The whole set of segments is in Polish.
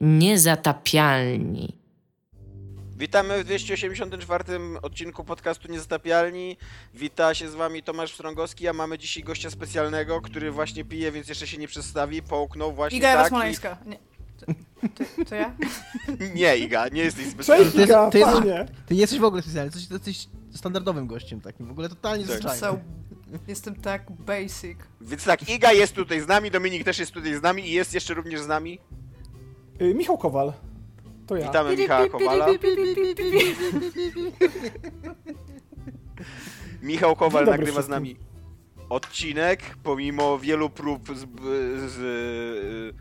Niezatapialni. Witamy w 284 odcinku podcastu Niezatapialni. Wita się z wami Tomasz Strągowski, a mamy dzisiaj gościa specjalnego, który właśnie pije, więc jeszcze się nie przedstawi. Połknął właśnie Iga tak. Rosmolańska. Nie. To, to, to ja? I... Nie, Iga, nie jesteś specjalny. Cześć Iga, to jest-. Ty nie jesteś w ogóle specjalny, jesteś, jesteś standardowym gościem takim, w ogóle totalnie Tak. zwyczajnym. So, jestem tak basic. Więc tak, Iga jest tutaj z nami, Dominik też jest tutaj z nami i jest jeszcze również z nami. Y, Michał Kowal. To ja. Witamy Michała Kowala. Michał Kowal nagrywa z wszystkim. nami odcinek, pomimo wielu prób z... z,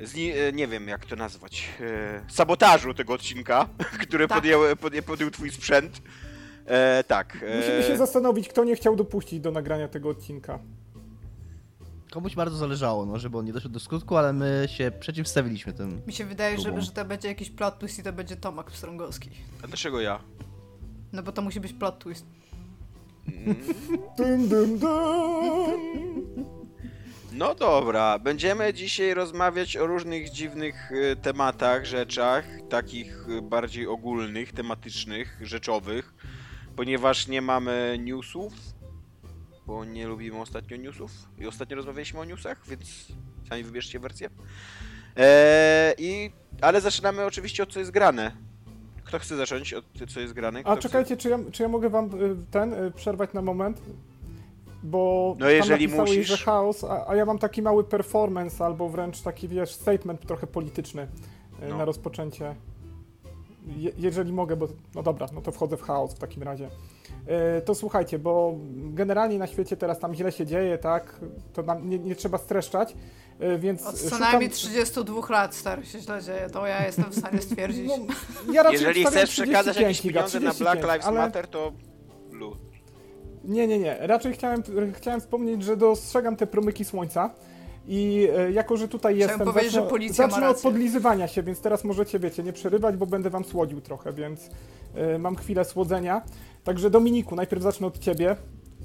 z nie, nie wiem jak to nazwać, e, sabotażu tego odcinka, który Tak. podjął, podjął twój sprzęt. E, tak. Musimy się E, zastanowić, kto nie chciał dopuścić do nagrania tego odcinka. Komuś bardzo zależało, no, żeby on nie doszedł do skutku, ale my się przeciwstawiliśmy tym. Mi się wydaje, że, Próbą. że to będzie jakiś plot twist i to będzie Tomek Strągowski. a dlaczego ja? No bo to musi być plot twist. Dum, dum, dum. No dobra, będziemy dzisiaj rozmawiać o różnych dziwnych e, tematach, rzeczach, takich e, bardziej ogólnych, tematycznych, rzeczowych, ponieważ nie mamy newsów, bo nie lubimy ostatnio newsów i ostatnio rozmawialiśmy o newsach, więc sami wybierzcie wersję. Eee, i, ale zaczynamy oczywiście od co jest grane. Kto chce zacząć od co jest grane? Kto A chce- czekajcie, czy ja, czy ja mogę wam y, ten y, przerwać na moment? Bo No, jeżeli musisz. że chaos, a, a ja mam taki mały performance albo wręcz taki, wiesz, statement trochę polityczny y, No. na rozpoczęcie. Je, jeżeli mogę, bo no dobra, no to wchodzę w chaos w takim razie. Y, To słuchajcie, bo generalnie na świecie teraz tam źle się dzieje, tak? To nam nie, nie trzeba streszczać, y, więc Od co szukam- najmniej 32 lat stary się źle dzieje, to ja jestem w stanie stwierdzić. No, ja Jeżeli chcesz przekazać 35, jakieś pieniądze na Black 35, Lives ale... Matter, to lu. Nie, nie, nie. Raczej chciałem, chciałem wspomnieć, że dostrzegam te promyki słońca i e, jako, że tutaj Chciałem jestem, powiedzieć, zacznę, że policja ma zacznę od podlizywania się, więc teraz możecie, wiecie, nie przerywać, bo będę wam słodził trochę, więc e, mam chwilę słodzenia. Także Dominiku, najpierw zacznę od ciebie,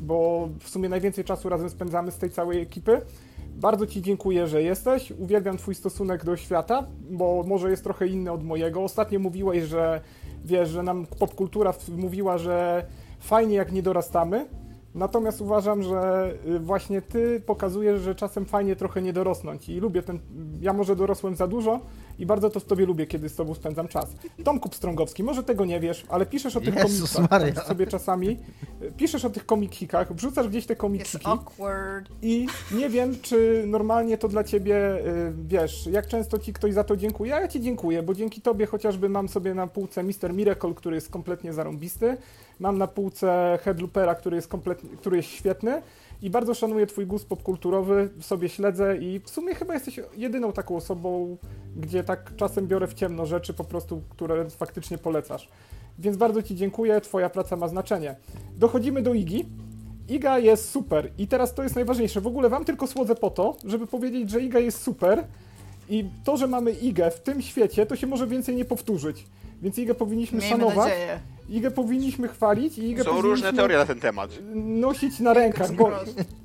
bo w sumie najwięcej czasu razem spędzamy z tej całej ekipy. Bardzo Ci dziękuję, że jesteś. Uwielbiam Twój stosunek do świata, bo może jest trochę inny od mojego. Ostatnio mówiłeś, że wiesz, że nam popkultura mówiła, że fajnie jak nie dorastamy. Natomiast uważam, że y, właśnie ty pokazujesz, że czasem fajnie trochę nie dorosnąć i lubię ten. Ja może dorosłem za dużo i bardzo to w tobie lubię, kiedy z tobą spędzam czas. Tomku Strągowski, może tego nie wiesz, ale piszesz o tych Jezus komiksach tak sobie czasami. y, Piszesz o tych komiksikach, wrzucasz gdzieś te awkward. I nie wiem, czy normalnie to dla ciebie, y, wiesz, jak często ci ktoś za to dziękuje, a ja ci dziękuję, bo dzięki tobie chociażby mam sobie na półce Mr. Miracle, który jest kompletnie zarąbisty, mam na półce Headloopera, który jest kompletnie, który jest świetny i bardzo szanuję twój gust popkulturowy, sobie śledzę i w sumie chyba jesteś jedyną taką osobą, gdzie tak czasem biorę w ciemno rzeczy po prostu, które faktycznie polecasz. Więc bardzo ci dziękuję, twoja praca ma znaczenie. Dochodzimy do Igi. Iga jest super i teraz to jest najważniejsze. W ogóle wam tylko słodzę po to, żeby powiedzieć, że Iga jest super i to, że mamy Igę w tym świecie, to się może więcej nie powtórzyć. Więc Igę powinniśmy Miejmy szanować, nadzieję. Igę powinniśmy chwalić i Igę Są powinniśmy różne teorie na ten temat. nosić na rękach, bo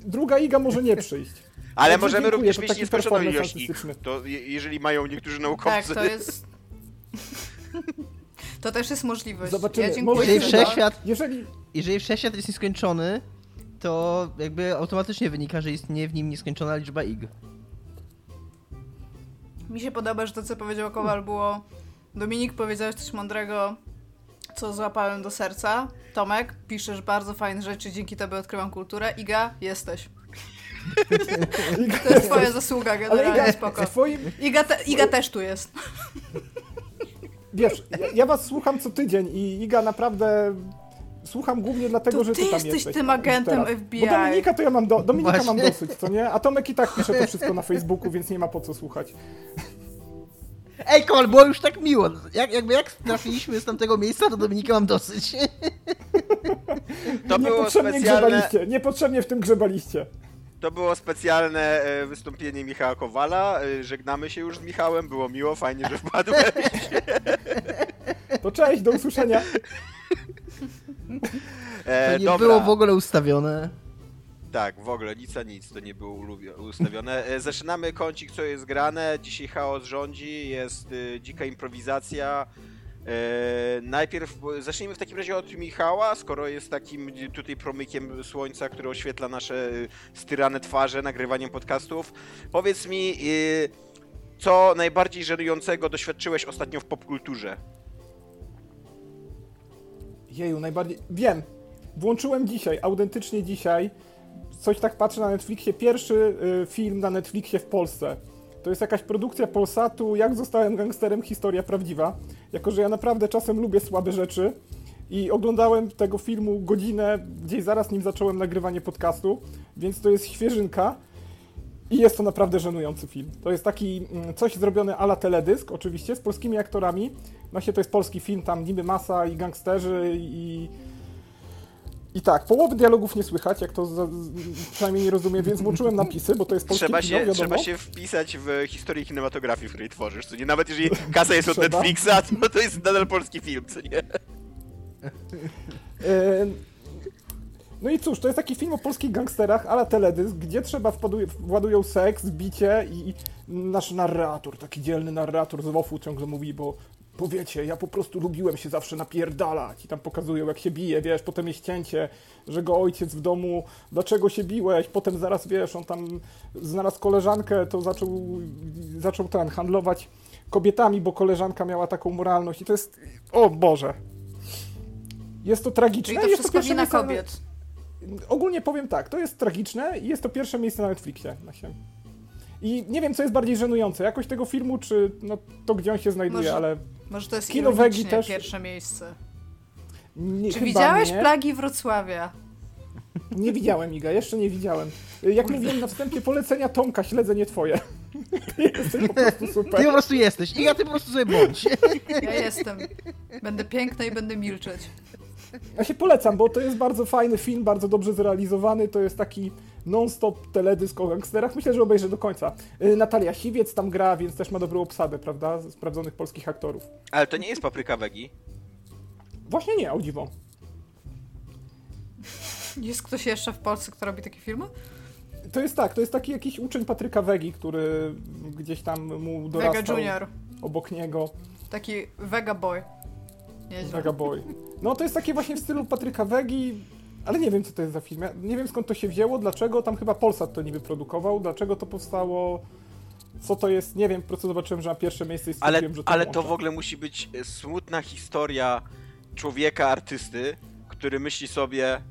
druga Iga może nie przyjść. Ale Także możemy dziękuję, również to mieć taki nieskończoną performance ilość ich. artystyczny. To je- jeżeli mają niektórzy Tak, naukowcy. to jest... To też jest możliwość. Zobaczymy. Ja dziękuję Może Jeżeli za to. wszechświat, Jeżeli jeżeli wszechświat jest nieskończony, to jakby automatycznie wynika, że istnieje w nim nieskończona liczba ig. Mi się podoba, że to, co powiedział Kowal, było Dominik, powiedziałeś coś mądrego, co złapałem do serca. Tomek, piszesz bardzo fajne rzeczy, dzięki tobie odkrywam kulturę. Iga, jesteś. Iga, To jest twoja zasługa, generalnie Iga, spoko. twoim, Iga, te, Iga też tu jest. wiesz, ja, ja was słucham co tydzień i Iga naprawdę słucham głównie dlatego, To że ty ty tam jesteś jesteś. tym agentem teraz. FBI. Bo Dominika to ja mam, do, Dominika mam dosyć, co nie? A Tomek i tak pisze to wszystko na Facebooku, więc nie ma po co słuchać. Ej, Kowal, było już tak miło. Jak, jakby jak trafiliśmy z tamtego miejsca, to Dominika mam dosyć. To było Niepotrzebnie specjalne, grzebaliście, niepotrzebnie w tym grzebaliście. to było specjalne e, wystąpienie Michała Kowala. E, Żegnamy się już z Michałem. Było miło, fajnie, że wpadłem. To cześć, do usłyszenia. E, To nie dobra. było w ogóle ustawione. Tak, w ogóle nic a nic to nie było ustawione. E, Zaczynamy kącik, co jest grane. Dzisiaj chaos rządzi, jest y, dzika improwizacja. E, najpierw zacznijmy w takim razie od Michała, skoro jest takim tutaj promykiem słońca, który oświetla nasze y, styrane twarze nagrywaniem podcastów. Powiedz mi, y, co najbardziej żenującego doświadczyłeś ostatnio w popkulturze? Jeju, najbardziej... Wiem. Włączyłem dzisiaj, autentycznie dzisiaj. Coś tak patrzę na Netflixie. Pierwszy y, film na Netflixie w Polsce. To jest jakaś produkcja Polsatu, jak zostałem gangsterem, historia prawdziwa. Jako, że ja naprawdę czasem lubię słabe rzeczy. I oglądałem tego filmu godzinę, gdzieś zaraz nim zacząłem nagrywanie podcastu, więc to jest świeżynka. I jest to naprawdę żenujący film. To jest taki mm, coś zrobione ala teledysk, oczywiście, z polskimi aktorami. Właśnie to jest polski film, tam niby masa i gangsterzy i... I tak, połowy dialogów nie słychać, jak to za, przynajmniej nie rozumiem, więc włączyłem napisy, bo to jest polskie Trzeba kino, się, wiadomo. trzeba się wpisać w historię kinematografii, w której tworzysz, co nie? Nawet jeżeli kasa jest od Trzeba. Netflixa, to to jest nadal polski film, co nie? E, No i cóż, to jest taki film o polskich gangsterach, ale teledysk, gdzie trzeba wpaduje, władują seks, bicie i nasz narrator, taki dzielny narrator z WOF-u ciągle mówi, bo, bo wiecie, ja po prostu lubiłem się zawsze napierdalać i tam pokazują jak się bije, wiesz, potem jest cięcie, że go ojciec w domu, dlaczego się biłeś, potem zaraz, wiesz, on tam znalazł koleżankę, to zaczął, zaczął ten, handlować kobietami, bo koleżanka miała taką moralność i to jest, o Boże. Jest to tragiczne. Czyli to jest wszystko pierwsze wina miejsce na- kobiet. Ogólnie powiem tak, to jest tragiczne i jest to pierwsze miejsce na Netflixie. I nie wiem, co jest bardziej żenujące, jakość tego filmu, czy no, to, gdzie on się znajduje, Może- ale Może to jest Kino Wegi też- pierwsze miejsce. nie, Czy widziałeś nie. plagi Wrocławia? Nie widziałem, Iga, jeszcze nie widziałem. Jak mówiłem na wstępie, polecenia Tomka, śledzę nie twoje. Jesteś po prostu Ty super. po prostu jesteś. Iga, ty po prostu sobie bądź. Ja jestem. Będę piękna i będę milczeć. Ja się polecam, bo to jest bardzo fajny film, bardzo dobrze zrealizowany, to jest taki non-stop teledysk o gangsterach. Myślę, że obejrzę do końca. Y, Natalia Siwiec tam gra, więc też ma dobrą obsadę, prawda? Sprawdzonych polskich aktorów. Ale to nie jest papryka wegi. Właśnie nie, o dziwo. Jest ktoś jeszcze w Polsce, kto robi takie filmy? To jest tak, to jest taki jakiś uczeń Patryka Wegi, który gdzieś tam mu dorastał Vega Junior. obok niego. Taki Vega Boy. Vega Boy. No to jest takie właśnie w stylu Patryka Wegi, ale nie wiem co to jest za film. Ja nie wiem skąd to się wzięło, dlaczego tam chyba Polsat to niby produkował, dlaczego to powstało, co to jest, nie wiem, po prostu zobaczyłem, że na pierwsze miejsce i Ale, stwierdziłem, że to ale to w ogóle musi być e, smutna historia człowieka, artysty, który myśli sobie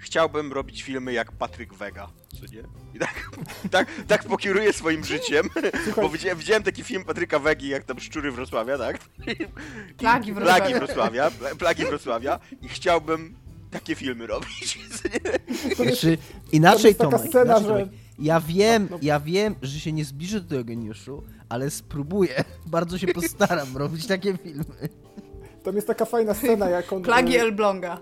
chciałbym robić filmy jak Patryk Wega, co nie? I tak, tak, tak pokieruje swoim życiem, Słuchaj. bo widziałem, widziałem taki film Patryka Wegi, jak tam Szczury Wrocławia, tak? I- Plagi Wrocławia. Plagi Wrocławia, pla- plagi Wrocławia i chciałbym takie filmy robić, co nie? To jest- Znaczy, inaczej jest taka Tomek, scena, inaczej, że- Tomek. Ja wiem, No, no. ja wiem, że się nie zbliżę do tego geniuszu, ale spróbuję. Bardzo się postaram robić takie filmy. Tam jest taka fajna scena, jak on... Plagi y, Elbląga.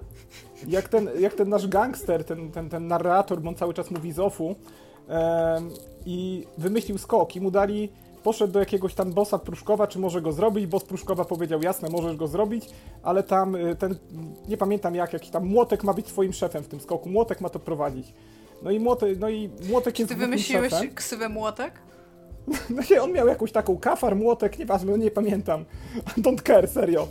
Jak ten, jak ten nasz gangster, ten, ten, ten narrator, bo on cały czas mówi z ofu em, i wymyślił skok i mu dali, poszedł do jakiegoś tam bossa Pruszkowa, czy może go zrobić, boss Pruszkowa powiedział, jasne, możesz go zrobić, ale tam y, ten, nie pamiętam jak, jakiś tam Młotek ma być twoim szefem w tym skoku, Młotek ma to prowadzić. No i Młotek, no i Młotek jest Ty wymyśliłeś szefem. ksywę młotek? No nie, on miał jakąś taką kafar, młotek, nieważne, no nie pamiętam. Don't care, serio.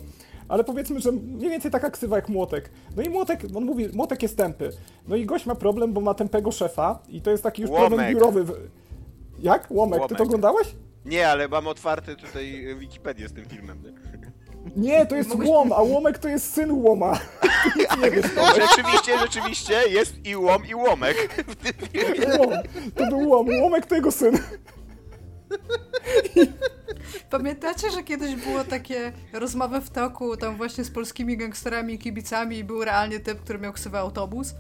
Ale powiedzmy, że mniej więcej taka ksywa jak młotek. No i młotek, on mówi, młotek jest tępy. No i gość ma problem, bo ma tępego szefa i to jest taki już problem Łomek. biurowy. w- Jak? Łomek, ty to Łomek. oglądałeś? Nie, ale mam otwarte tutaj Wikipedię z tym filmem. Nie? Nie, to jest Mogłeś- Łom, a Łomek to jest syn Łoma. to Rzeczywiście, rzeczywiście jest i łom, i łomek. Łom. To był Łom, Łomek to jego syn. Pamiętacie, że kiedyś było takie rozmowy w toku tam właśnie z polskimi gangsterami i kibicami i był realnie typ, który miał ksywę autobus?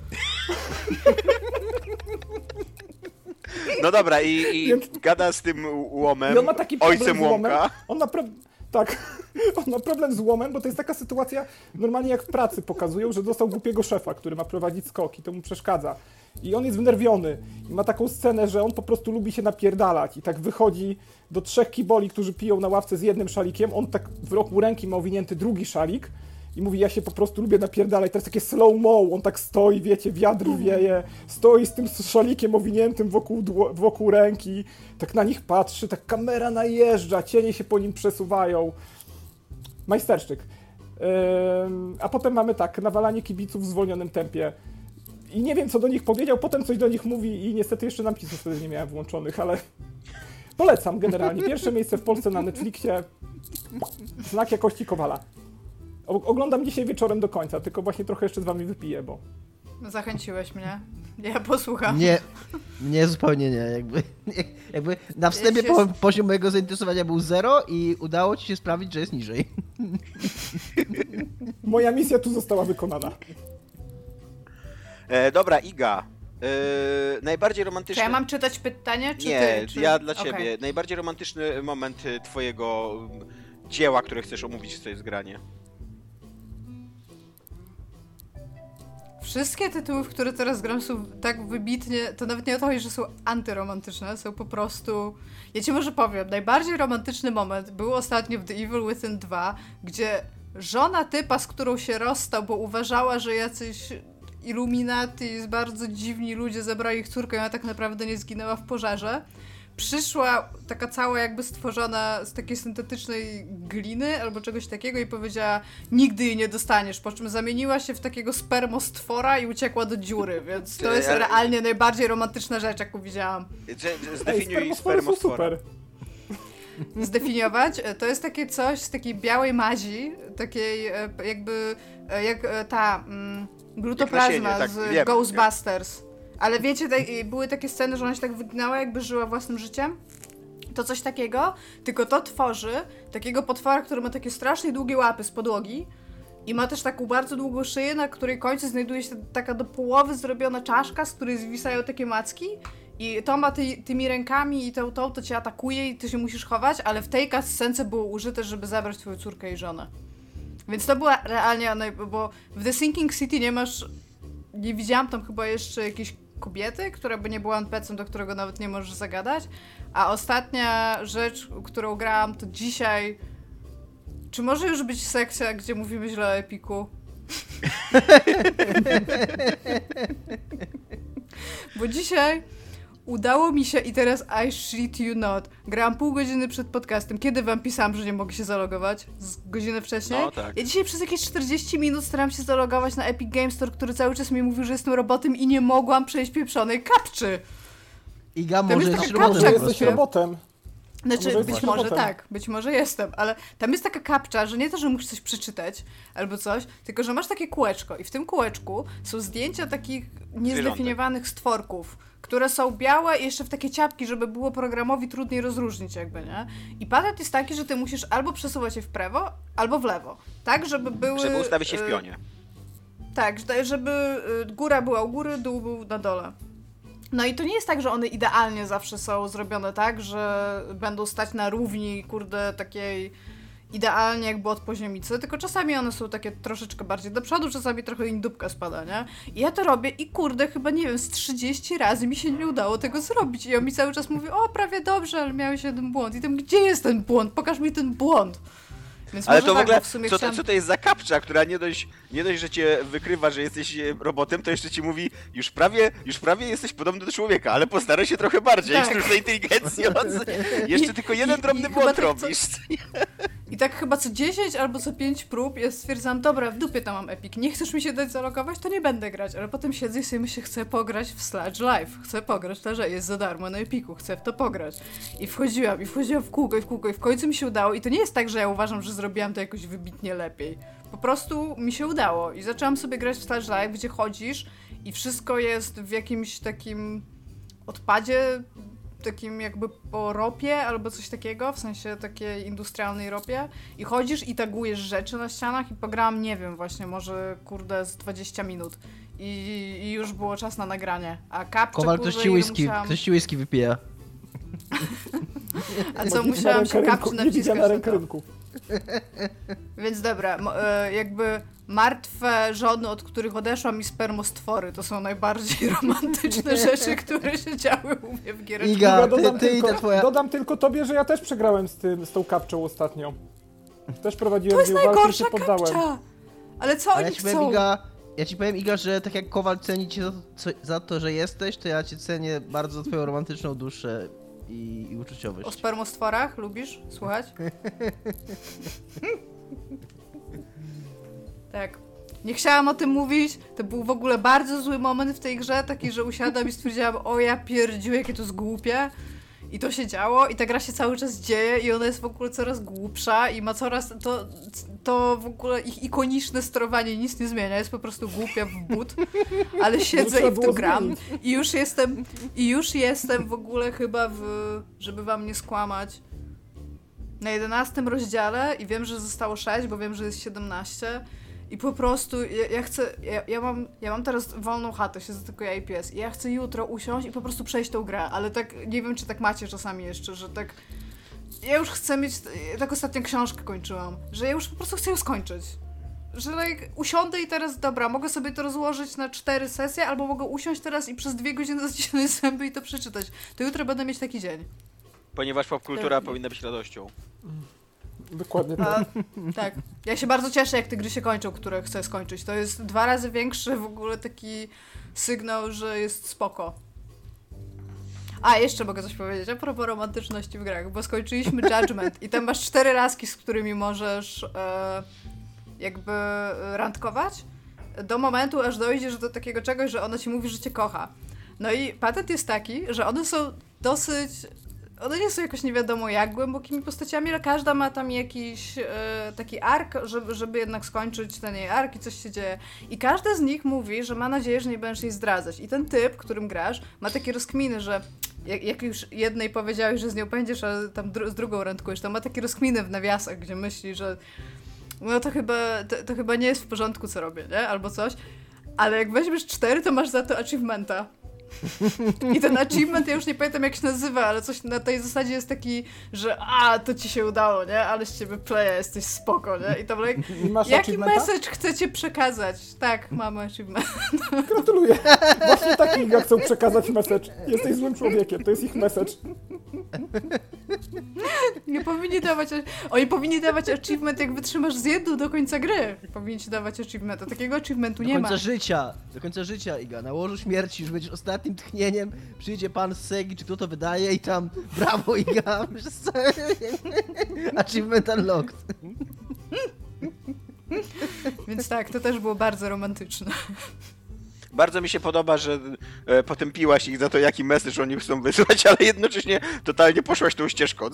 No dobra, i, i Więc- gada z tym łomem, I on ma taki problem ojcem z łomem. łomka. On ma pro... Tak, on ma problem z łomem, bo to jest taka sytuacja, normalnie jak w pracy pokazują, że dostał głupiego szefa, który ma prowadzić skok i to mu przeszkadza. I on jest wnerwiony i ma taką scenę, że on po prostu lubi się napierdalać i tak wychodzi do trzech kiboli, którzy piją na ławce z jednym szalikiem, on tak w roku ręki ma owinięty drugi szalik I mówi, ja się po prostu lubię napierdalać. Teraz takie slow-mo, on tak stoi, wiecie, wiatr wieje, stoi z tym szalikiem owiniętym wokół, wokół ręki, tak na nich patrzy, tak kamera najeżdża, cienie się po nim przesuwają. Majsterszczyk. Ym, a potem mamy tak, nawalanie kibiców w zwolnionym tempie. I nie wiem, co do nich powiedział, potem coś do nich mówi i niestety jeszcze napisów wtedy nie miałem włączonych, ale polecam generalnie. Pierwsze miejsce w Polsce na Netflixie. Znak jakości Kowala. O- Oglądam dzisiaj wieczorem do końca, tylko właśnie trochę jeszcze z wami wypiję, bo... Zachęciłeś mnie. Ja posłucham. Nie, nie, zupełnie nie. Jakby, jakby na wstępie się- po, poziom mojego zainteresowania był zero i udało ci się sprawić, że jest niżej. Moja misja tu została wykonana. E, dobra, Iga. E, najbardziej Czy romantyczny... ja mam czytać pytanie, czy Nie, ty? Czy... ja dla ciebie. Najbardziej romantyczny moment y, twojego mm, dzieła, które chcesz omówić w tej zgranie. Wszystkie tytuły, w które teraz gram są tak wybitnie, to nawet nie o to chodzi, że są antyromantyczne, są po prostu... Ja ci może powiem, najbardziej romantyczny moment był ostatnio w The Evil Within 2, gdzie żona typa, z którą się rozstał, bo uważała, że jacyś Illuminati, bardzo dziwni ludzie zabrali ich córkę i ona tak naprawdę nie zginęła w pożarze, przyszła taka cała jakby stworzona z takiej syntetycznej gliny albo czegoś takiego i powiedziała nigdy jej nie dostaniesz, po czym zamieniła się w takiego spermostwora i uciekła do dziury, więc to jest realnie najbardziej romantyczna rzecz, jaką widziałam. Zdefiniuj super. Zdefiniować, e, to jest takie coś z takiej białej mazi, takiej e, jakby, e, jak ta mm, glutoplazma tak, z wiem, Ghostbusters. Ale wiecie, były takie sceny, że ona się tak wyginała, jakby żyła własnym życiem? To coś takiego, tylko to tworzy takiego potwora, który ma takie strasznie długie łapy z podłogi i ma też taką bardzo długą szyję, na której końcu znajduje się taka do połowy zrobiona czaszka, z której zwisają takie macki i to ma ty, tymi rękami i tą, tą to cię atakuje i ty się musisz chować, ale w tej scence było użyte, żeby zabrać twoją córkę i żonę. Więc to była realnie, naj- bo w The Sinking City nie masz, nie widziałam tam chyba jeszcze jakiejś kobiety, która by nie była NPC-em, do którego nawet nie możesz zagadać, a ostatnia rzecz, którą grałam, to dzisiaj czy może już być sekcja, gdzie mówimy źle o Epiku? Bo dzisiaj udało mi się i teraz I shit you not. Grałam pół godziny przed podcastem. Kiedy wam pisałam, że nie mogę się zalogować? Z godzinę wcześniej? No tak. Ja dzisiaj przez jakieś 40 minut starałam się zalogować na Epic Games Store, który cały czas mi mówił, że jestem robotem i nie mogłam przejść pieprzonej kapczy. Iga Tam może jest jesteś taka robotem kapcza, robotem. Znaczy, może być może robotem. tak, być może jestem, ale tam jest taka kapcza, że nie to, że musisz coś przeczytać albo coś, tylko że masz takie kółeczko i w tym kółeczku są zdjęcia takich niezdefiniowanych stworków, które są białe i jeszcze w takie ciapki, żeby było programowi trudniej rozróżnić jakby, nie? I patent jest taki, że ty musisz albo przesuwać je w prawo, albo w lewo, tak, żeby były... Żeby ustawić się w y, pionie. tak, że- żeby y, góra była u góry, dół był na dole. No i to nie jest tak, że one idealnie zawsze są zrobione tak, że będą stać na równi, kurde, takiej idealnie jakby od poziomnicy, tylko czasami one są takie troszeczkę bardziej do przodu, czasami trochę im dupka spada, nie? I ja to robię i kurde, chyba nie wiem, z 30 razy mi się nie udało tego zrobić. I on mi cały czas mówi, o prawie dobrze, ale miałeś jeden błąd. I tam, gdzie jest ten błąd? Pokaż mi ten błąd. Więc Ale może to w tak, ogóle, bo w sumie co, to, chciałam... co to jest za kapcza, która nie dość, nie dość, że cię wykrywa, że jesteś e, robotem, to jeszcze ci mówi, już prawie, już prawie jesteś podobny do człowieka, ale postaraj się trochę bardziej, Tak. sztucznej inteligencji. Jeszcze tylko jeden i- drobny i chyba błąd tak co- robisz. I tak chyba co 10 albo co 5 prób ja stwierdzam, dobra, w dupie tam mam Epic, nie chcesz mi się dać zalogować, to nie będę grać, ale potem siedzę i sobie myślę, chcę pograć w Sludge Live, chcę pograć to, że jest za darmo na Epiku, chcę w to pograć. I wchodziłam, i wchodziłam w kółko, i w kółko, i w końcu mi się udało. I to nie jest tak, że ja uważam, że zrobiłam to jakoś wybitnie lepiej. Po prostu mi się udało. I zaczęłam sobie grać w Sludge Live, gdzie chodzisz i wszystko jest w jakimś takim odpadzie, takim jakby po ropie albo coś takiego, w sensie takiej industrialnej ropie i chodzisz i tagujesz rzeczy na ścianach i pograłam, nie wiem, właśnie może kurde z 20 minut i, i już było czas na nagranie, a kapcze Kowal, ktoś ci whisky, musiałam, ktoś ci whisky wypija. a co musiałam się kapczy naciskać na rynku. Więc dobra, e, jakby martwe żony, od których odeszłam i spermostwory, to są najbardziej romantyczne rzeczy, które się działy u mnie w giereczkach. Iga, Ja ty, dodam, ty tylko, twoja... dodam tylko tobie, że ja też przegrałem z, tym, z tą kapczą ostatnio. Też prowadziłem To walki i się najgorsza poddałem. kapcza! Ale co Ale ja oni ci powiem, chcą? Iga, ja ci powiem, Iga, że tak jak Kowal ceni cię za to, co, za to, że jesteś, to ja cię cenię bardzo twoją romantyczną duszę i, i O uczuciowość. spermostworach lubisz słuchać? tak. Nie chciałam o tym mówić, to był w ogóle bardzo zły moment w tej grze, taki, że usiadłam i stwierdziłam, o ja pierdziu, jakie to jest głupie. I to się działo i ta gra się cały czas dzieje i ona jest w ogóle coraz głupsza i ma coraz, to, to w ogóle ich ikoniczne sterowanie nic nie zmienia, jest po prostu głupia w but, ale siedzę i w to gram. i już jestem, i już jestem w ogóle chyba w, żeby wam nie skłamać, na 11 rozdziale i wiem, że zostało 6, bo wiem, że jest 17 i po prostu ja, ja chcę, ja, ja, mam, ja mam teraz wolną chatę, siedzę tylko ja i pies i ja chcę jutro usiąść i po prostu przejść tą grę, ale tak, nie wiem, czy tak macie czasami jeszcze, że tak ja już chcę mieć, tak ostatnio książkę kończyłam, że ja już po prostu chcę ją skończyć. Że like, usiądę i teraz, dobra, mogę sobie to rozłożyć na cztery sesje, albo mogę usiąść teraz i przez dwie godziny zacisnąć zęby i to przeczytać. To jutro będę mieć taki dzień. Ponieważ popkultura Tak. powinna być radością. Dokładnie tak. A, tak. Ja się bardzo cieszę, jak te gry się kończą, które chcę skończyć. To jest dwa razy większy w ogóle taki sygnał, że jest spoko. A, jeszcze mogę coś powiedzieć a propos romantyczności w grach, bo skończyliśmy Judgment i tam masz cztery laski, z którymi możesz e, jakby randkować do momentu, aż dojdziesz do takiego czegoś, że ona ci mówi, że cię kocha. No i patent jest taki, że one są dosyć one nie są jakoś nie wiadomo jak głębokimi postaciami, ale każda ma tam jakiś e, taki ark, żeby, żeby jednak skończyć ten jej ark i coś się dzieje. I każda z nich mówi, że ma nadzieję, że nie będziesz jej zdradzać. I ten typ, którym grasz, ma takie rozkminy, że jak, jak już jednej powiedziałeś, że z nią będziesz, a tam dru- z drugą randkujesz, to ma takie rozkminy w nawiasach, gdzie myśli, że no to chyba, to, to chyba nie jest w porządku, co robię, nie? Albo coś. Ale jak weźmiesz cztery, to masz za to achievementa. I ten achievement, ja już nie pamiętam jak się nazywa, ale coś na tej zasadzie jest taki, że a, to ci się udało, nie? Ale z ciebie playa, jesteś spoko, nie? I tam like, I jaki message chcecie przekazać? Tak, mamy achievement. Gratuluję. Właśnie taki jak chcą przekazać message. Jesteś złym człowiekiem, to jest ich message. Nie powinni dawać, oni powinni dawać achievement jak wytrzymasz z jedną do końca gry. Powinni ci dawać achievementa. Takiego achievementu Do nie ma. końca życia, do końca życia, Iga. Na łożu śmierci już będziesz ostatnim tchnieniem, przyjdzie pan z Segi, czy kto to wydaje i tam brawo, Iga. Achievement unlocked. Więc tak, to też było bardzo romantyczne. Bardzo mi się podoba, że e, potępiłaś ich za to, jaki message oni chcą wysłać, ale jednocześnie totalnie poszłaś tą ścieżką.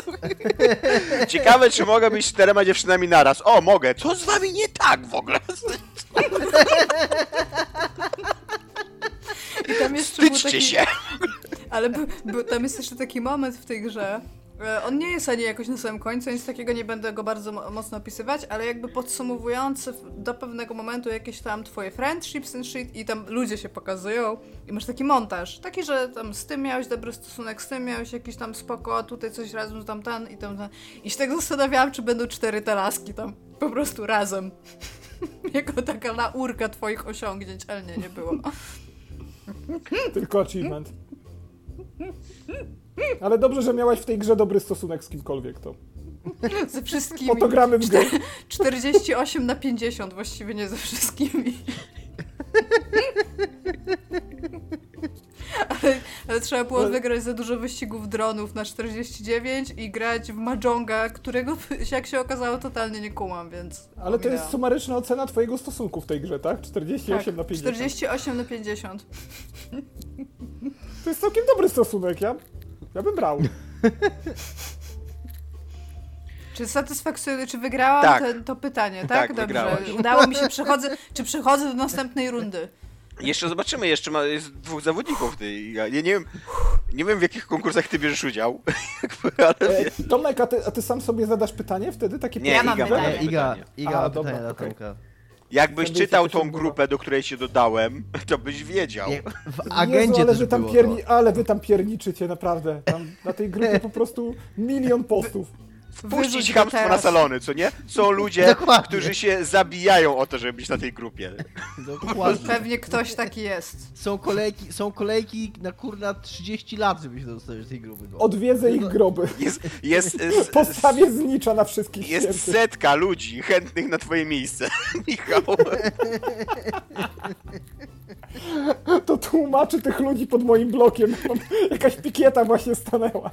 Ciekawe, czy mogę być z czterema dziewczynami naraz. O, mogę. Co z wami nie tak w ogóle? I tam jeszcze Wstydźcie taki, się. Ale tam jest jeszcze taki moment w tej grze. E, On nie jest ani jakoś na samym końcu, nic takiego nie będę go bardzo mo- mocno opisywać, ale jakby podsumowujący w- do pewnego momentu jakieś tam twoje friendships and shit i tam ludzie się pokazują i masz taki montaż, taki, że tam z tym miałeś dobry stosunek, z tym miałeś jakiś tam spoko, tutaj coś razem, tam ten i tam ten. I się tak zastanawiałam, czy będą cztery te laski tam po prostu razem. jako taka laurka twoich osiągnięć, ale nie, nie było. Tylko achievement. Ale dobrze, że miałaś w tej grze dobry stosunek z kimkolwiek, to. Ze wszystkimi. Po to gramy w grę. 48 na 50, właściwie nie ze wszystkimi. Ale, ale trzeba było Ale- wygrać za dużo wyścigów dronów na 49 i grać w Majonga, którego jak się okazało totalnie nie kumam, więc... Ale to jest sumaryczna ocena twojego stosunku w tej grze, tak? 48 tak, na 50. 48 na 50. To jest całkiem dobry stosunek, ja, ja bym brał. Czy satysfakcjonuje, czy wygrałam Tak. ten, to pytanie, tak? Tak, Dobrze. wygrałaś. Udało mi się, przechodzę, czy przechodzę do następnej rundy? Jeszcze zobaczymy, jeszcze ma, jest dwóch zawodników. Ty, ja nie, nie, wiem, nie wiem, w jakich konkursach ty bierzesz udział, ale E, Tomek, a ty, a ty sam sobie zadasz pytanie wtedy? Takie Nie, Ja mam Iga, pytanie. Iga, pytanie. Iga A, dobra, pytanie dla okej. Tomka. Jakbyś Wtedy czytał tą grupę, do której się dodałem, to byś wiedział. Nie, w Jezu, agendzie ale też wy tam było pierni, to. Ale wy tam pierniczycie, naprawdę. Tam na tej grupie po prostu milion postów. Wpuścić chamstwo na salony, co nie? Są ludzie, Dokładnie. którzy się zabijają o to, żeby być na tej grupie. Dokładnie. Pewnie ktoś taki jest. Są kolejki, są kolejki na kurna 30 lat, żeby się dostać do tej grupy. Bo. Odwiedzę ich groby. Jest, jest, jest, Postawię znicza na wszystkich jest świętych. setka ludzi chętnych na twoje miejsce, Michał. To tłumaczy tych ludzi pod moim blokiem. Jakaś pikieta właśnie stanęła.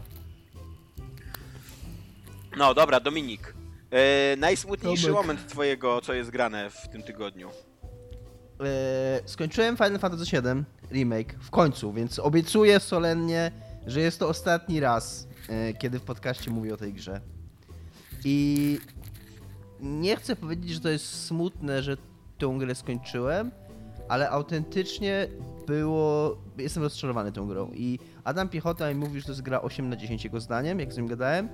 No dobra, Dominik. E, najsmutniejszy Tomek. moment twojego, co jest grane w tym tygodniu. Eee, skończyłem Final Fantasy VII Remake w końcu, więc obiecuję solennie, że jest to ostatni raz, e, kiedy w podcaście mówię o tej grze. I nie chcę powiedzieć, że to jest smutne, że tę grę skończyłem, ale autentycznie było. Jestem rozczarowany tą grą. I Adam Piechota mi mówił, że to jest gra 8 na 10 jego zdaniem, jak z nim gadałem.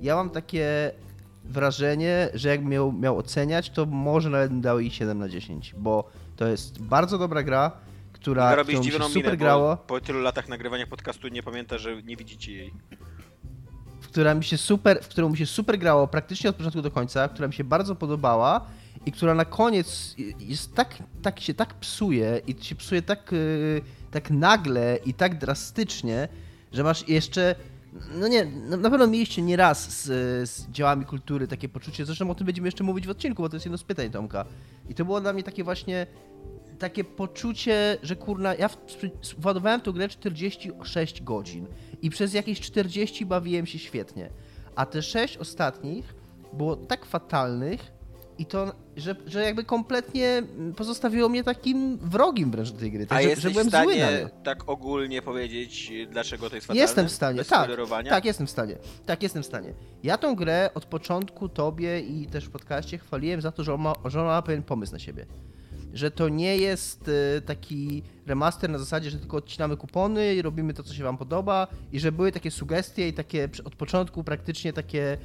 Ja mam takie wrażenie, że jakbym miał, miał oceniać, to może nawet bym dał jej 7 na 10, bo to jest bardzo dobra gra, która się dziwną super minę, grało. po tylu latach nagrywania podcastu nie pamięta, że nie widzicie jej. w która mi się super, w którą mi się super grało praktycznie od początku do końca, która mi się bardzo podobała i która na koniec jest tak, tak się tak psuje i się psuje tak, yy, tak nagle i tak drastycznie, że masz jeszcze no nie, no na pewno mieliście nieraz z, z dziełami kultury takie poczucie, zresztą o tym będziemy jeszcze mówić w odcinku, bo to jest jedno z pytań Tomka. I to było dla mnie takie właśnie takie poczucie, że kurna, ja władowałem tą grę 46 godzin i przez jakieś 40 bawiłem się świetnie. A te 6 ostatnich było tak fatalnych i to, że, że jakby kompletnie pozostawiło mnie takim wrogim wręcz do tej gry. A Tak, że, że jesteś byłem w stanie tak ogólnie powiedzieć, dlaczego to jest fatalne? Jestem w stanie, tak, tak, jestem w stanie. Tak, jestem w stanie. Ja tą grę od początku tobie i też w podcaście chwaliłem za to, że ona, ma- że ona ma pewien pomysł na siebie. Że to nie jest y, taki remaster na zasadzie, że tylko odcinamy kupony i robimy to, co się wam podoba i że były takie sugestie i takie od początku praktycznie takie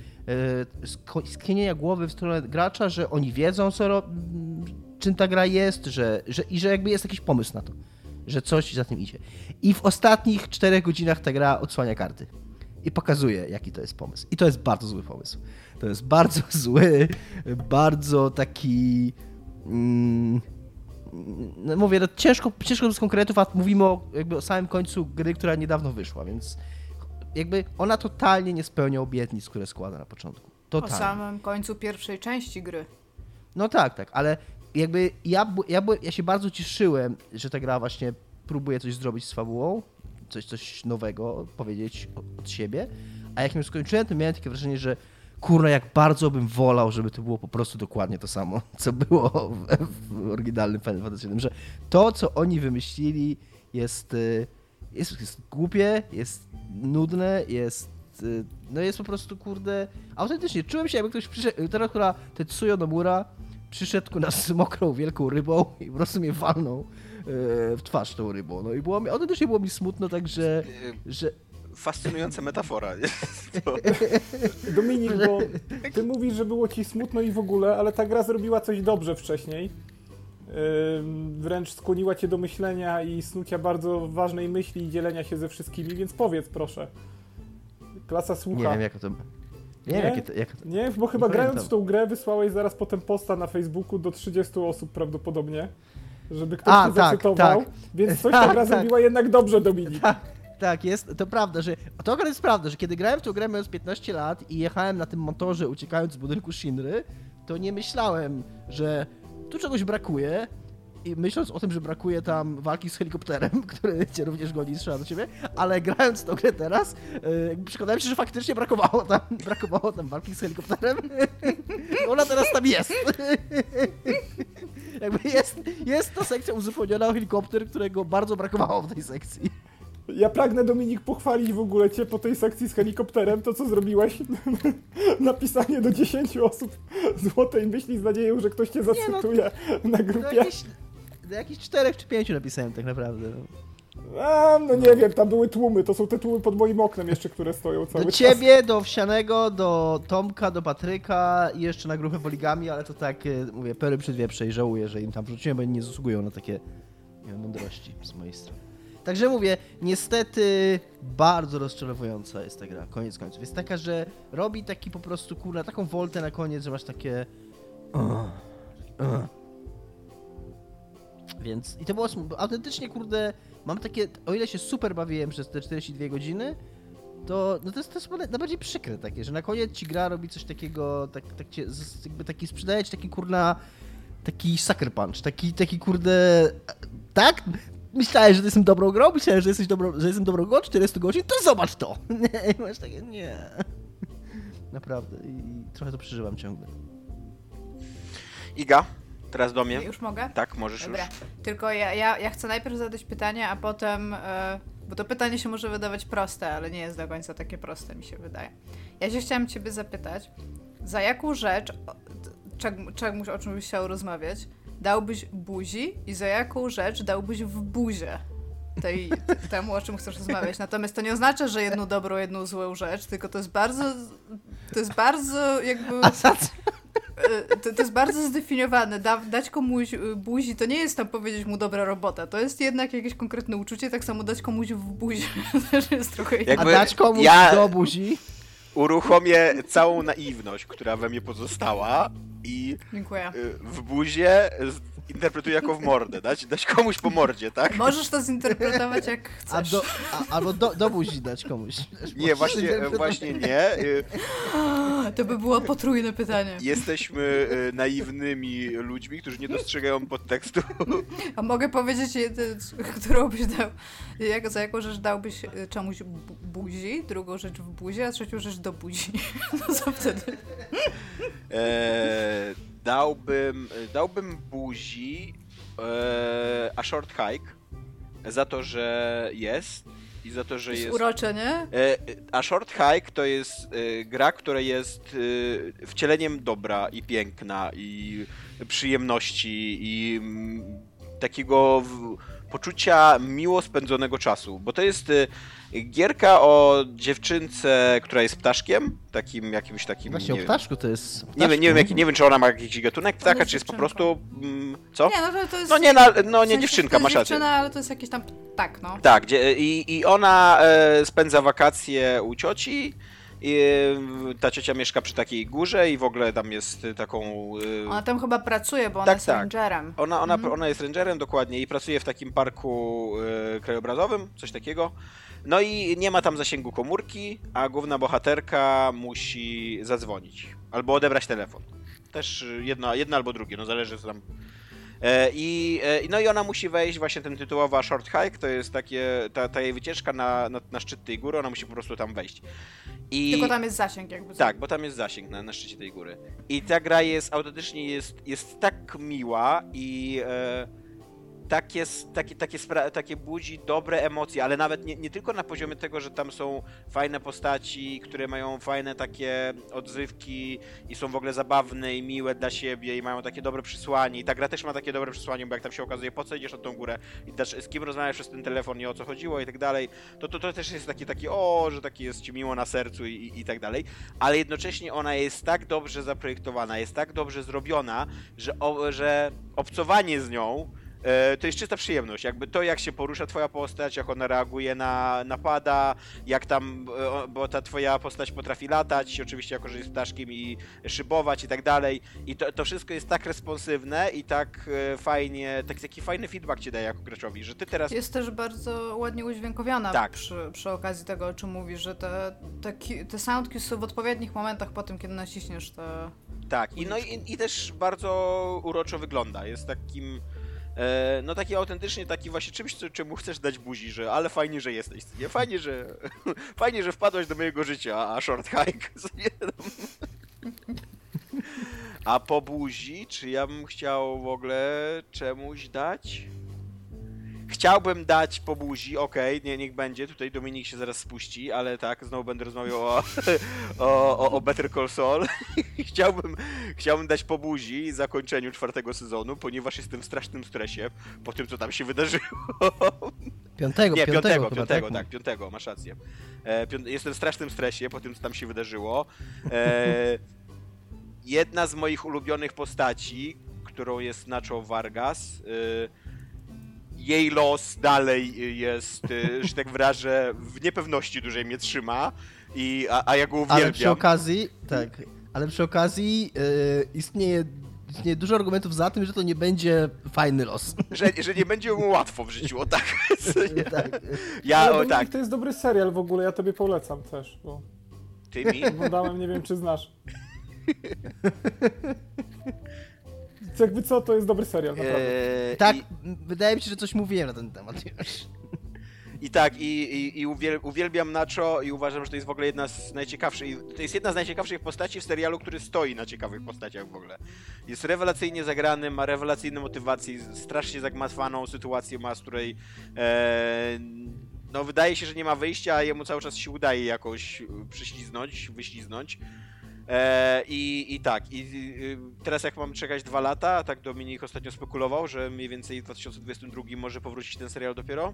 y, skinienia głowy w stronę gracza, że oni wiedzą, co czym ta gra jest, że, że, i że jakby jest jakiś pomysł na to, że coś za tym idzie. I w ostatnich czterech godzinach ta gra odsłania karty i pokazuje, jaki to jest pomysł. I to jest bardzo zły pomysł. To jest bardzo zły, bardzo taki. Mm, mówię, no ciężko, ciężko z konkretów, a mówimy o, jakby o samym końcu gry, która niedawno wyszła, więc jakby ona totalnie nie spełnia obietnic, które składa na początku. Po Totalnie. samym końcu pierwszej części gry. No tak, tak, ale jakby ja, ja, ja się bardzo cieszyłem, że ta gra właśnie próbuje coś zrobić z fabułą, coś, coś nowego powiedzieć o- od siebie, a jak ją skończyłem, to miałem takie wrażenie, że kurna, jak bardzo bym wolał, żeby to było po prostu dokładnie to samo, co było w, oryginalnym Final Fantasy VII, że to, co oni wymyślili jest, y, jest, jest głupie, jest nudne, jest y, no jest po prostu, kurde, autentycznie, czułem się jakby ktoś przyszedł, teraz, która Tetsuyo Nomura przyszedł ku nas z mokrą, wielką rybą i po prostu mnie walnął w twarz tą rybą, no i było mi, autentycznie było mi smutno, także, Y, że, Fascynująca metafora. To, Dominik, bo ty mówisz, że było ci smutno i w ogóle, ale ta gra zrobiła coś dobrze wcześniej. Wręcz skłoniła cię do myślenia i snucia bardzo ważnej myśli i dzielenia się ze wszystkimi, więc powiedz proszę. Klasa słucha. nie wiem jak to, nie, wiem Nie? jakie to, jak to, Nie, bo chyba Nie grając w tą grę wysłałeś zaraz potem posta na Facebooku do 30 osób prawdopodobnie, żeby ktoś A, tak, zacytował, tak. więc coś Tak, ta gra tak. zrobiła jednak dobrze, Dominik. Tak, jest, to prawda, że to akurat jest prawda, że kiedy grałem w tę grę mając 15 lat i jechałem na tym motorze uciekając z budynku Shinry, to nie myślałem, że tu czegoś brakuje i myśląc o tym, że brakuje tam walki z helikopterem, który cię również goni strzela do ciebie, ale grając tę grę teraz, yy, przekonałem się, że faktycznie brakowało tam, brakowało tam walki z helikopterem. Ona teraz tam jest. jakby jest, jest ta sekcja uzupełniona o helikopter, którego bardzo brakowało w tej sekcji. Ja pragnę, Dominik, pochwalić w ogóle cię po tej sekcji z helikopterem, to co zrobiłeś, napisanie do 10 osób złotej myśli z nadzieją, że ktoś cię no, zacytuje na Do grupie. jakichś, do jakichś czterech czy pięciu napisałem tak naprawdę. No. A, no nie wiem, tam były tłumy, to są te tłumy pod moim oknem jeszcze, które stoją cały Do czas. ciebie, do Owsianego, do Tomka, do Patryka i jeszcze na grupę poligami, ale to tak, e, mówię, pery przed wieprze i żałuję, że im tam wrzuciłem, bo oni nie zasługują na takie nie wiem, mądrości z mojej strony. Także mówię, niestety bardzo rozczarowująca jest ta gra, koniec końców. Jest taka, że robi taki po prostu, kurna, taką woltę na koniec, że masz takie... Więc, i to było autentycznie, kurde, mam takie, o ile się super bawiłem przez te 42 godziny, to, no to jest, to jest najbardziej przykre takie, że na koniec ci gra robi coś takiego, tak, tak cię, jakby taki, sprzedaje ci taki, kurna, taki sucker punch, taki, taki kurde, tak? Myślałeś, że jestem dobrą grą, myślałeś, że, jesteś dobrą, że jestem dobrą grą 40 godzin, to zobacz to! Nie, i masz takie, nie. Naprawdę, i trochę to przeżywam ciągle. Iga, teraz do mnie. Już mogę? Tak, możesz Dobra, już. tylko ja, ja, ja chcę najpierw zadać pytanie, a potem. E, bo to pytanie się może wydawać proste, ale nie jest do końca takie proste, mi się wydaje. Ja się chciałam Ciebie zapytać, za jaką rzecz, czemuś, o czym byś chciał rozmawiać, dałbyś buzi i za jaką rzecz dałbyś w buzie? Tej, temu, o czym chcesz rozmawiać. Natomiast to nie oznacza, że jedną dobrą, jedną złą rzecz, tylko to jest bardzo. To jest bardzo jakby. Y, to, to jest bardzo zdefiniowane. Da, dać komuś y, buzi to nie jest tam powiedzieć mu dobra robota. To jest jednak jakieś konkretne uczucie. Tak samo dać komuś w buzi też jest trochę Jak- A Jakby dać komuś ja- do buzi? Uruchomię całą naiwność, która we mnie pozostała i Dziękuję. y, w buzie interpretuję jako w mordę. Dać, dać komuś po mordzie, tak? Możesz to zinterpretować jak A chcesz. do, a, albo do, do buzi dać komuś. Nie, właśnie, właśnie nie. Y, To by było potrójne pytanie. Jesteśmy y, naiwnymi ludźmi, którzy nie dostrzegają podtekstu. A mogę powiedzieć, jedy- którą byś dał, jak, za jaką rzecz dałbyś y, czemuś bu- buzi, drugą rzecz w buzie, a trzecią rzecz do buzi. No co wtedy? E, dałbym, dałbym buzi e, a short hike za to, że jest i za to, że Jest jest. urocze, nie? E, a short hike to jest e, gra, która jest wcieleniem dobra i piękna i przyjemności i mm, takiego w, poczucia miło spędzonego czasu, bo to jest e, gierka o dziewczynce, która jest ptaszkiem, takim jakimś takim Właśnie o nie wiem, ptaszku to jest... nie wiem, nie wiem, ptaszku. nie wiem, czy ona ma jakiś gatunek ptaka, jest czy jest po dziewczynką. prostu. Mm, co? Nie, no to, to jest... No nie, na, w no nie sensie, dziewczynka, to jest masz rację. dziewczyna, ale to jest jakiś tam... Tak, no. Tak, gdzie, i, i ona e, spędza wakacje u cioci. I, e, ta ciocia mieszka przy takiej górze i w ogóle tam jest e, taką. E, Ona tam chyba pracuje, bo ona Tak, jest tak. rangerem. ona, ona, Mhm. ona jest rangerem dokładnie i pracuje w takim parku krajobrazowym, coś takiego. No i nie ma tam zasięgu komórki, a główna bohaterka musi zadzwonić albo odebrać telefon. Też jedno, jedno albo drugie, no zależy co tam. E, I, e, no i ona musi wejść, właśnie ten tytułowa short hike, to jest takie, ta, ta jej wycieczka na, na, na szczyt tej góry, ona musi po prostu tam wejść. I... Tylko tam jest zasięg jakby. Tak, bo tam jest zasięg na, na szczycie tej góry. I ta gra jest autentycznie jest, jest tak miła i e, takie, takie, takie, takie budzi dobre emocje, ale nawet nie, nie tylko na poziomie tego, że tam są fajne postaci, które mają fajne takie odzywki i są w ogóle zabawne i miłe dla siebie i mają takie dobre przesłanie. I ta gra też ma takie dobre przesłanie, bo jak tam się okazuje, po co idziesz na tą górę i z kim rozmawiasz przez ten telefon i o co chodziło i tak dalej, to, to, to też jest takie, takie o, że takie jest ci miło na sercu i, i, tak dalej ale jednocześnie ona jest tak dobrze zaprojektowana, jest tak dobrze zrobiona, że, o, że obcowanie z nią to jest czysta przyjemność. Jakby to, jak się porusza twoja postać, jak ona reaguje na napada, jak tam, e, bo ta twoja postać potrafi latać, oczywiście jako, że jest ptaszkiem i szybować i tak dalej. I to, to wszystko jest tak responsywne i tak e, fajnie, tak, taki fajny feedback ci daje jako graczowi, że ty teraz... Jest też bardzo ładnie udźwiękowiona Tak. przy, przy okazji tego, o czym mówisz, że te, te, te soundki są w odpowiednich momentach po tym, kiedy naciśniesz te... Tak, i, no i, i też bardzo uroczo wygląda. Jest takim. E, no taki autentycznie taki właśnie czymś, co, czemu chcesz dać buzi, że ale fajnie, że jesteś. Nie? Fajnie, że fajnie, że wpadłeś do mojego życia, a short hike. A po buzi, czy ja bym chciał w ogóle czemuś dać? Chciałbym dać po buzi, okej, nie, niech będzie, tutaj Dominik się zaraz spuści, ale tak, znowu będę rozmawiał o, o, o, o Better Call Saul. chciałbym, chciałbym dać po buzi zakończeniu czwartego sezonu, ponieważ jestem w strasznym stresie po tym, co tam się wydarzyło. Piątego, Nie, piątego, piątego, chyba, piątego, tak? tak, piątego, masz rację. E, pią- jestem w strasznym stresie po tym, co tam się wydarzyło. E, jedna z moich ulubionych postaci, którą jest Nacho Vargas, e, jej los dalej jest, y, że tak wyrażę, w niepewności dużej mnie trzyma, i, a, a ja go uwielbiam. Ale przy okazji, tak, ale przy okazji yy, istnieje, istnieje dużo argumentów za tym, że to nie będzie fajny los. Że, że nie będzie mu łatwo w życiu, o tak. tak. Ja, o tak, to jest dobry serial w ogóle, ja tobie polecam też, bo ty mi? oglądałem, nie wiem czy znasz. Jakby co, to jest dobry serial, naprawdę. Eee, Tak, i- wydaje mi się, że coś mówiłem na ten temat już. I tak, i, i, i uwiel, uwielbiam Nacho i uważam, że to jest w ogóle jedna z najciekawszych, to jest jedna z najciekawszych postaci w serialu, który stoi na ciekawych postaciach w ogóle. Jest rewelacyjnie zagrany, ma rewelacyjne motywacje, strasznie zagmatwaną sytuację ma, z której e, no wydaje się, że nie ma wyjścia, a jemu cały czas się udaje jakoś przyśliznąć, wyśliznąć. E, i, I tak, i i, teraz jak mam czekać dwa lata, tak Dominik ostatnio spekulował, że mniej więcej w 2022 może powrócić ten serial dopiero,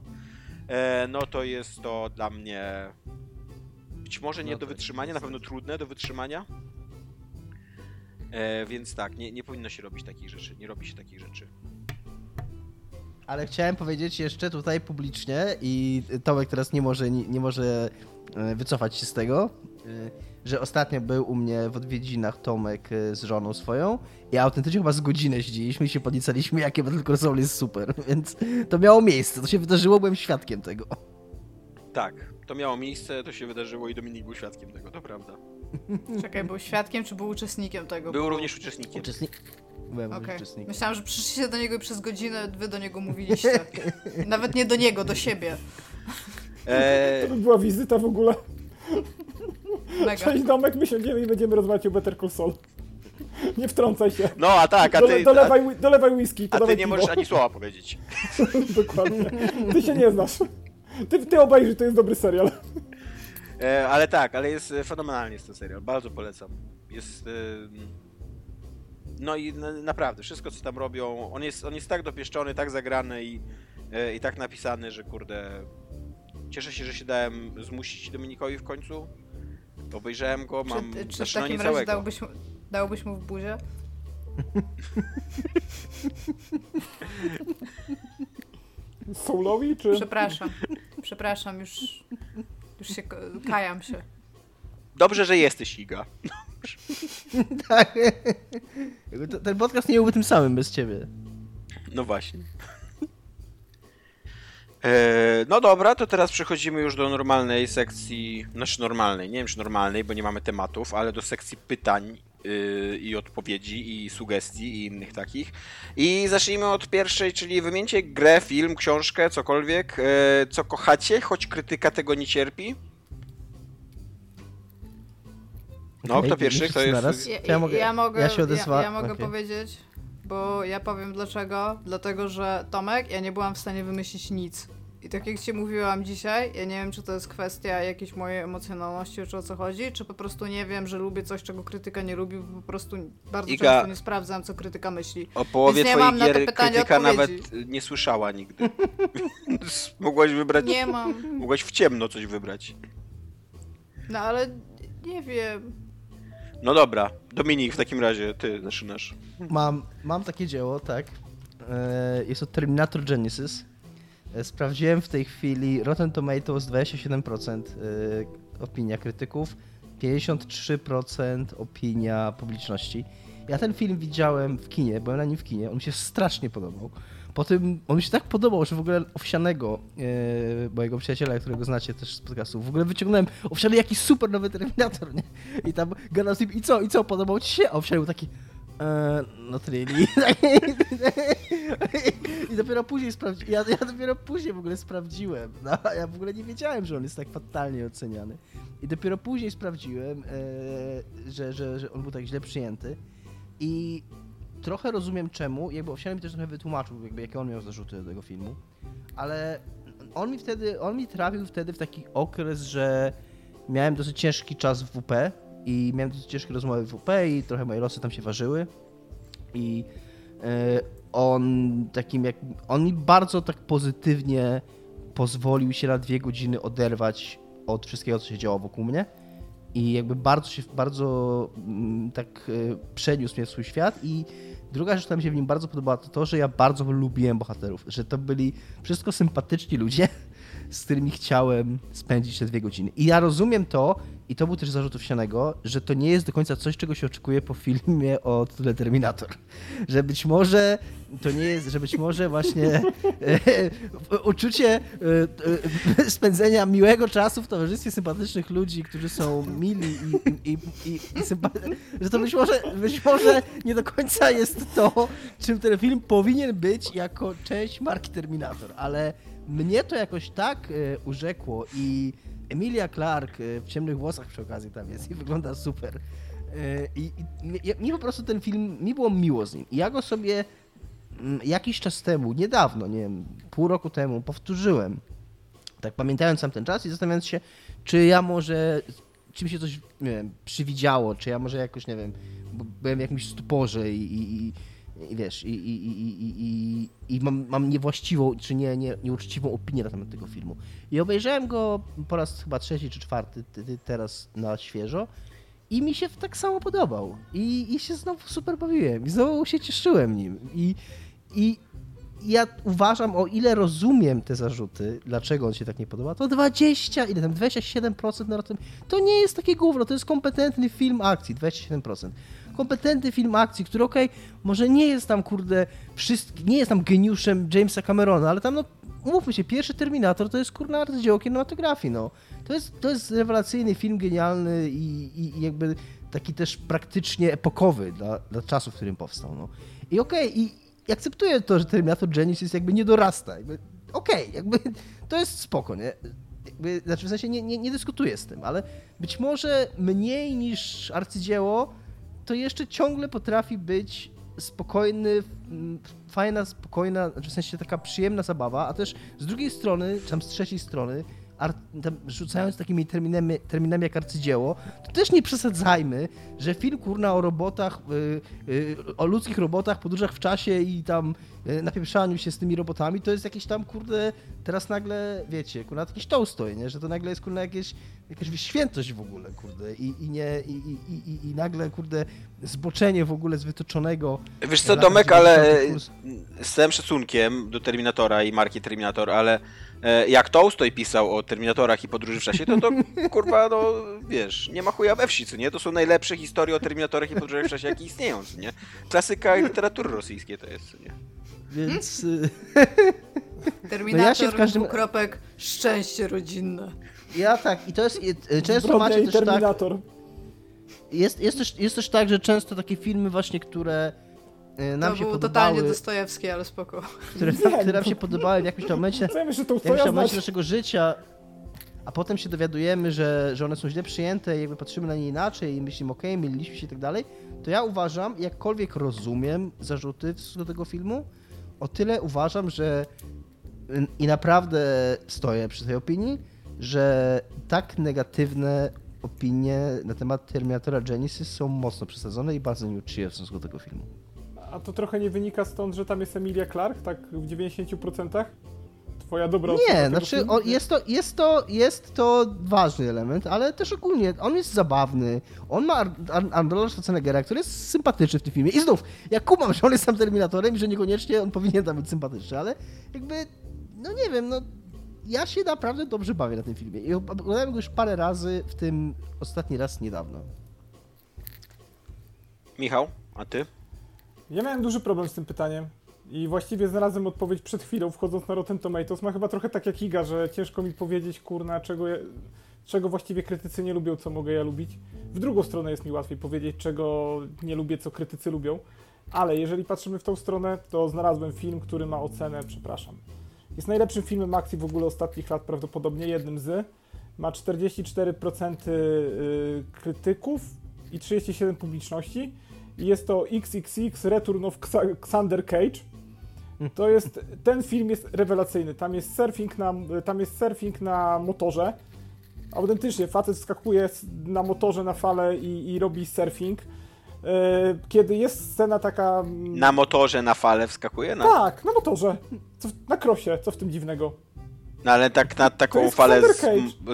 e, no to jest to dla mnie być może nie No do wytrzymania, na pewno trudne do wytrzymania. E, więc tak, nie, nie powinno się robić takich rzeczy, nie robi się takich rzeczy. Ale chciałem powiedzieć jeszcze tutaj publicznie i Tomek teraz nie może, nie, nie może e, wycofać się z tego, e, że ostatnio był u mnie w odwiedzinach Tomek e, z żoną swoją i autentycznie chyba z godzinę siedzieliśmy i się podniecaliśmy, jakie Battle Console jest super, więc to miało miejsce, to się wydarzyło, byłem świadkiem tego. Tak, to miało miejsce, to się wydarzyło i Dominik był świadkiem tego, to prawda. Czekaj, był świadkiem czy był uczestnikiem tego? Był również uczestnikiem. Uczestnik... Byłem Okej. uczestnikiem. Myślałam, że przyszliście do niego i przez godzinę wy do niego mówiliście. Nawet nie do niego, do siebie. E, To by była wizyta w ogóle. Mega. Cześć Domek, my siądziemy i będziemy rozmawiać o Better Call Saul. Nie wtrącaj się. no a tak, a ty, a, dolewaj, whi- dolewaj whisky, a ty nie piwo. możesz ani słowa powiedzieć. Dokładnie. Ty się nie znasz. Ty, ty obejrzyj, to jest dobry serial. E, ale tak, ale jest e, fenomenalnie jest ten serial, bardzo polecam. Jest. E, no i na, naprawdę, wszystko co tam robią, on jest, on jest tak dopieszczony, tak zagrany i, e, i tak napisany, że kurde. Cieszę się, że się dałem zmusić Dominikowi w końcu. Obejrzałem go, mam Czy, czy w takim razie całego. dałbyś, mu- dałbyś mu w buzię? Soulowi, czy... Przepraszam. Przepraszam, już, już się kajam się. Dobrze, że jesteś Iga. Tak. Ten podcast nie byłby tym samym bez ciebie. No właśnie. E, no dobra, to teraz przechodzimy już do normalnej sekcji, znaczy normalnej, nie wiem czy normalnej, bo nie mamy tematów, ale do sekcji pytań yy, i odpowiedzi i sugestii i innych takich. I zacznijmy od pierwszej, czyli wymieńcie grę, film, książkę, cokolwiek, e, co kochacie, choć krytyka tego nie cierpi. No, kto pierwszy? Kto jest... Ja, ja mogę- ja mogę, ja się odezwa- ja, ja mogę okej. powiedzieć, bo ja powiem dlaczego. Dlatego, że Tomek, ja nie byłam w stanie wymyślić nic. I tak jak ci mówiłam dzisiaj, ja nie wiem, czy to jest kwestia jakiejś mojej emocjonalności, czy o co chodzi, czy po prostu nie wiem, że lubię coś, czego krytyka nie lubi, bo po prostu bardzo Iga- często nie sprawdzam, co krytyka myśli. O połowie Więc na te gier pytania krytyka odpowiedzi. nawet nie słyszała nigdy. Mogłaś wybrać Nie mam. Mogłaś w ciemno coś wybrać. No ale nie wiem. No dobra, Dominik, w takim razie ty zaczynasz. Mam, mam takie dzieło, tak. E, Jest to Terminator Genesis. E, Sprawdziłem w tej chwili Rotten Tomatoes 27% e, opinia krytyków, 53% opinia publiczności. Ja ten film widziałem w kinie, byłem na nim w kinie, on mi się strasznie podobał. Po tym on mi się tak podobał, że w ogóle Owsianego, e, mojego przyjaciela, którego znacie też z podcastu, w ogóle wyciągnąłem Owsiany jaki super nowy Terminator, nie? I tam gadał z nim, i co, i co, podobał ci się? A Owsiany był taki, no really. I dopiero później sprawdziłem. Ja, ja dopiero później w ogóle sprawdziłem. No, ja w ogóle nie wiedziałem, że on jest tak fatalnie oceniany. I dopiero później sprawdziłem, e, że, że, że on był tak źle przyjęty. I trochę rozumiem czemu. Jakby Owsiany mi też trochę wytłumaczył, jakby jakie on miał zarzuty do tego filmu. Ale on mi wtedy, on mi trafił wtedy w taki okres, że miałem dosyć ciężki czas w WP i miałem dosyć ciężkie rozmowy w WP i trochę moje losy tam się ważyły. I e, on takim jak. On mi bardzo tak pozytywnie pozwolił się na dwie godziny oderwać od wszystkiego, co się działo wokół mnie. I jakby bardzo się, bardzo mm, tak e, przeniósł mnie w swój świat i Druga rzecz, która mi się w nim bardzo podobała, to to, że ja bardzo lubiłem bohaterów, że to byli wszystko sympatyczni ludzie, z którymi chciałem spędzić te dwie godziny. I ja rozumiem to, i to był też zarzut owsianego, że to nie jest do końca coś, czego się oczekuje po filmie o tytule Terminator. Że być może to nie jest, że być może właśnie e, uczucie e, e, spędzenia miłego czasu w towarzystwie sympatycznych ludzi, którzy są mili i, i, i, i sympatyczni, że to być może, być może nie do końca jest to, czym ten film powinien być jako część marki Terminator, ale mnie to jakoś tak e, urzekło i Emilia Clark e, w ciemnych włosach przy okazji tam jest i wygląda super. E, i mi po prostu ten film, mi było miło z nim. I ja go sobie mm, jakiś czas temu, niedawno, nie wiem, pół roku temu powtórzyłem. Tak pamiętając sam ten czas i zastanawiając się, czy ja może, czy mi się coś, nie wiem, przywidziało, czy ja może jakoś, nie wiem, byłem w jakimś stuporze i, i, i wiesz, i, i, i, i, i mam, mam niewłaściwą, czy nie, nie, nieuczciwą opinię na temat tego filmu. I obejrzałem go po raz chyba trzeci czy czwarty teraz na świeżo i mi się tak samo podobał. I, i się znowu super bawiłem. I znowu się cieszyłem nim. I, i ja uważam, o ile rozumiem te zarzuty, dlaczego on się tak nie podoba, to 20, ile tam, 27% na tym, to nie jest takie gówno, to jest kompetentny film akcji, 27% kompetentny film akcji, który okej, okay, może nie jest tam, kurde, wszystki, nie jest tam geniuszem Jamesa Camerona, ale tam, no, umówmy się, pierwszy Terminator to jest, kurna, arcydzieło kinematografii, no. To jest, to jest rewelacyjny film, genialny i, i, jakby taki też praktycznie epokowy dla, dla czasu, w którym powstał, no. I okej, okay, i akceptuję to, że Terminator Genesis jakby nie dorasta, jakby okej, okay, jakby to jest spoko, nie? Jakby, znaczy w sensie nie, nie, nie dyskutuję z tym, ale być może mniej niż arcydzieło to jeszcze ciągle potrafi być spokojny, fajna, spokojna, znaczy w sensie taka przyjemna zabawa, a też z drugiej strony, czy tam z trzeciej strony, rzucając takimi terminami, terminami jak arcydzieło, to też nie przesadzajmy, że film kurna o robotach, yy, yy, o ludzkich robotach, podróżach w czasie i tam yy, napieprzaniu się z tymi robotami, to jest jakieś tam kurde, teraz nagle, wiecie, kurna jakiś Tolstoj, nie? że to nagle jest kurna jakieś, jakaś świętość w ogóle, kurde, i, i nie, i, i, i, i nagle, kurde, zboczenie w ogóle z wytoczonego... Wiesz co, Domek, ale z całym szacunkiem do Terminatora i marki Terminator, ale E, jak Tolstoj pisał o Terminatorach i podróży w czasie, to to kurwa, no wiesz, nie ma chuja we wsi, co nie? To są najlepsze historie o Terminatorach i podróżach w czasie, jakie istnieją, co nie? Klasyka literatury rosyjskiej to jest, co nie? Więc... Terminator, no ja się w każdym... kropek, szczęście rodzinne. Ja tak, i to jest, często macie też Terminator. tak... Jest, jest, też, jest też tak, że często takie filmy właśnie, które E, nam to się był podobały, totalnie Dostojewski, ale spoko. Które, które nam się podobały w jakimś tam momencie, to w jakimś momencie naszego życia, a potem się dowiadujemy, że, że one są źle przyjęte i jakby patrzymy na nie inaczej i myślimy, okej, okay, myliliśmy się i tak dalej, to ja uważam, jakkolwiek rozumiem zarzuty w stosunku do tego filmu, o tyle uważam, że i naprawdę stoję przy tej opinii, że tak negatywne opinie na temat Terminatora Genesis są mocno przesadzone i bardzo nieuczciwe w stosunku do tego filmu. A to trochę nie wynika stąd, że tam jest Emilia Clark, tak w 90%? Twoja dobra Nie, znaczy on, jest, to, jest, to, jest to ważny element, ale też ogólnie on jest zabawny. On ma Arnolda Schwarzeneggera, który jest sympatyczny w tym filmie. I znów, ja kumam, że on jest tam Terminatorem i że niekoniecznie on powinien tam być sympatyczny, ale jakby, no nie wiem, no ja się naprawdę dobrze bawię na tym filmie. I oglądałem go już parę razy, w tym ostatni raz niedawno. Michał, a ty? Ja miałem duży problem z tym pytaniem i właściwie znalazłem odpowiedź przed chwilą, wchodząc na Rotten Tomatoes. Ma chyba trochę tak jak Iga, że ciężko mi powiedzieć, kurna, czego, ja, czego właściwie krytycy nie lubią, co mogę ja lubić. W drugą stronę jest mi łatwiej powiedzieć, czego nie lubię, co krytycy lubią. Ale jeżeli patrzymy w tą stronę, to znalazłem film, który ma ocenę, przepraszam. Jest najlepszym filmem akcji w ogóle ostatnich lat, prawdopodobnie jednym z. Ma 44% y, krytyków i 37% publiczności jest to XXX Return of Xander Cage. To jest, ten film jest rewelacyjny. Tam jest surfing na, tam jest surfing na motorze. Autentycznie, facet skakuje na motorze na falę i, i robi surfing. E, kiedy jest scena taka... Mm, na motorze na falę wskakuje? Na... Tak, na motorze. Co, na krosie, co w tym dziwnego? No ale tak na taką falę z,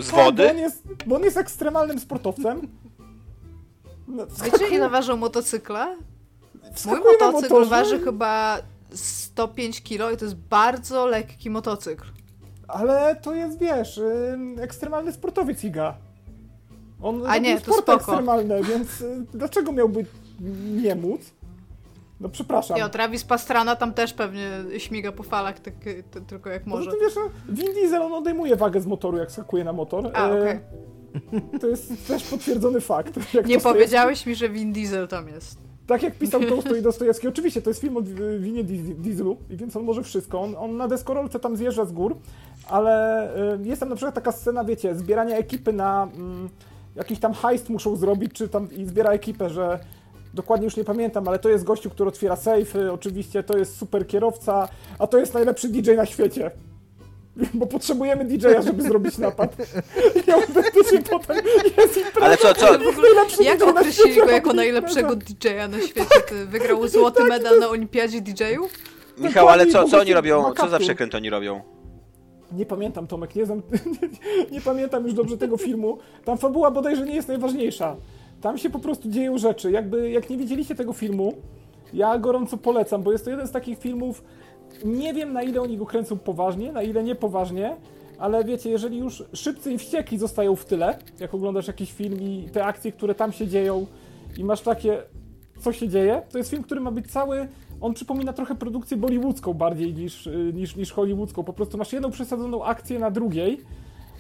z, wody? Tak, bo, on jest, bo on jest ekstremalnym sportowcem no, Wiecie ile ważą motocykle? Mój motocykl waży chyba 105 kg i to jest bardzo lekki motocykl. Ale to jest, wiesz, ekstremalny sportowiec Iga. On A nie, to spoko. ekstremalne, więc y, dlaczego miałby nie móc? No przepraszam. O, Travis Pastrana tam też pewnie śmiga po falach, tak, ty, tylko jak Poza może. tym wiesz, no, Vin Diesel on odejmuje wagę z motoru, jak skakuje na motor. A, E, okej. To jest też potwierdzony fakt. Nie powiedziałeś mi, że Vin Diesel tam jest. Tak jak pisał Tolstoj i Dostojewski, oczywiście to jest film o Wi- Winie i więc on może wszystko. On, on na deskorolce tam zjeżdża z gór, ale y, jest tam na przykład taka scena, wiecie, zbierania ekipy na mm, jakiś tam heist muszą zrobić, czy tam i zbiera ekipę, że dokładnie już nie pamiętam, ale to jest gościu, który otwiera sejfy, oczywiście to jest super kierowca, a to jest najlepszy DJ na świecie. Bo potrzebujemy DJ-a, żeby zrobić napad. I autentycznie potem jest impreza. Ale co, co? W ogóle, Najlepszy jak określili go jako najlepszego. DJ-a na świecie? Ty wygrał złoty medal na olimpiadzie DJ-ów? Michał, ale co, co oni robią? Co za przekręt oni robią? Nie pamiętam, Tomek, nie znam, nie pamiętam już dobrze tego filmu. Tam fabuła bodajże nie jest najważniejsza. Tam się po prostu dzieją rzeczy. Jakby, jak nie widzieliście tego filmu, ja gorąco polecam, bo jest to jeden z takich filmów, nie wiem na ile oni go kręcą poważnie, na ile niepoważnie, ale wiecie, jeżeli już szybcy i wściekli zostają w tyle, jak oglądasz jakiś film i te akcje, które tam się dzieją i masz takie, co się dzieje, to jest film, który ma być cały, on przypomina trochę produkcję bollywoodzką bardziej niż, y, niż, niż hollywoodzką. Po prostu masz jedną przesadzoną akcję na drugiej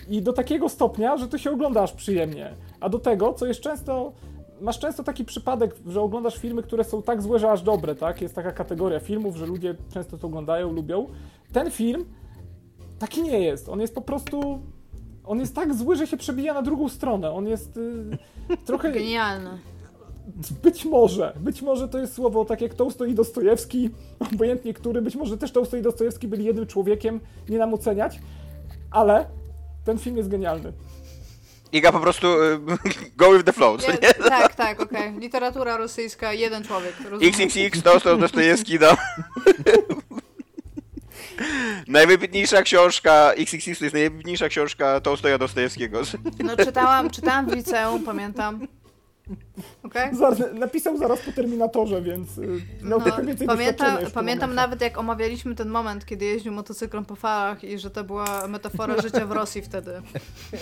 i do takiego stopnia, że to się ogląda aż przyjemnie. A do tego, co jest często, masz często taki przypadek, że oglądasz filmy, które są tak złe, że aż dobre, tak? Jest taka kategoria filmów, że ludzie często to oglądają, lubią. Ten film taki nie jest. On jest po prostu... On jest tak zły, że się przebija na drugą stronę. On jest y, trochę... Genialne. Być może, być może to jest słowo tak jak Tołstoj i Dostojewski, obojętnie który, być może też Tołstoj i Dostojewski byli jednym człowiekiem, nie nam oceniać, ale ten film jest genialny. Iga po prostu y, go with the flow, co Nie, tak, tak, okej. Literatura rosyjska, jeden człowiek. rozumiem. XXX, Tolstoj, Dostojewski, no. Najwybitniejsza książka, XXX to jest najwybitniejsza książka Tolstoja Dostojewskiego. No czytałam, czytałam w liceum, pamiętam. Zaraz, napisał zaraz po Terminatorze, więc y, miał No, trochę więcej pamiętam, nawet jak omawialiśmy ten moment, kiedy jeździł motocyklem po falach i że to była metafora życia w Rosji wtedy.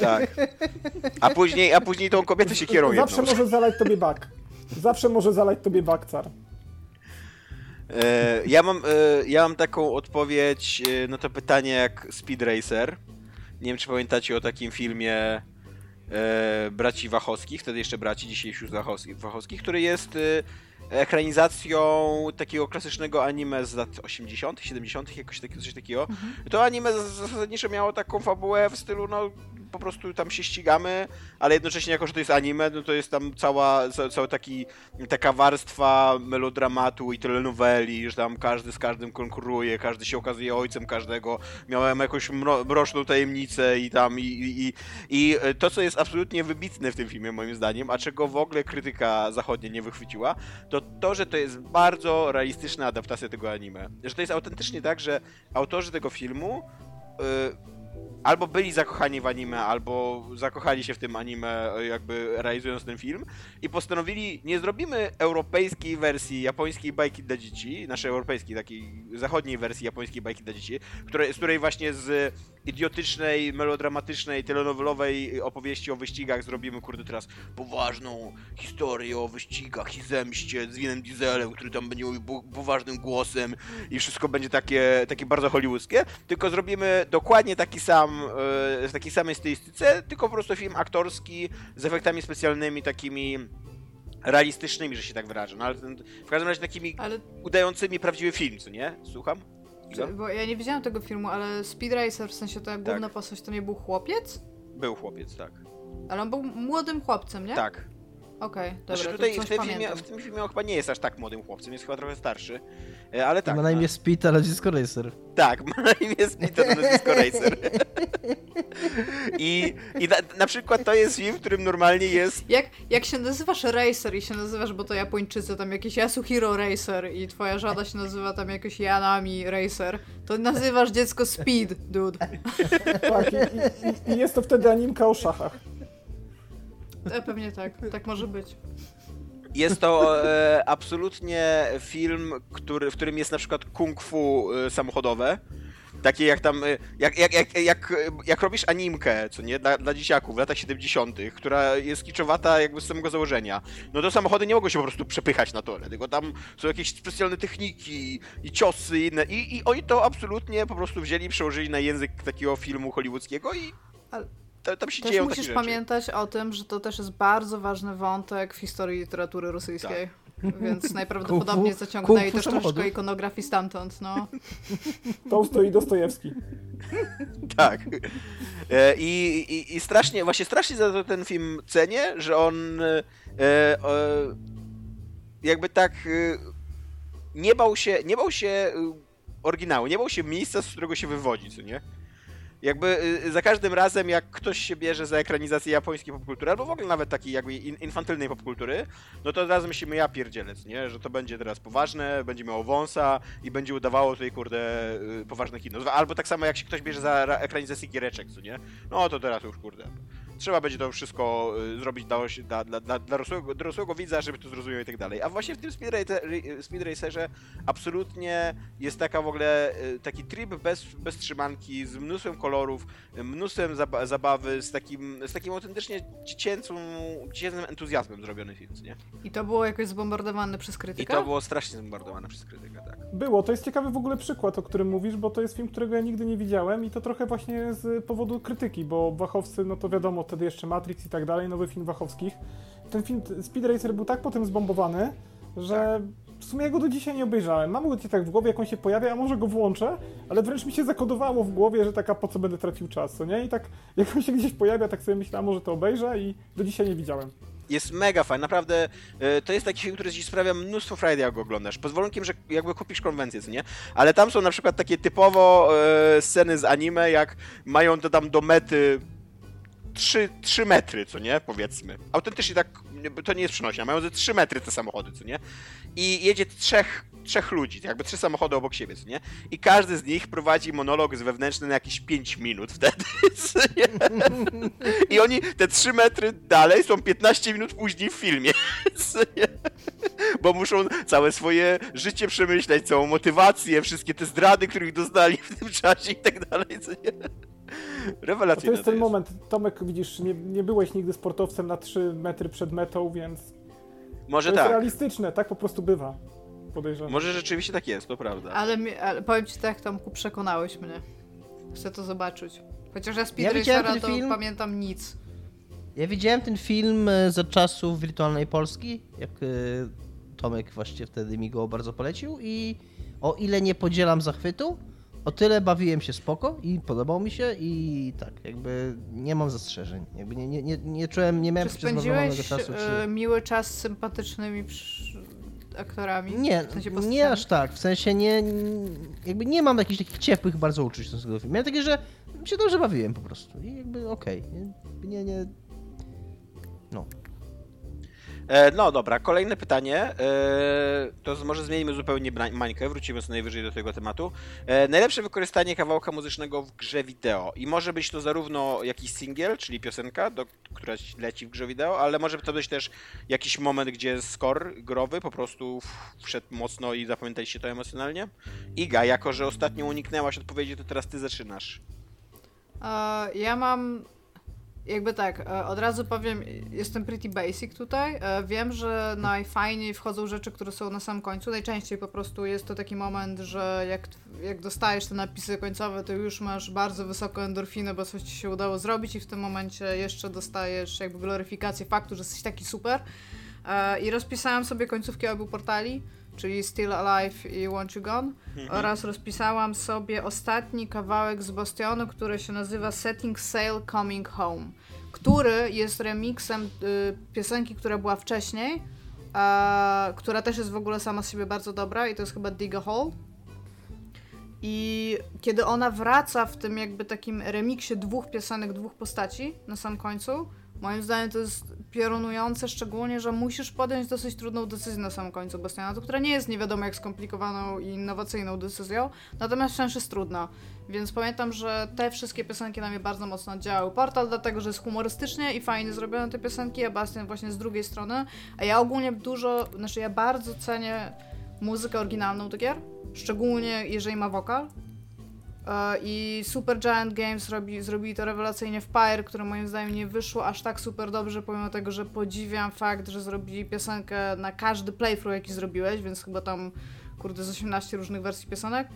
Tak. A później, a później tą kobietę się kieruje. Zawsze może zalać tobie bak. Zawsze może zalać tobie bakcar. E, ja, mam, e, ja mam taką odpowiedź e, na to pytanie jak Speed Racer. Nie wiem, czy pamiętacie o takim filmie e, braci Wachowskich, wtedy jeszcze braci, dzisiaj już Wachowskich, który jest e, ekranizacją takiego klasycznego anime z lat 80., 70., jakoś takie, coś takiego. To anime zasadniczo miało taką fabułę w stylu, no po prostu tam się ścigamy, ale jednocześnie jako, że to jest anime, no to jest tam cała, ca, cały taki, taka warstwa melodramatu i telenoweli, że tam każdy z każdym konkuruje, każdy się okazuje ojcem każdego, miałem jakąś mro, mroczną tajemnicę i tam i, i, i, i to, co jest absolutnie wybitne w tym filmie moim zdaniem, a czego w ogóle krytyka zachodnia nie wychwyciła, to to, że to jest bardzo realistyczna adaptacja tego anime. Że to jest autentycznie tak, że autorzy tego filmu y, albo byli zakochani w anime, albo zakochali się w tym anime, jakby realizując ten film i postanowili, nie zrobimy europejskiej wersji japońskiej bajki dla dzieci, naszej europejskiej, takiej zachodniej wersji japońskiej bajki dla dzieci, które, z której właśnie z idiotycznej, melodramatycznej, telenowelowej opowieści o wyścigach zrobimy, kurde, teraz poważną historię o wyścigach i zemście z Winem Dieselem, który tam będzie mówił poważnym głosem i wszystko będzie takie, takie bardzo hollywoodzkie, tylko zrobimy dokładnie taki sam, e, w takiej samej stylistyce, tylko po prostu film aktorski z efektami specjalnymi takimi realistycznymi, że się tak wyrażę. No ale ten, w każdym razie takimi Ale udającymi prawdziwy film, co nie? Słucham? Bo ja nie widziałam tego filmu, ale Speed Racer, w sensie ta główna postać to nie był chłopiec? Był chłopiec, tak. Ale on był młodym chłopcem, nie? Tak. Okej, dobra, Znaczy to tutaj coś w tym, filmie, w tym filmie on chyba nie jest aż tak młodym chłopcem, jest chyba trochę starszy. E, Ale tak. ma na imię Speed, ale Disco Racer. Tak, ma na imię Peter na Disco Racer. I, i na, na przykład to jest film, w którym normalnie jest. Jak, jak się nazywasz Racer i się nazywasz, bo to Japończycy, tam jakiś Yasuhiro Racer i twoja żona się nazywa tam jakoś Yanami Racer, to nazywasz dziecko Speed, dude. Tak, i, i, i jest to wtedy animka o szachach. E, pewnie tak, tak może być. Jest to e, absolutnie film, który, w którym jest na przykład kung fu e, samochodowe. Takie jak tam, e, jak, jak, jak, jak, jak robisz animkę, co nie, dla, dla dzieciaków w latach 70., która jest kiczowata jakby z samego założenia, no to samochody nie mogą się po prostu przepychać na torę, tylko tam są jakieś specjalne techniki i ciosy inne i, i oni to absolutnie po prostu wzięli, przełożyli na język takiego filmu hollywoodzkiego i Ale ta- tam się Też dzieją musisz pamiętać o tym, że to też jest bardzo ważny wątek w historii literatury rosyjskiej. Więc najprawdopodobniej Kung fu- zaciągnęli kung fu też samochodów. troszeczkę ikonografii stamtąd, no. Tołstoj i Dostojewski. Tak. E, I, i, I strasznie, właśnie strasznie za to ten film cenię, że on e, e, jakby tak e, nie bał się, nie bał się e, oryginału, nie bał się miejsca, z którego się wywodzi, co nie? Jakby e, za każdym razem, jak ktoś się bierze za ekranizację japońskiej popkultury, albo w ogóle nawet takiej jakby in, infantylnej popkultury, no to od razu myślimy, ja pierdzielę, co nie? Że to będzie teraz poważne, będzie miało wąsa i będzie udawało tutaj, kurde, y, poważne kino. Albo tak samo jak się ktoś bierze za ra- ekranizację giereczek, co nie? No to teraz już, kurde. Trzeba będzie to wszystko y, zrobić dla, dla, dla, dla dorosłego, dorosłego widza, żeby to zrozumiał i tak dalej. A właśnie w tym Speed, Racer, Speed Racerze absolutnie jest taka w ogóle y, taki tryb bez, bez trzymanki, z mnóstwem kolorów, y, mnóstwem zaba zabawy, z takim, z takim autentycznie dziecięcą, dziecięcym entuzjazmem zrobiony film, nie? I to było jakoś zbombardowane przez I krytykę? to było strasznie zbombardowane przez krytykę, tak. Było, to jest ciekawy w ogóle przykład, o którym mówisz, bo to jest film, którego ja nigdy nie widziałem i to trochę właśnie z powodu krytyki, bo Wachowcy, no to wiadomo, wtedy jeszcze Matrix i tak dalej, nowy film Wachowskich. Ten film Speed Racer był tak potem zbombowany, że w sumie ja go do dzisiaj nie obejrzałem. Mam go gdzieś tak w głowie, jak on się pojawia, a może go włączę, ale wręcz mi się zakodowało w głowie, że taka po co będę tracił czas, co nie? I tak jak on się gdzieś pojawia, tak sobie myślałem, może to obejrzę i do dzisiaj nie widziałem. Jest mega fajny, naprawdę e, to jest taki film, który ci sprawia mnóstwo frajdy, jak go oglądasz. Pod warunkiem, że jakby kupisz konwencję, co nie? Ale tam są na przykład takie typowo e, sceny z anime, jak mają to tam do mety 3, 3 metry, co nie? Powiedzmy. Autentycznie tak, to nie jest przenośnia, mają ze 3 metry te samochody, co nie? I jedzie trzech, trzech ludzi, jakby trzy samochody obok siebie, co nie? I każdy z nich prowadzi monolog z wewnętrzny na jakieś 5 minut wtedy, co nie? I oni te 3 metry dalej są 15 minut później w filmie. co nie? Bo muszą całe swoje życie przemyśleć, całą motywację, wszystkie te zdrady, których doznali w tym czasie i tak dalej, co nie? A to Rewelacyjne jest ten moment, Tomek, widzisz, nie, nie byłeś nigdy sportowcem na 3 metry przed metą, więc Może to jest tak. realistyczne, tak po prostu bywa. Podejrzewam. Może rzeczywiście tak jest, to prawda. Ale, mi, ale powiem ci tak, Tomku, przekonałeś mnie. Chcę to zobaczyć. Chociaż ja Speed Ja to film. pamiętam nic. Ja widziałem ten film e, za czasów wirtualnej Polski, jak e, Tomek właśnie wtedy mi go bardzo polecił i o ile nie podzielam zachwytu, o tyle bawiłem się spoko i podobał mi się i tak, jakby nie mam zastrzeżeń. Jakby nie, nie, nie, nie czułem, nie miałem Czy spędziłeś czasu. e, Czy... miły czas z sympatycznymi przy... aktorami? Nie, W sensie nie aż tak, w sensie nie, jakby nie mam jakichś takich ciepłych bardzo uczuć do tego filmu. Miałem takie, że się dobrze bawiłem po prostu i jakby okej, nie, nie, nie, no. E, no dobra, kolejne pytanie. E, to może zmienimy zupełnie mańkę, wrócimy co najwyżej do tego tematu. E, najlepsze wykorzystanie kawałka muzycznego w grze wideo. I może być to zarówno jakiś singiel, czyli piosenka, do, która leci w grze wideo, ale może to być też jakiś moment, gdzie score growy po prostu wszedł mocno i zapamiętaliście to emocjonalnie. Iga, jako że ostatnio uniknęłaś odpowiedzi, to teraz ty zaczynasz. Ja mam. Jakby tak, e, od razu powiem, jestem pretty basic tutaj. E, Wiem, że najfajniej wchodzą rzeczy, które są na samym końcu. Najczęściej po prostu jest to taki moment, że jak, jak dostajesz te napisy końcowe, to już masz bardzo wysoką endorfinę, bo coś ci się udało zrobić i w tym momencie jeszcze dostajesz jakby gloryfikację faktu, że jesteś taki super. E, I rozpisałam sobie końcówki obu portali, czyli Still Alive i Want You Gone. Oraz rozpisałam sobie ostatni kawałek z Bastionu, który się nazywa Setting Sail Coming Home, który jest remixem y, piosenki, która była wcześniej, a, która też jest w ogóle sama z siebie bardzo dobra i to jest chyba Dig a Hole. I kiedy ona wraca w tym jakby takim remiksie dwóch piosenek, dwóch postaci na sam końcu, Moim zdaniem to jest piorunujące, szczególnie, że musisz podjąć dosyć trudną decyzję na samym końcu Bastionatu, która nie jest nie wiadomo jak skomplikowaną i innowacyjną decyzją, natomiast wciąż jest trudna. Więc pamiętam, że te wszystkie piosenki na mnie bardzo mocno oddziałały. Portal dlatego, że jest humorystycznie i fajnie zrobione te piosenki, a Bastion właśnie z drugiej strony. A ja ogólnie dużo, znaczy ja bardzo cenię muzykę oryginalną do gier, szczególnie jeżeli ma wokal. I Super Giant Games robi, zrobili to rewelacyjnie w Pyre, które moim zdaniem nie wyszło aż tak super dobrze, pomimo tego, że podziwiam fakt, że zrobili piosenkę na każdy playthrough, jaki zrobiłeś, więc chyba tam, kurde, z 18 różnych wersji piosenek.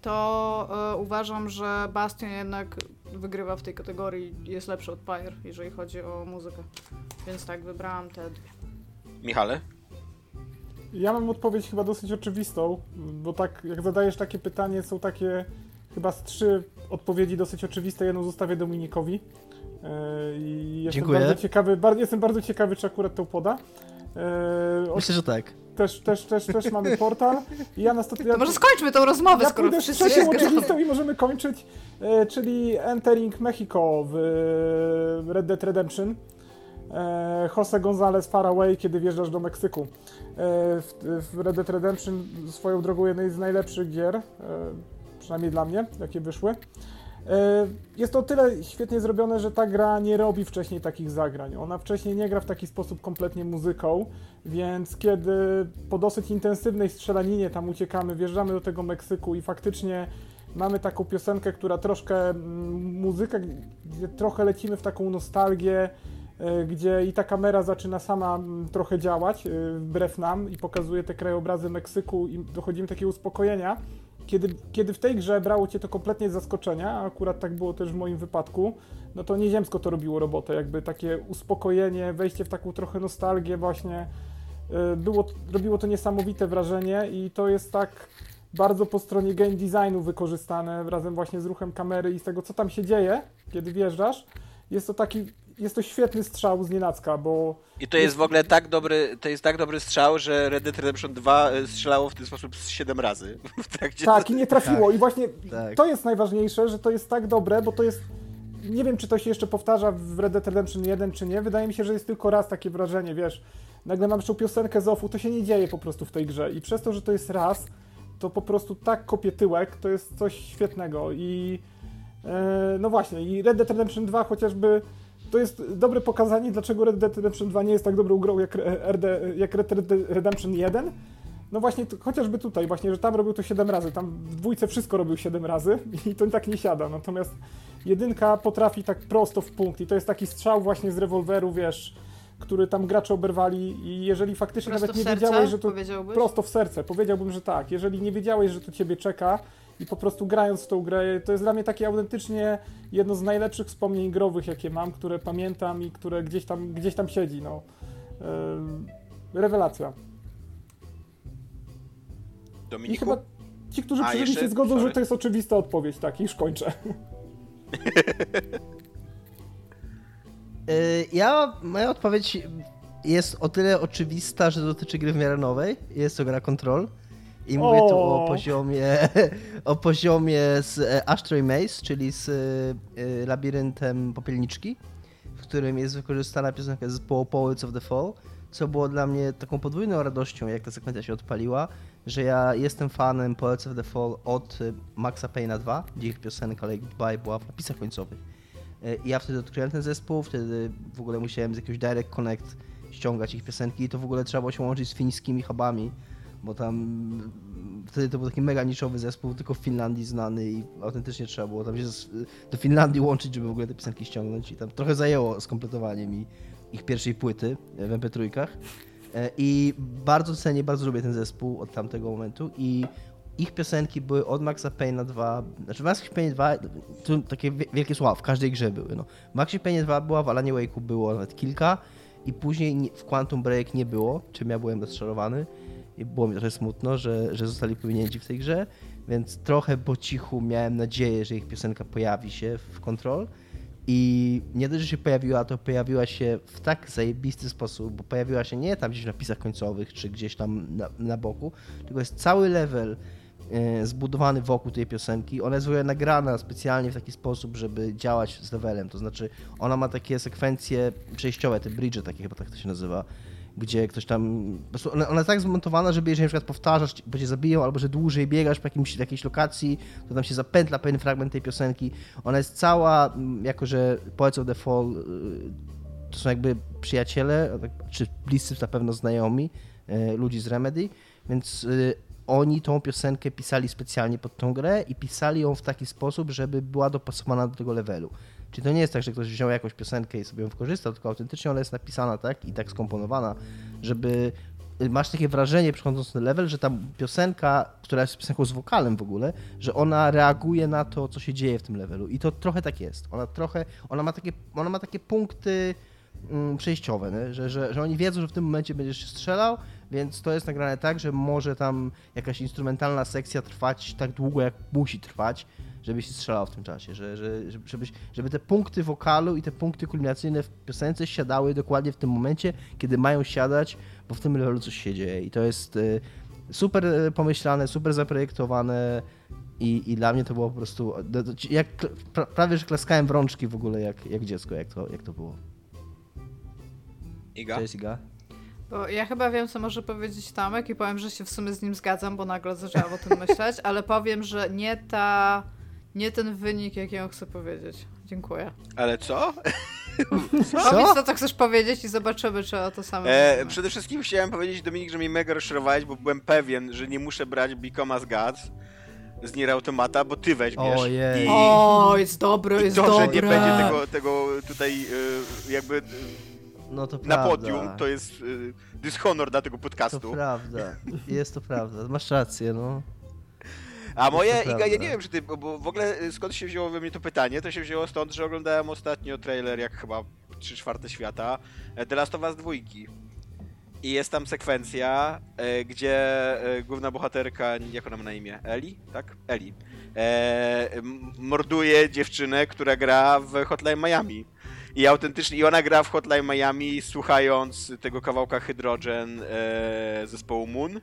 To e, uważam, że Bastion jednak wygrywa w tej kategorii jest lepszy od Pyre, jeżeli chodzi o muzykę. Więc tak, wybrałam te dwie. Michale? Ja mam odpowiedź chyba dosyć oczywistą, bo tak jak zadajesz takie pytanie, są takie chyba z trzy odpowiedzi dosyć oczywiste, jedną zostawię Dominikowi. Yy, I jestem Dziękuję. bardzo ciekawy, bardzo, jestem bardzo ciekawy, czy akurat to poda. Yy, Myślę, że tak. też, też, też, też mamy portal. I ja na ja, może skończmy tą rozmowę, ja skoro wszyscy się oczywistą i możemy kończyć, e, czyli Entering Mexico w e, Red Dead Redemption. E, Jose González Far Away, kiedy wjeżdżasz do Meksyku. E, w, Red Dead Redemption swoją drogą jednej z najlepszych gier, e, przynajmniej dla mnie, jakie wyszły. Jest to tyle świetnie zrobione, że ta gra nie robi wcześniej takich zagrań. Ona wcześniej nie gra w taki sposób kompletnie muzyką, więc kiedy po dosyć intensywnej strzelaninie tam uciekamy, wjeżdżamy do tego Meksyku i faktycznie mamy taką piosenkę, która troszkę mm, muzyka, gdzie trochę lecimy w taką nostalgię, gdzie i ta kamera zaczyna sama mm, trochę działać e, wbrew nam i pokazuje te krajobrazy Meksyku i dochodzimy do takiego uspokojenia. Kiedy, kiedy w tej grze brało cię to kompletnie z zaskoczenia, a akurat tak było też w moim wypadku, no to nieziemsko to robiło robotę, jakby takie uspokojenie, wejście w taką trochę nostalgię właśnie, y, było, robiło to niesamowite wrażenie i to jest tak bardzo po stronie game designu wykorzystane, razem właśnie z ruchem kamery i z tego, co tam się dzieje, kiedy wjeżdżasz. Jest to taki, jest to świetny strzał z nienacka, bo I to jest w ogóle tak dobry, to jest tak dobry strzał, że Red Dead Redemption 2 strzelało w ten sposób z 7 razy w trakcie Tak, i nie trafiło. I właśnie tak. to jest najważniejsze, że to jest tak dobre, bo to jest. Nie wiem, czy to się jeszcze powtarza w Red Dead Redemption 1, czy nie. Wydaje mi się, że jest tylko raz takie wrażenie, wiesz. Nagle mam jeszcze piosenkę z offu, to się nie dzieje po prostu w tej grze. I przez to, że to jest raz, to po prostu tak kopie tyłek, to jest coś świetnego. I e, no właśnie, i Red Dead Redemption 2 chociażby. To jest dobre pokazanie, dlaczego Red Dead Redemption 2 nie jest tak dobrą grą jak, RD, jak Red Dead Redemption 1. No właśnie, to, chociażby tutaj, właśnie, że tam robił to 7 razy, tam w dwójce wszystko robił 7 razy i to tak nie siada. Natomiast jedynka potrafi tak prosto w punkt i to jest taki strzał właśnie z rewolweru, wiesz, który tam gracze oberwali i jeżeli faktycznie Prosto nawet nie serce, wiedziałeś, że to prosto w serce, powiedziałbym, że tak. Jeżeli nie wiedziałeś, że to ciebie czeka i po prostu grając w tą grę, to jest dla mnie takie autentycznie jedno z najlepszych wspomnień growych, jakie mam, które pamiętam i które gdzieś tam, gdzieś tam siedzi, no. Ym, rewelacja. I Dominiku? chyba ci, którzy tym jeszcze- się zgodzą, sorry. że to jest oczywista odpowiedź, tak, i już kończę. Y, Ja, moja odpowiedź jest o tyle oczywista, że dotyczy gry w miarę nowej. Jest to gra Control. I mówię tu o O. poziomie, o poziomie z e, Ashtray Maze, czyli z e, labiryntem popielniczki, w którym jest wykorzystana piosenka zespołu Poets of the Fall, co było dla mnie taką podwójną radością, jak ta sekwencja się odpaliła, że ja jestem fanem Poets of the Fall od e, Maxa Payne'a 2, gdzie ich piosenka Like Goodbye była w napisach końcowych. E, I ja wtedy odkryłem ten zespół, wtedy w ogóle musiałem z jakiegoś Direct Connect ściągać ich piosenki i to w ogóle trzeba było się łączyć z fińskimi hubami, bo tam mm, wtedy to był taki mega niszowy zespół, tylko w Finlandii znany i autentycznie trzeba było tam się z, do Finlandii łączyć, żeby w ogóle te piosenki ściągnąć i tam trochę zajęło skompletowanie mi ich pierwszej płyty e, w MP3. E, I bardzo cenię, bardzo lubię ten zespół od tamtego momentu i ich piosenki były od Maxa Payne'a 2, znaczy Max Payne 2 to takie wie- wielkie słowa, w każdej grze były. No. Max Payne 2 była, w Alanie Wake'u było nawet kilka i później nie, w Quantum Break nie było, czym ja byłem rozczarowany i było mi trochę smutno, że, że zostali powinięci w tej grze, więc trochę po cichu miałem nadzieję, że ich piosenka pojawi się w Control i nie dość, że się pojawiła, to pojawiła się w tak zajebisty sposób, bo pojawiła się nie tam gdzieś w napisach końcowych, czy gdzieś tam na, na boku, tylko jest cały level e, zbudowany wokół tej piosenki. Ona jest w nagrana specjalnie w taki sposób, żeby działać z levelem. To znaczy, ona ma takie sekwencje przejściowe, te bridge takie chyba tak to się nazywa, gdzie ktoś tam. Ona, ona jest tak zmontowana, żeby jeżeli na przykład powtarzasz, bo cię zabiją, albo że dłużej biegasz po jakimś, jakiejś lokacji, to tam się zapętla pewien fragment tej piosenki. Ona jest cała, mm, jako że Poets of the Fall y, to są jakby przyjaciele, tak, czy bliscy na pewno znajomi y, ludzi z Remedy, więc y, oni tą piosenkę pisali specjalnie pod tą grę i pisali ją w taki sposób, żeby była dopasowana do tego levelu. Czyli to nie jest tak, że ktoś wziął jakąś piosenkę i sobie ją wykorzystał, tylko autentycznie ona jest napisana tak i tak skomponowana, żeby masz takie wrażenie przechodząc na level, że ta piosenka, która jest piosenką z wokalem w ogóle, że ona reaguje na to, co się dzieje w tym levelu. I to trochę tak jest. Ona trochę, ona ma takie, ona ma takie punkty mm, przejściowe? Że, że, że oni wiedzą, że w tym momencie będziesz się strzelał, więc to jest nagrane tak, że może tam jakaś instrumentalna sekcja trwać tak długo, jak musi trwać, żebyś strzelał w tym czasie, że, że, żebyś, żeby te punkty wokalu i te punkty kulminacyjne w piosence siadały dokładnie w tym momencie, kiedy mają siadać, bo w tym levelu coś się dzieje i to jest y, super y, pomyślane, super zaprojektowane i, i dla mnie to było po prostu, jak, prawie że klaskałem w rączki w ogóle jak, jak dziecko, jak to, jak to było. Iga? Cześć Iga. Bo ja chyba wiem, co może powiedzieć Tomek i powiem, że się w sumie z nim zgadzam, bo nagle zaczęłam o tym myśleć, ale powiem, że nie ta nie ten wynik, jaki ja chcę powiedzieć. Dziękuję. Ale co? co? Powiedz to, co chcesz powiedzieć i zobaczymy, czy o to samo. E, przede wszystkim chciałem powiedzieć, Dominik, że mnie mega rozczarowałeś, bo byłem pewien, że nie muszę brać as Gods z Nier Automata, bo ty weźmiesz. Ojej. I, o, jest dobry, jest to, dobre. że nie będzie tego, tego tutaj y, jakby no to na podium, to jest y, dyshonor dla tego podcastu. To prawda, jest to prawda, masz rację, no. A moje, Iga, ja nie wiem, czy ty, bo w ogóle y, skąd się wzięło we mnie to pytanie, to się wzięło stąd, że oglądałem ostatnio trailer, jak chyba 3 czwarte świata, e, The Last of Us 2. I jest tam sekwencja, e, gdzie e, główna bohaterka, jak ona ma na imię? Eli? Tak? Eli. E, morduje dziewczynę, która gra w Hotline Miami. I autentycznie, i ona gra w Hotline Miami, słuchając tego kawałka Hydrogen e, zespołu Moon.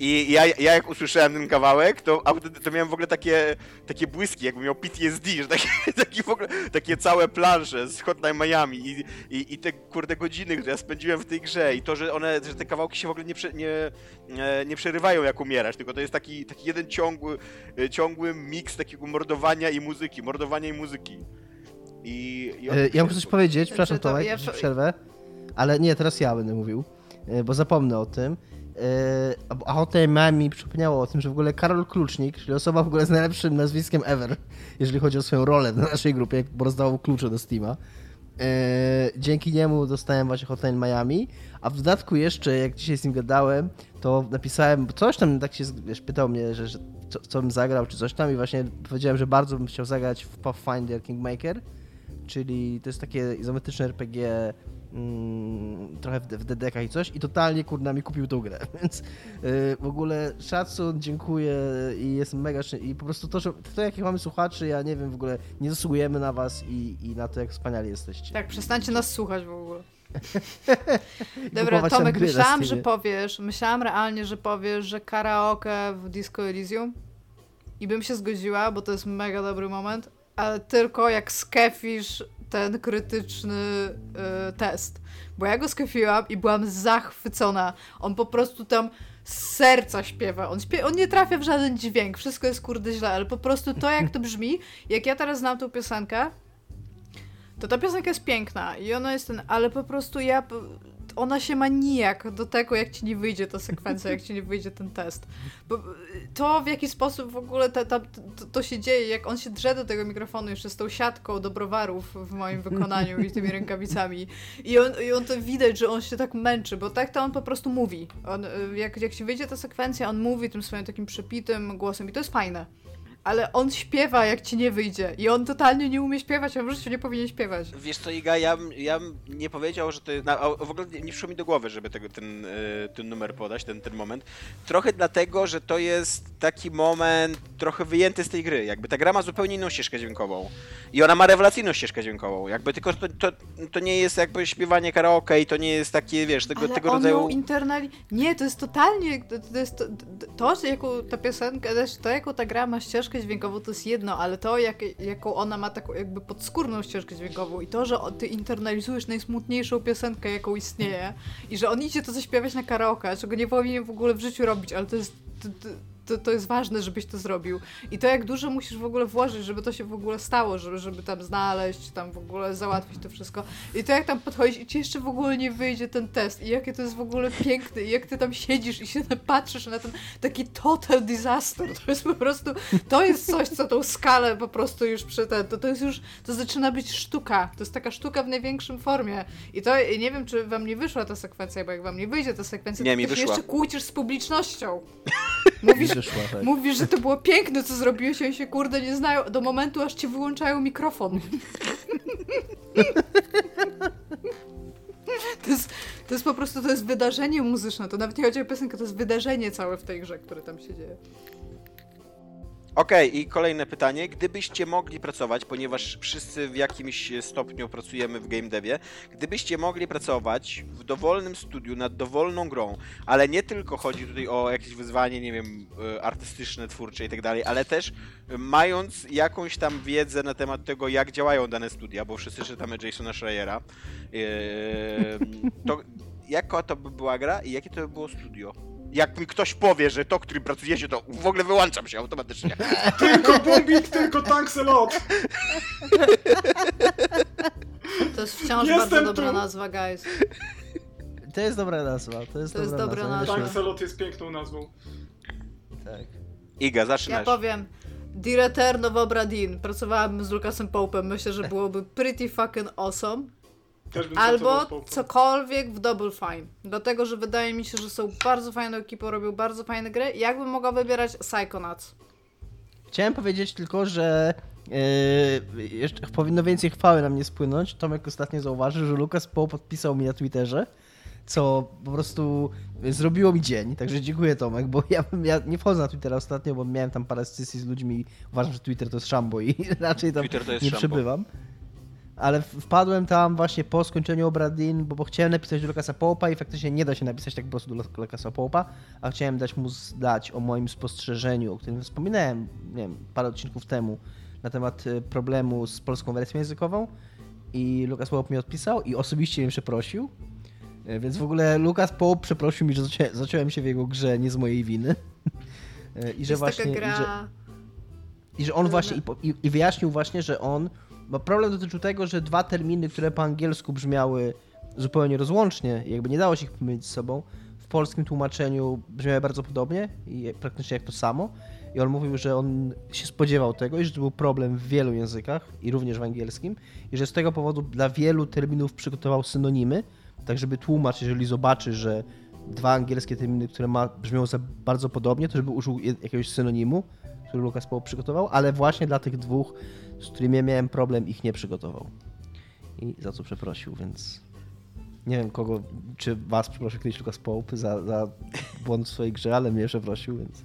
I ja, ja jak usłyszałem ten kawałek, to, to miałem w ogóle takie, takie błyski, jakbym miał PTSD, że takie, takie, w ogóle, takie całe plansze z Hotline Miami i, i, i te kurde godziny, które ja spędziłem w tej grze i to, że one, że te kawałki się w ogóle nie, nie, nie przerywają jak umierasz, tylko to jest taki, taki jeden ciągły, ciągły miks takiego mordowania i muzyki, mordowania i muzyki. I, i e, ja muszę coś powiedzieć, przepraszam Tomek, ja... przerwę, ale nie, teraz ja będę mówił, e, bo zapomnę o tym. E, a o tej mi przypomniało o tym, że w ogóle Karol Klucznik, czyli osoba w ogóle z najlepszym nazwiskiem ever, jeżeli chodzi o swoją rolę w naszej grupie, bo rozdawał klucze do Steama. dzięki niemu dostałem właśnie Hotline Miami, a w dodatku jeszcze, jak dzisiaj z nim gadałem, to napisałem, coś tam tak się wiesz, pytał mnie, że, że co, co bym zagrał, czy coś tam i właśnie powiedziałem, że bardzo bym chciał zagrać w Pathfinder Kingmaker czyli to jest takie izometryczne RPG mm, trochę w, w DDK i coś. I totalnie kurna mi kupił tą grę, więc yy, w ogóle szacun, dziękuję i jestem mega i po prostu to, że to jakich mamy słuchaczy, ja nie wiem w ogóle, nie zasługujemy na was i, i na to, jak wspaniali jesteście. Tak, przestańcie nas słuchać w ogóle. Dobra, Tomek, myślałam, że powiesz, myślałam realnie, że powiesz, że karaoke w Disco Elysium. I bym się zgodziła, bo to jest mega dobry moment, ale tylko jak skefisz ten krytyczny y, test. Bo ja go skefiłam i byłam zachwycona. On po prostu tam z serca śpiewa. On, śpiewa, on nie trafia w żaden dźwięk. Wszystko jest kurde źle, ale po prostu to jak to brzmi, jak ja teraz znam tą piosenkę, to ta piosenka jest piękna i ona jest ten, ale po prostu ja ona się ma nijak do tego, jak ci nie wyjdzie ta sekwencja, jak ci nie wyjdzie ten test. Bo to, w jaki sposób w ogóle ta, ta, to, to, się dzieje, jak on się drze do tego mikrofonu jeszcze z tą siatką do browarów w moim wykonaniu i tymi rękawicami. I on, I on to widać, że on się tak męczy, bo tak to on po prostu mówi. On, jak, jak się wyjdzie ta sekwencja, on mówi tym swoim takim przepitym głosem i to jest fajne. Ale on śpiewa, jak ci nie wyjdzie. I on totalnie nie umie śpiewać, a w życiu nie powinien śpiewać. Wiesz co, Iga, ja, bym- ja nie powiedział, że to jest... na- a W ogóle nie nie przyszło mi do głowy, żeby tego, ten, e, ten numer podać, ten, ten moment. Trochę dlatego, że to jest taki moment trochę wyjęty z tej gry. Jakby ta gra ma zupełnie inną ścieżkę dźwiękową. I ona ma rewelacyjną ścieżkę dźwiękową. Jakby tylko to, to, to nie jest jakby śpiewanie karaoke i to nie jest takie, wiesz, tego, Ale tego on rodzaju... internali... Nie, to jest totalnie... To, to jest to, to, że jaką ta piosenka, też to jaką ta gra ma ścieżkę dźwiękową, to jest jedno, ale to jak, jaką ona ma taką jakby podskórną ścieżkę dźwiękową i to, że ty internalizujesz najsmutniejszą piosenkę, jaką istnieje i że on idzie to zaśpiewać na karaoke, czego nie powinien w ogóle w życiu robić, ale to jest... To, to, to, to jest ważne, żebyś to zrobił. I to jak dużo musisz w ogóle włożyć, żeby to się w ogóle stało, żeby, żeby tam znaleźć, tam w ogóle załatwić to wszystko. I to jak tam podchodzisz i ci jeszcze w ogóle nie wyjdzie ten test i jakie to jest w ogóle piękne i jak ty tam siedzisz i się patrzysz na ten taki total disaster. To jest po prostu, to jest coś, co tą skalę po prostu już przy ten, to, to jest już, to zaczyna być sztuka. To jest taka sztuka w największym formie. I to, i nie wiem, czy wam nie wyszła ta sekwencja, bo jak wam nie wyjdzie ta sekwencja, Nie, to mi ty się jeszcze kłócisz z publicznością. Mówisz, Wyszła, tak. Mówisz, że to było piękne, co zrobiłeś, oni się kurde nie znają do momentu, aż ci wyłączają mikrofon. To jest, to jest po prostu, to jest wydarzenie muzyczne, to nawet nie chodzi o piosenkę, to jest wydarzenie całe w tej grze, które tam się dzieje. Okej, i kolejne pytanie. Gdybyście mogli pracować, ponieważ wszyscy w jakimś stopniu pracujemy w game devie, gdybyście mogli pracować w dowolnym studiu nad dowolną grą, ale nie tylko chodzi tutaj o jakieś wyzwanie, nie wiem, e, artystyczne, twórcze i tak dalej, ale też e, mając jakąś tam wiedzę na temat tego, jak działają dane studia, bo wszyscy czytamy Jasona Schreiera, e, to jaka to by była gra i jakie to by było studio? Jak mi ktoś powie, że to, którym pracujecie, to w ogóle wyłączam się automatycznie. Tylko bombing, tylko tanks a lot. To jest wciąż Jestem bardzo dobra tu. nazwa, guys. To jest dobra nazwa, to jest To jest dobra, nazwa. nazwa. nie Tanks a lot jest piękną nazwą. Tak. Iga, Ja zaczynasz. powiem, Dir Eterno Obradin. Pracowałabym z Lucasem Pope'em, myślę, że byłoby pretty fucking awesome. Albo cokolwiek w Double Fine. Dlatego, że wydaje mi się, że są bardzo fajną ekipą, robią bardzo fajne gry. Jakbym mogła wybierać Psychonauts. Chciałem powiedzieć tylko, że yy, jeszcze powinno więcej chwały na mnie spłynąć. Tomek ostatnio zauważył, że Lukas Poe podpisał mi na Twitterze, co po prostu zrobiło mi dzień. Także dziękuję Tomek, bo ja, bym- ja nie wchodzę na Twittera ostatnio, bo miałem tam parę scysji z ludźmi i uważam, że Twitter to jest szambo i raczej tam nie szambo. przebywam. Ale wpadłem tam właśnie po skończeniu Obradin, bo, bo chciałem napisać do Lukasa Popa i faktycznie nie da się napisać tak po prostu do Lukasa Popa, a chciałem dać mu zdać o moim spostrzeżeniu, o którym wspominałem, nie wiem, parę odcinków temu, na temat y, problemu z polską wersją językową i Lukas Pope mi odpisał i osobiście mnie przeprosił. Y, Więc w ogóle Lukas Pope przeprosił mi, że zaciąłem się w jego grze nie z mojej winy. Y, I że jest właśnie... i że... I że on właśnie, i, i wyjaśnił właśnie, że on, bo problem dotyczył tego, że dwa terminy, które po angielsku brzmiały zupełnie rozłącznie, jakby nie dało się ich pomylić z sobą, w polskim tłumaczeniu brzmiały bardzo podobnie i praktycznie jak to samo. I on mówił, że on się spodziewał tego i że to był problem w wielu językach i również w angielskim i że z tego powodu dla wielu terminów przygotował synonimy, tak żeby tłumacz, jeżeli zobaczy, że dwa angielskie terminy, które ma, brzmią za bardzo podobnie, to żeby użył jakiegoś synonimu, który Lukas Pope przygotował, ale właśnie dla tych dwóch, z którymi miałem problem, ich nie przygotował. I za co przeprosił, więc nie wiem kogo, czy was przeprosił kiedyś Lukas Pope za, za błąd w swojej grze, ale mnie przeprosił, więc...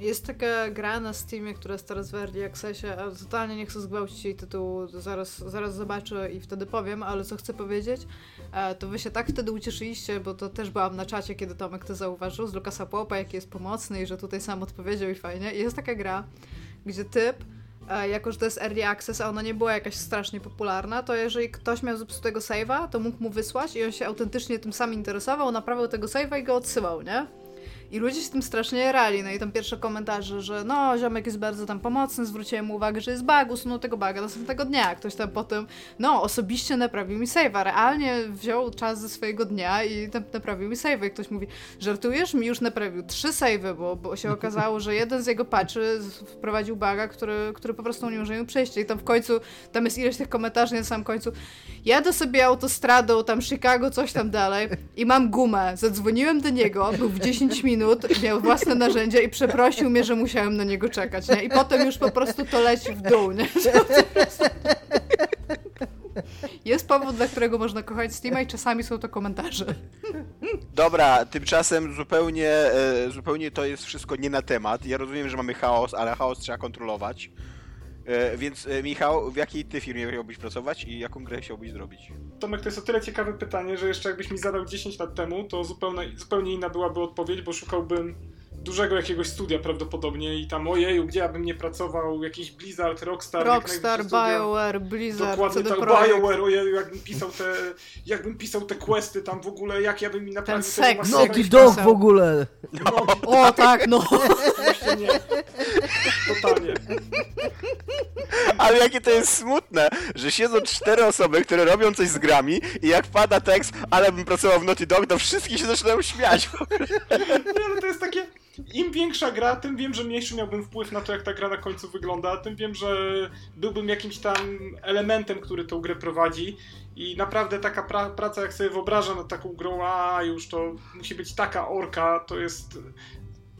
Jest taka gra na Steamie, która jest teraz w Early Accessie, a totalnie nie chcę zgwałcić jej tytułu, zaraz, zaraz zobaczę i wtedy powiem, ale co chcę powiedzieć, e, to wy się tak wtedy ucieszyliście, bo to też byłam na czacie, kiedy Tomek to zauważył, z Lukasa Popa, jaki jest pomocny i że tutaj sam odpowiedział i fajnie. Jest taka gra, gdzie typ, e, jako że to jest Early Access, a ona nie była jakaś strasznie popularna, to jeżeli ktoś miał zepsutego save'a, to mógł mu wysłać i on się autentycznie tym sam interesował, naprawiał tego save'a i go odsyłał, nie? I ludzie się tym strasznie jarali, no i tam pierwsze komentarze, że no, ziomek jest bardzo tam pomocny, zwróciłem mu uwagę, że jest bug, usunął tego buga następnego dnia. Ktoś tam potem, no, osobiście naprawił mi save'a, realnie wziął czas ze swojego dnia i tam naprawił mi save'a. I ktoś mówi, żartujesz? Mi już naprawił trzy save'y, bo, bo się okazało, że jeden z jego patchy wprowadził buga, który, który po prostu uniemożliwił przejście. I tam w końcu, tam jest ileś tych komentarzy na samym końcu, jadę sobie autostradą, tam Chicago, coś tam dalej i mam gumę. Zadzwoniłem do niego, był w 10 minut minut, miał własne narzędzia i przeprosił mnie, że musiałem na niego czekać, nie? I potem już po prostu to leci w dół, nie? Jest powód, dla którego można kochać Steama i czasami są to komentarze. Dobra, tymczasem zupełnie, e, zupełnie to jest wszystko nie na temat. Ja rozumiem, że mamy chaos, ale chaos trzeba kontrolować. E, Więc e, Michał, w jakiej ty firmie chciałbyś pracować i jaką grę chciałbyś zrobić? Tomek, to jest o tyle ciekawe pytanie, że jeszcze jakbyś mi zadał 10 lat temu, to zupełnie, zupełnie inna byłaby odpowiedź, bo szukałbym dużego jakiegoś studia prawdopodobnie i tam ojeju, gdzie ja bym nie pracował, jakiś Blizzard, Rockstar, Rockstar. BioWare, Blizzard, Dokładnie CD tak, Projekt. BioWare, ojeju, jakbym pisał te, jakbym pisał te questy tam w ogóle, jak ja bym mi naprawdę... Ten seks, masakra jaki nie Naughty Dog w ogóle! O tak, no. Właśnie nie. Totalnie. Ale jakie to jest smutne, że siedzą cztery osoby, które robią coś z grami i jak pada tekst, ale bym pracował w Naughty Dog, to wszystkie się zaczynają śmiać. Nie, ale to jest takie. Im większa gra, tym wiem, że mniejszy miałbym wpływ na to, jak ta gra na końcu wygląda, tym wiem, że byłbym jakimś tam elementem, który tą grę prowadzi. I naprawdę taka pra praca, jak sobie wyobrażam nad taką grą, a już to musi być taka orka, to jest.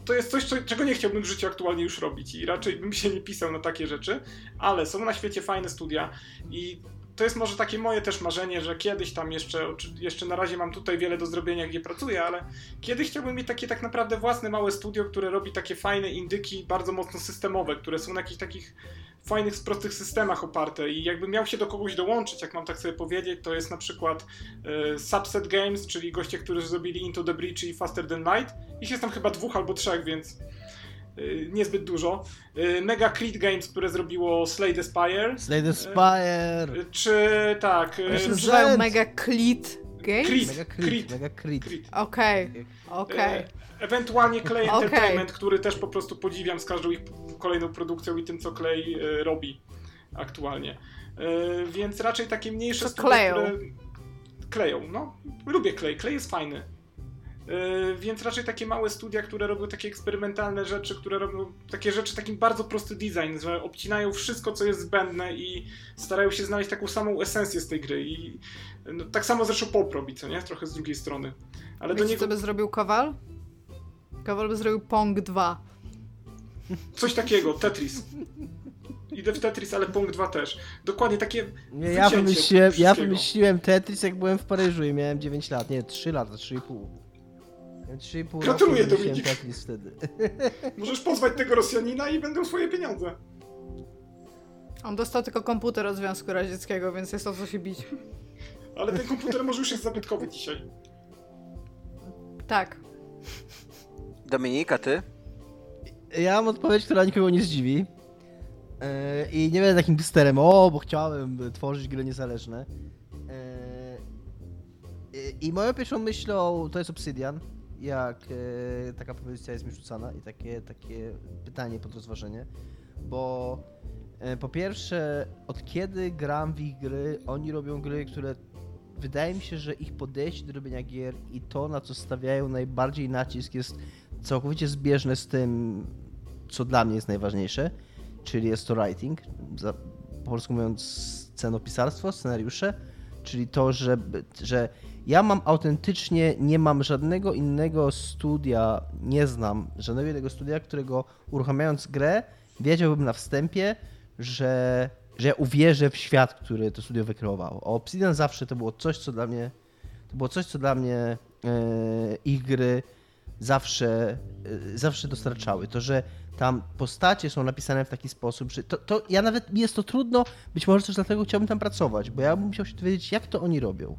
To jest coś, co, czego nie chciałbym w życiu aktualnie już robić i raczej bym się nie pisał na takie rzeczy, ale są na świecie fajne studia i to jest może takie moje też marzenie, że kiedyś tam jeszcze, jeszcze na razie mam tutaj wiele do zrobienia, gdzie pracuję, ale kiedyś chciałbym mieć takie tak naprawdę własne małe studio, które robi takie fajne indyki, bardzo mocno systemowe, które są na jakichś takich fajnych, prostych systemach oparte i jakbym miał się do kogoś dołączyć, jak mam tak sobie powiedzieć, to jest na przykład e, Subset Games, czyli goście, którzy zrobili Into the Breach i Faster Than Light. Ich jest tam chyba dwóch albo trzech, więc niezbyt dużo. E, Mega Creed Games, które zrobiło Slay the Spire. Slay the Spire! E, Czy tak, nazywają. Mega Cleat Games? Creed. Mega crit, mega crit. Okej, okej. E, Ewentualnie Clay Okej. Entertainment, który też po prostu podziwiam z każdą ich kolejną produkcją i tym, co Clay robi aktualnie. Więc raczej takie mniejsze Co studia, kleją. które kleją. No, lubię Clay, Clay jest fajny. E, Więc raczej takie małe studia, które robią takie eksperymentalne rzeczy, które robią takie rzeczy, taki bardzo prosty design, że obcinają wszystko, co jest zbędne i starają się znaleźć taką samą esencję z tej gry. I no, tak samo zresztą Pop robi, co nie? Trochę z drugiej strony. Ale do Wiecie, niego co by zrobił Kowal? Kowal by zrobił Pong 2. Coś takiego, Tetris. Idę w Tetris, ale punkt 2 też. Dokładnie takie. Nie, ja wymyśliłem, ja wymyśliłem Tetris jak byłem w Paryżu i miałem 9 lat, nie, 3 lata, 3,5. Miałem 3,5 roku Gratuluję, wymyśliłem Dominik. Tetris wtedy. Możesz pozwać tego Rosjanina i będą swoje pieniądze. On dostał tylko komputer od Związku Radzieckiego, więc jest o co się bić. Ale ten komputer może już jest zabytkowy dzisiaj. Tak. Dominika, ty? Ja mam odpowiedź, która nikogo nie zdziwi. Yy, I nie będę takim bysterem, o, bo chciałem tworzyć gry niezależne. Yy, I moją pierwszą myślą to jest Obsidian, jak yy, taka propozycja jest mi rzucana i takie, takie pytanie pod rozważenie. Bo yy, po pierwsze, od kiedy gram w ich gry, oni robią gry, które wydaje mi się, że ich podejście do robienia gier i to, na co stawiają najbardziej nacisk jest całkowicie zbieżne z tym, co dla mnie jest najważniejsze, czyli jest to writing, za, po polsku mówiąc scenopisarstwo, scenariusze, czyli to, że ja mam autentycznie, nie mam żadnego innego studia, nie znam żadnego innego studia, którego uruchamiając grę, wiedziałbym na wstępie, że, że ja uwierzę w świat, który to studio wykreowało. A Obsidian zawsze to było coś, co dla mnie, to było coś, co dla mnie e, ich gry zawsze, y, zawsze dostarczały. To, że tam postacie są napisane w taki sposób, że to, to ja nawet mi jest to trudno, być może też dlatego chciałbym tam pracować, bo ja bym musiał się dowiedzieć, jak to oni robią.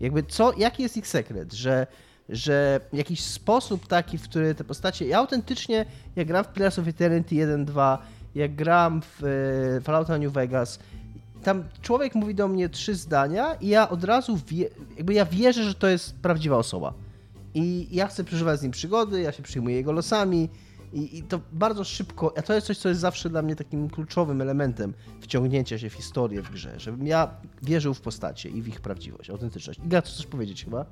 Jakby co, jaki jest ich sekret, że, że jakiś sposób taki, w który te postacie, ja autentycznie, jak gram w Pillars of Eternity 1-2, jak gram w e, Fallouta New Vegas, tam człowiek mówi do mnie trzy zdania i ja od razu wie, jakby ja wierzę, że to jest prawdziwa osoba. I ja chcę przeżywać z nim przygody, ja się przyjmuję jego losami i, i to bardzo szybko, a to jest coś, co jest zawsze dla mnie takim kluczowym elementem wciągnięcia się w historię w grze, żebym ja wierzył w postacie i w ich prawdziwość, autentyczność. Iga, chcesz coś powiedzieć chyba?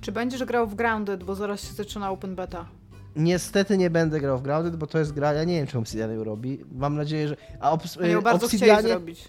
Czy będziesz grał w Grounded, bo zaraz się zaczyna open beta? Niestety nie będę grał w Grounded, bo to jest gra, ja nie wiem, czy Obsidian ją robi. Mam nadzieję, że... A obs- Oni ją bardzo Obsidianie- zrobić.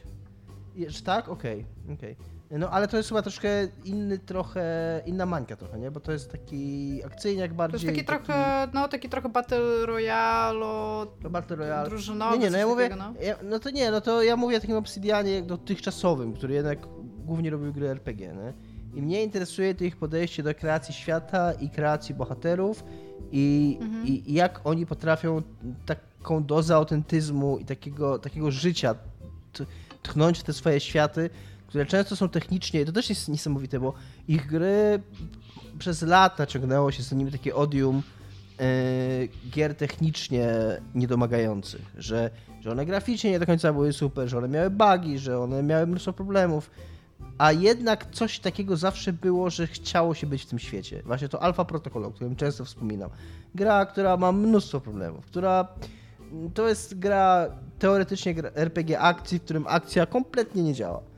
Tak? Okej, okej. No ale to jest chyba troszkę inny trochę, inna mańka trochę, nie? Bo to jest taki akcyjniak To bardziej. jest taki trochę, no taki trochę Battle Royale, Battle Royale. drużynowy, Nie, nie, no ja mówię, takiego, no. ja, no to nie, no to ja mówię o takim Obsidianie dotychczasowym, który jednak głównie robił gry RPG, nie? I mnie interesuje to ich podejście do kreacji świata i kreacji bohaterów i, Mhm. i, jak oni potrafią taką dozę autentyzmu i takiego, takiego życia tchnąć w te swoje światy, które często są technicznie, to też jest niesamowite, bo ich gry przez lata ciągnęło się z nimi takie odium e, gier technicznie niedomagających, że, że one graficznie nie do końca były super, że one miały bugi, że one miały mnóstwo problemów, a jednak coś takiego zawsze było, że chciało się być w tym świecie. Właśnie to Alpha Protocol, o którym często wspominam. Gra, która ma mnóstwo problemów, która to jest gra teoretycznie RPG akcji, w którym akcja kompletnie nie działa.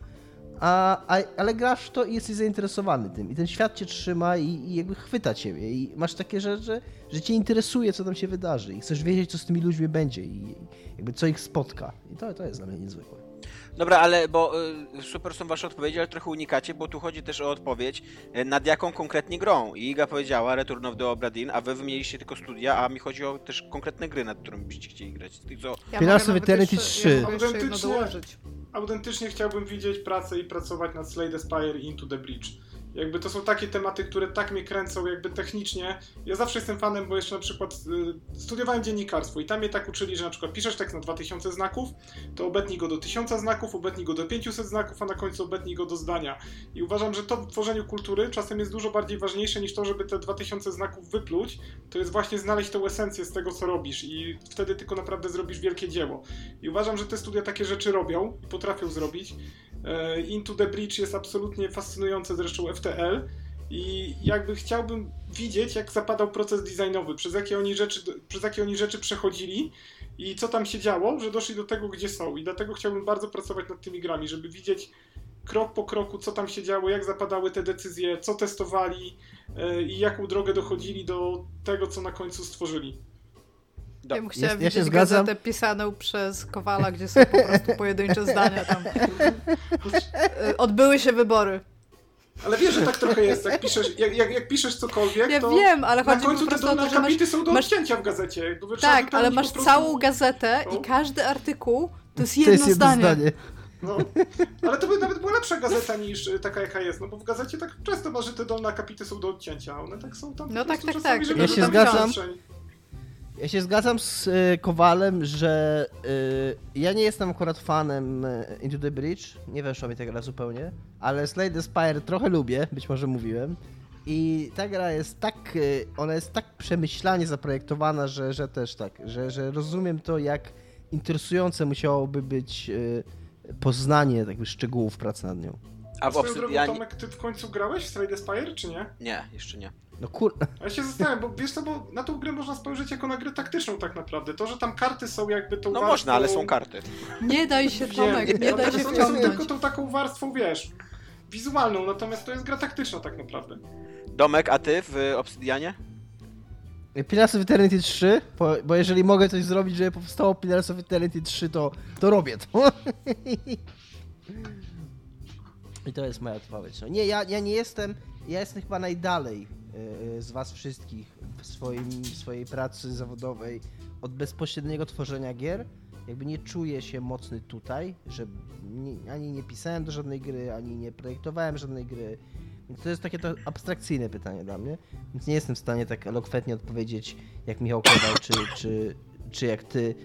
A, a, ale grasz to i jesteś zainteresowany tym. I ten świat cię trzyma i, i jakby chwyta ciebie. I masz takie rzeczy, że, że cię interesuje, co tam się wydarzy. I chcesz wiedzieć, co z tymi ludźmi będzie i jakby co ich spotka. I to, to jest dla mnie niezwykłe. Dobra, ale bo y, super są wasze odpowiedzi, ale trochę unikacie, bo tu chodzi też o odpowiedź y, nad jaką konkretnie grą. I Iga powiedziała Return of the Obra Dinn, a wy wymieniliście tylko studia, a mi chodzi o też konkretne gry, nad którymi byście chcieli grać. Co... Ja Pillars of Eternity jeszcze- 3. Ja mogę jeszcze jedno Autentycznie-. Autentycznie chciałbym widzieć pracę i pracować nad Slay the Spire i Into the Breach. Jakby to są takie tematy, które tak mnie kręcą, jakby technicznie. Ja zawsze jestem fanem, bo jeszcze na przykład y, studiowałem dziennikarstwo i tam mnie tak uczyli, że na przykład piszesz tekst na 2000 znaków, to obetnij go do 1000 znaków, obetnij go do 500 znaków, a na końcu obetnij go do zdania. I uważam, że to w tworzeniu kultury czasem jest dużo bardziej ważniejsze niż to, żeby te 2000 znaków wypluć. To jest właśnie znaleźć tą esencję z tego, co robisz i wtedy tylko naprawdę zrobisz wielkie dzieło. I uważam, że te studia takie rzeczy robią i potrafią zrobić. E, Into the Breach jest absolutnie fascynujące, zresztą FTL. I jakby chciałbym widzieć, jak zapadał proces designowy, przez jakie oni rzeczy, przez jakie oni rzeczy przechodzili i co tam się działo, że doszli do tego, gdzie są. I dlatego chciałbym bardzo pracować nad tymi grami, żeby widzieć krok po kroku, co tam się działo, jak zapadały te decyzje, co testowali e, i jaką drogę dochodzili do tego, co na końcu stworzyli. Ja bym chciała Ja- ja się widzieć zgadzam. gazetę pisaną przez Kowala, gdzie są po prostu pojedyncze zdania tam. Y, Odbyły się wybory. Ale wiesz, że tak trochę jest, jak piszesz, jak, jak, jak piszesz cokolwiek, Ja to wiem, ale na chodzi po końcu te prostu o dolne to, że masz... akapity są do masz- odcięcia w gazecie. Tak, ale masz po prostu- całą gazetę No. i każdy artykuł to jest To jedno jest jedno zdanie. zdanie. No. Ale to by nawet była lepsza gazeta niż y, taka jaka jest, no bo w gazecie tak często ma, że te dolne akapity są do odcięcia, a one tak są tam po No tak, tak, tak. Ja to się tam zgadzam. Ja się zgadzam z y, Kowalem, że y, ja nie jestem akurat fanem y, Into the Bridge, nie weszła mi ta gra zupełnie, ale Slay the Spire trochę lubię, być może mówiłem. I ta gra jest tak, y, ona jest tak przemyślanie zaprojektowana, że, że też tak, że, że rozumiem to, jak interesujące musiałoby być y, poznanie jakby szczegółów pracy nad nią. A w Obsydianie... Tomek, ty w końcu grałeś w Slade Spire, czy nie? Nie, jeszcze nie. No kur... Ja się zastanawiam, bo wiesz co, bo na tą grę można spojrzeć jako na grę taktyczną tak naprawdę. To, że tam karty są jakby tą No warstwą... można, ale są karty. Nie daj się, Tomek, nie daj natomiast się one są wciągnąć. tylko tą taką warstwą, wiesz, wizualną, natomiast to jest gra taktyczna tak naprawdę. Domek, a ty w Obsydianie? Pillars of Eternity 3, bo, bo jeżeli mogę coś zrobić, żeby powstało Pillars of Eternity 3, to, to robię to. I to jest moja odpowiedź. No nie, ja, ja nie jestem, ja jestem chyba najdalej z was wszystkich w swoim, swojej pracy zawodowej od bezpośredniego tworzenia gier. Jakby nie czuję się mocny tutaj, że nie, ani nie pisałem do żadnej gry, ani nie projektowałem żadnej gry. Więc to jest takie to abstrakcyjne pytanie dla mnie. Więc nie jestem w stanie tak elokwentnie odpowiedzieć jak Michał Kowal, czy, czy, czy jak ty,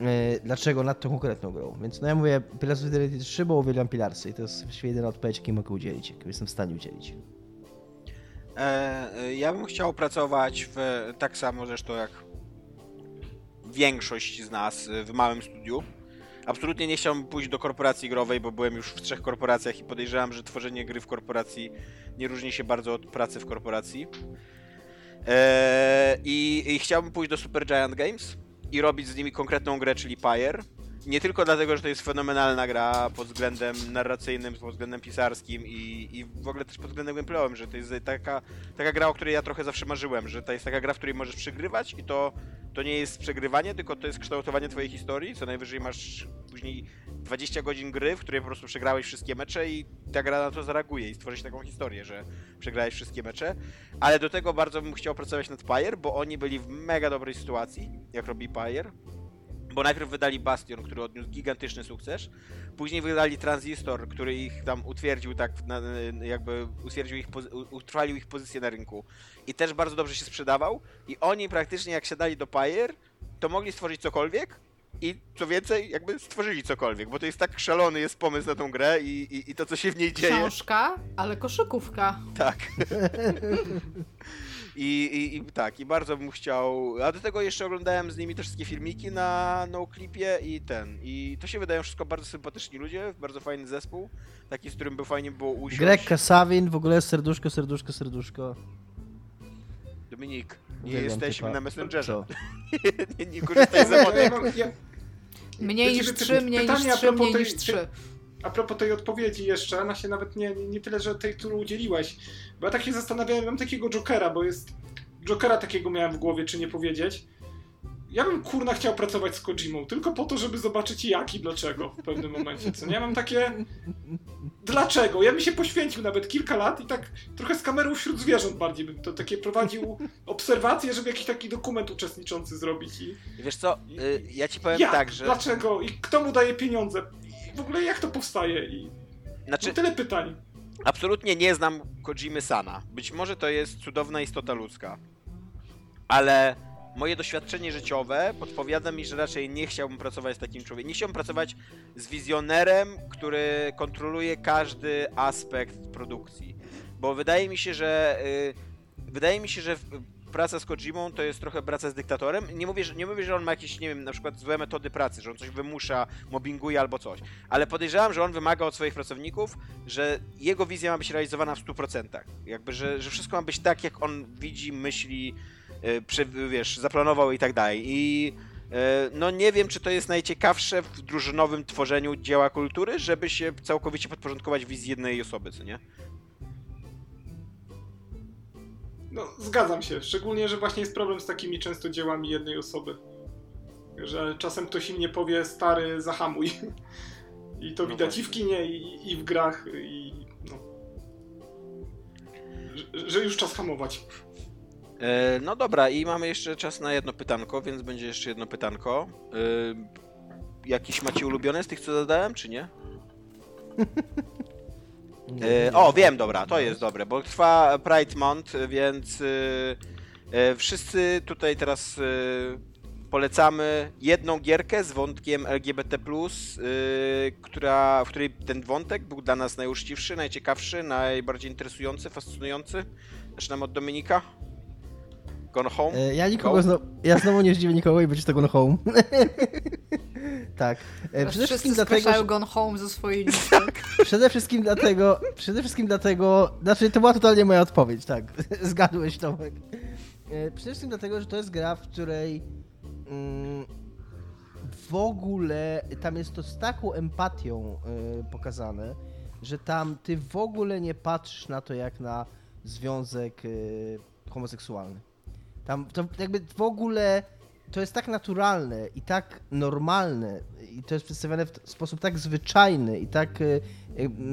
e, dlaczego nad tą konkretną grą. Więc no ja mówię Pillars of Eternity 3, bo uwielbiam Pilarsy i to jest właściwie jedyna odpowiedź, jakiej mogę udzielić, jaką jestem w stanie udzielić. E, e, ja bym chciał pracować w, tak samo zresztą jak większość z nas e, w małym studiu. Absolutnie nie chciałbym pójść do korporacji growej, bo byłem już w trzech korporacjach i podejrzewam, że tworzenie gry w korporacji nie różni się bardzo od pracy w korporacji. I, I chciałbym pójść do Supergiant Games i robić z nimi konkretną grę, czyli Pyre. Nie tylko dlatego, że to jest fenomenalna gra pod względem narracyjnym, pod względem pisarskim i, i w ogóle też pod względem gameplayowym, że to jest taka, taka gra, o której ja trochę zawsze marzyłem, że to jest taka gra, w której możesz przegrywać i to to nie jest przegrywanie, tylko to jest kształtowanie twojej historii. Co najwyżej masz później 20 godzin gry, w której po prostu przegrałeś wszystkie mecze i ta gra na to zareaguje i stworzyć taką historię, że przegrałeś wszystkie mecze. Ale do tego bardzo bym chciał pracować nad Pyre, bo oni byli w mega dobrej sytuacji, jak robi Pyre. Bo najpierw wydali Bastion, który odniósł gigantyczny sukces, później wydali Transistor, który ich tam utwierdził tak, na, jakby utwierdził ich, utrwalił ich pozycję na rynku. I też bardzo dobrze się sprzedawał. I oni praktycznie jak siadali do Pyre, to mogli stworzyć cokolwiek i co więcej, jakby stworzyli cokolwiek, bo to jest tak szalony jest pomysł na tą grę i, i, i to, co się w niej dzieje. Książka, ale koszykówka. Tak. I, i, I tak, i bardzo bym chciał. A do tego jeszcze oglądałem z nimi te wszystkie filmiki na NoClipie i ten. I to się wydają wszystko bardzo sympatyczni ludzie, bardzo fajny zespół. Taki, z którym by fajnie było usiąść. Greg Kasawin, w ogóle serduszko, serduszko, serduszko. Dominik, nie Uwielbiam jesteśmy typa. na Messengerze. Nie, nie korzystaj z emotek. Mniej niż 3, mniej niż a 3, propos mniej niż 3. A propos tej odpowiedzi jeszcze, ona się nawet nie, nie, nie tyle, że tej, którą udzieliłeś, bo ja tak się zastanawiałem, mam takiego Jokera, bo jest... Jokera takiego miałem w głowie, czy nie powiedzieć. Ja bym kurna chciał pracować z Kojimą, tylko po to, żeby zobaczyć jak i dlaczego w pewnym momencie, co nie? Ja mam takie... Dlaczego? Ja bym się poświęcił nawet kilka lat i tak trochę z kamerą wśród zwierząt bardziej bym to takie prowadził obserwacje, żeby jakiś taki dokument uczestniczący zrobić i... I Wiesz co, y, ja ci powiem jak? tak, że. Dlaczego? I kto mu daje pieniądze? W ogóle jak to powstaje? I... Znaczy, No tyle pytań. Absolutnie nie znam Kojimy Sana. Być może to jest cudowna istota ludzka. Ale moje doświadczenie życiowe podpowiada mi, że raczej nie chciałbym pracować z takim człowiekiem. Nie chciałbym pracować z wizjonerem, który kontroluje każdy aspekt produkcji. Bo wydaje mi się, że y, wydaje mi się, że praca z Kojimą to jest trochę praca z dyktatorem. Nie mówię, że, nie mówię, że on ma jakieś, nie wiem, na przykład złe metody pracy, że on coś wymusza, mobbinguje albo coś. Ale podejrzewam, że on wymaga od swoich pracowników, że jego wizja ma być realizowana w 100%. Jakby, że, że wszystko ma być tak, jak on widzi, myśli, yy, wiesz, zaplanował i tak dalej. I yy, no nie wiem, czy to jest najciekawsze w drużynowym tworzeniu dzieła kultury, żeby się całkowicie podporządkować wizji jednej osoby, co nie? No, zgadzam się. Szczególnie, że właśnie jest problem z takimi często dziełami jednej osoby. Że czasem ktoś im nie powie, stary, zahamuj. I to No widać i w właśnie. kinie, i, i w grach, i no. Że, że już czas hamować. E, No dobra, i mamy jeszcze czas na jedno pytanko, więc będzie jeszcze jedno pytanko. E, Jakiś macie ulubione z tych, co zadałem, czy nie? E, o, wiem, dobra, to jest dobre, bo trwa Pride Month, więc e, e, wszyscy tutaj teraz e, polecamy jedną gierkę z wątkiem LGBT+, która, w której ten wątek był dla nas najuczciwszy, najciekawszy, najbardziej interesujący, fascynujący. Zaczynamy od Dominika. Gone Home. E, Ja nikogo Go? znowu, ja znowu nie zdziwię nikogo i będzie to Gone Home. tak. E, Przede Wszyscy wszystkim dlatego, Gone Home ze swojej listy. przede wszystkim dlatego, przede wszystkim dlatego, znaczy to była totalnie moja odpowiedź, tak. Zgadłeś Tomek. E, Przede wszystkim dlatego, że to jest gra, w której mm, w ogóle tam jest to z taką empatią y, pokazane, że tam ty w ogóle nie patrzysz na to jak na związek homoseksualny. Tam to jakby w ogóle to jest tak naturalne i tak normalne i to jest przedstawione w sposób tak zwyczajny i tak y,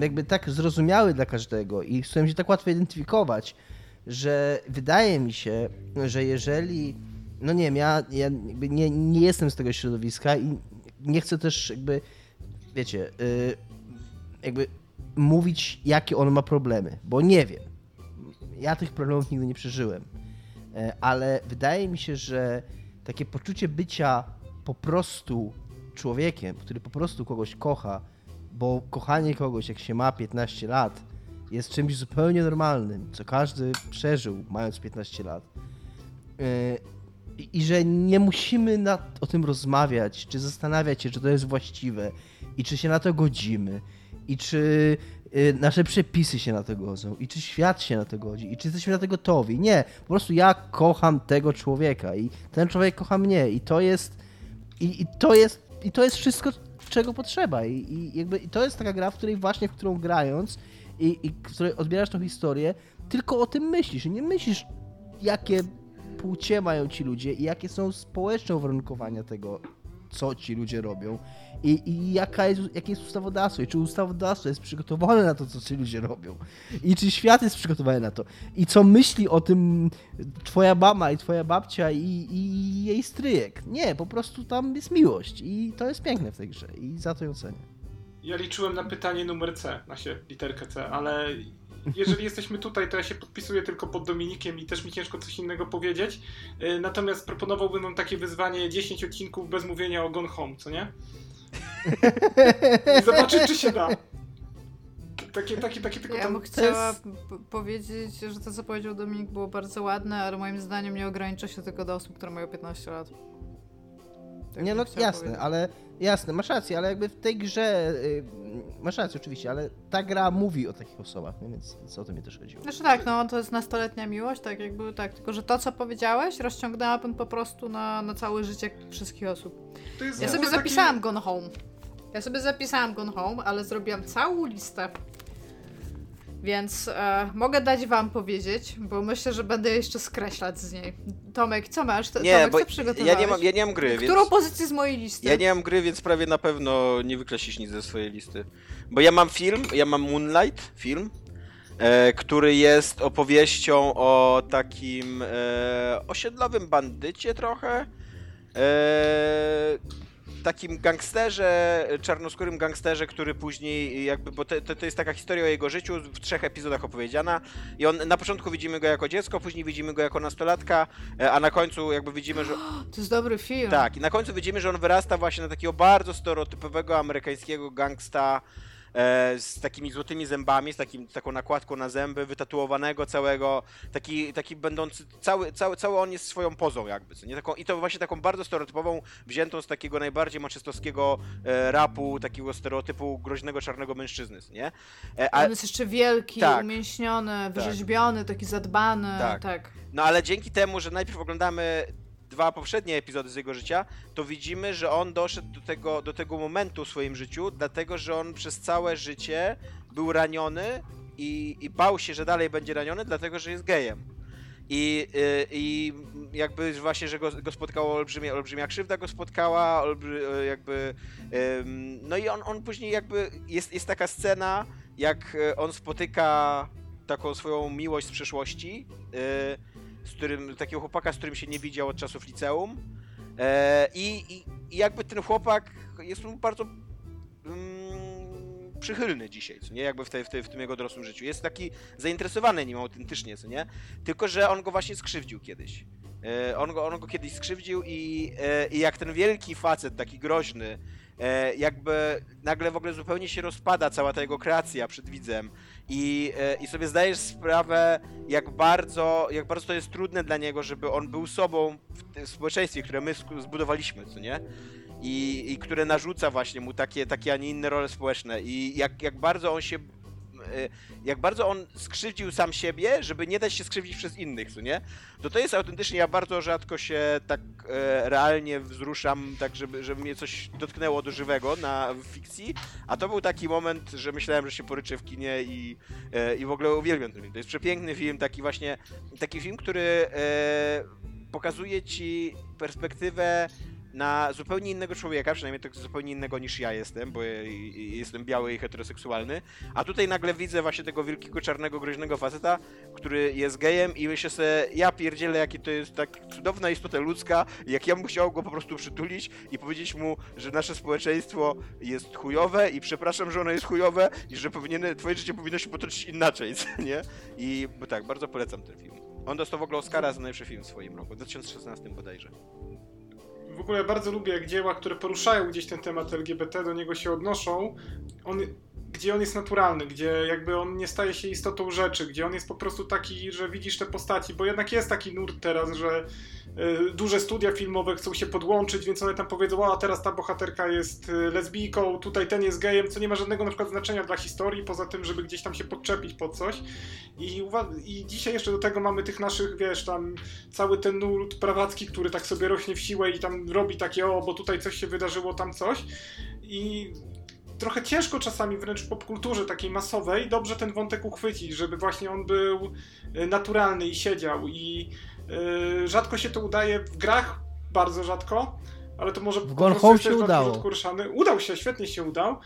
jakby tak zrozumiały dla każdego i z którym się tak łatwo identyfikować, że wydaje mi się, że jeżeli no nie wiem, ja, ja nie, nie jestem z tego środowiska i nie chcę też jakby, wiecie, y, jakby mówić, jakie on ma problemy, bo nie wiem. Ja tych problemów nigdy nie przeżyłem. E, Ale wydaje mi się, że takie poczucie bycia po prostu człowiekiem, który po prostu kogoś kocha, bo kochanie kogoś, jak się ma 15 lat, jest czymś zupełnie normalnym, co każdy przeżył, mając 15 lat. E, I, że nie musimy nad, o tym rozmawiać, czy zastanawiać się, czy to jest właściwe i czy się na to godzimy i czy y, nasze przepisy się na to godzą i czy świat się na to godzi i czy jesteśmy na to gotowi. Nie, po prostu ja kocham tego człowieka i ten człowiek kocha mnie i to jest i, i to jest i to jest wszystko, czego potrzeba i, i jakby i to jest taka gra, w której właśnie, w którą grając i, i w której odbierasz tą historię, tylko o tym myślisz i nie myślisz jakie płcie mają ci ludzie i jakie są społeczne uwarunkowania tego, co ci ludzie robią i, i jaka jest, jakie jest ustawodawstwo i czy ustawodawstwo jest przygotowane na to, co ci ludzie robią i czy świat jest przygotowany na to i co myśli o tym twoja mama i twoja babcia i, i jej stryjek. Nie, po prostu tam jest miłość i to jest piękne w tej grze i za to ją cenię. Ja liczyłem na pytanie numer C, na się literkę C, ale jeżeli jesteśmy tutaj, to ja się podpisuję tylko pod Dominikiem i też mi ciężko coś innego powiedzieć. Y, Natomiast proponowałbym wam takie wyzwanie 10 odcinków bez mówienia o Gone Home, co nie? I zobaczyć, czy się da. Takie, takie, takie tylko Ja tam... bym chciała powiedzieć, że to, co powiedział Dominik, było bardzo ładne, ale moim zdaniem nie ogranicza się tylko do osób, które mają 15 lat. Tak Nie, no jasne, powiedzieć. ale jasne, masz rację, ale jakby w tej grze, y, masz rację oczywiście, ale ta gra mówi o takich osobach, więc, więc o to mi też chodziło. Znaczy tak, no to jest nastoletnia miłość, tak jakby tak, tylko że to, co powiedziałeś, rozciągnęłabym po prostu na, na całe życie wszystkich osób. To jest Ja sobie zapisałam Gone Home. Ja sobie zapisałam Gone Home, ale zrobiłam całą listę. Więc e, mogę dać wam powiedzieć, bo myślę, że będę jeszcze skreślać z niej. Tomek, co masz? T- Nie, Tomek, bo co przygotowałeś? ja nie, mam, ja nie mam gry, Którą więc... pozycję z mojej listy? Ja nie mam gry, więc prawie na pewno nie wykreślisz nic ze swojej listy. Bo ja mam film, ja mam Moonlight, film, e, który jest opowieścią o takim e, osiedlowym bandycie trochę. E, takim gangsterze, czarnoskórym gangsterze, który później jakby, bo to, to, jest taka historia o jego życiu w trzech epizodach opowiedziana i on, na początku widzimy go jako dziecko, później widzimy go jako nastolatka, e, a na końcu jakby widzimy, że To jest dobry film. tak, i na końcu widzimy, że on wyrasta właśnie na takiego bardzo stereotypowego amerykańskiego gangsta z takimi złotymi zębami, z takim, taką nakładką na zęby, wytatuowanego całego, taki, taki będący, cały, cały, cały on jest swoją pozą jakby, co nie? Taką, I to właśnie taką bardzo stereotypową, wziętą z takiego najbardziej maczystowskiego e, rapu, takiego stereotypu groźnego czarnego mężczyzny, nie? E, On jest jeszcze wielki, Tak. umięśniony, wyrzeźbiony, taki zadbany. Tak. tak. No ale dzięki temu, że najpierw oglądamy dwa poprzednie epizody z jego życia, to widzimy, że on doszedł do tego, do tego momentu w swoim życiu, dlatego że on przez całe życie był raniony i, i bał się, że dalej będzie raniony, dlatego że jest gejem. I, y, I jakby właśnie, że go, go spotkało olbrzymia, olbrzymia krzywda go spotkała, olbrzy, y, jakby. ym, no i on, on później jakby. Jest, jest taka scena, jak y, on spotyka taką swoją miłość z przeszłości, y, z którym, takiego chłopaka, z którym się nie widział od czasów liceum. E, i, i, jakby ten chłopak jest mu bardzo mm, przychylny dzisiaj, co nie? Jakby w, w, w tym jego dorosłym życiu. Jest taki zainteresowany nim autentycznie, co nie? Tylko, że on go właśnie skrzywdził kiedyś. E, on, go, on go kiedyś skrzywdził i, e, i jak ten wielki facet, taki groźny, e, jakby nagle w ogóle zupełnie się rozpada cała ta jego kreacja przed widzem i, e, i sobie zdajesz sprawę, jak bardzo, jak bardzo to jest trudne dla niego, żeby on był sobą w społeczeństwie, które my zbudowaliśmy, co nie? I, i które narzuca właśnie mu takie, takie, a nie inne role społeczne i jak, jak bardzo on się jak bardzo on skrzywdził sam siebie, żeby nie dać się skrzywdzić przez innych, co nie? To to jest autentycznie, ja bardzo rzadko się tak e, realnie wzruszam, tak żeby, żeby mnie coś dotknęło do żywego na fikcji, a to był taki moment, że myślałem, że się poryczę w kinie i, e, i w ogóle uwielbiam ten film. To jest przepiękny film, taki właśnie, taki film, który e, pokazuje ci perspektywę na zupełnie innego człowieka, przynajmniej tak zupełnie innego niż ja jestem, bo jestem biały i heteroseksualny, a tutaj nagle widzę właśnie tego wielkiego, czarnego, groźnego faceta, który jest gejem i myślę sobie, ja pierdzielę, jaki to jest tak cudowna istota ludzka, jak ja bym chciał go po prostu przytulić i powiedzieć mu, że nasze społeczeństwo jest chujowe i przepraszam, że ono jest chujowe i że powinien, twoje życie powinno się potoczyć inaczej, nie? I bo tak, bardzo polecam ten film. On dostał w ogóle Oscara za najlepszy film w swoim roku, w 2016 bodajże. W ogóle bardzo lubię, jak dzieła, które poruszają gdzieś ten temat LGBT, do niego się odnoszą, on, gdzie on jest naturalny, gdzie jakby on nie staje się istotą rzeczy, gdzie on jest po prostu taki, że widzisz te postaci, bo jednak jest taki nurt teraz, że y, duże studia filmowe chcą się podłączyć, więc one tam powiedzą, a teraz ta bohaterka jest y, lesbijką, tutaj ten jest gejem, co nie ma żadnego na przykład znaczenia dla historii, poza tym, żeby gdzieś tam się podczepić pod coś. I, I dzisiaj jeszcze do tego mamy tych naszych, wiesz, tam cały ten nurt prawacki, który tak sobie rośnie w siłę i tam robi takie, o, bo tutaj coś się wydarzyło, tam coś. I trochę ciężko czasami wręcz w popkulturze takiej masowej dobrze ten wątek uchwycić, żeby właśnie on był y, naturalny i siedział. I Yy, rzadko się to udaje w grach, bardzo rzadko, ale to może W po Gone Home się udało. Udał się, świetnie się udał,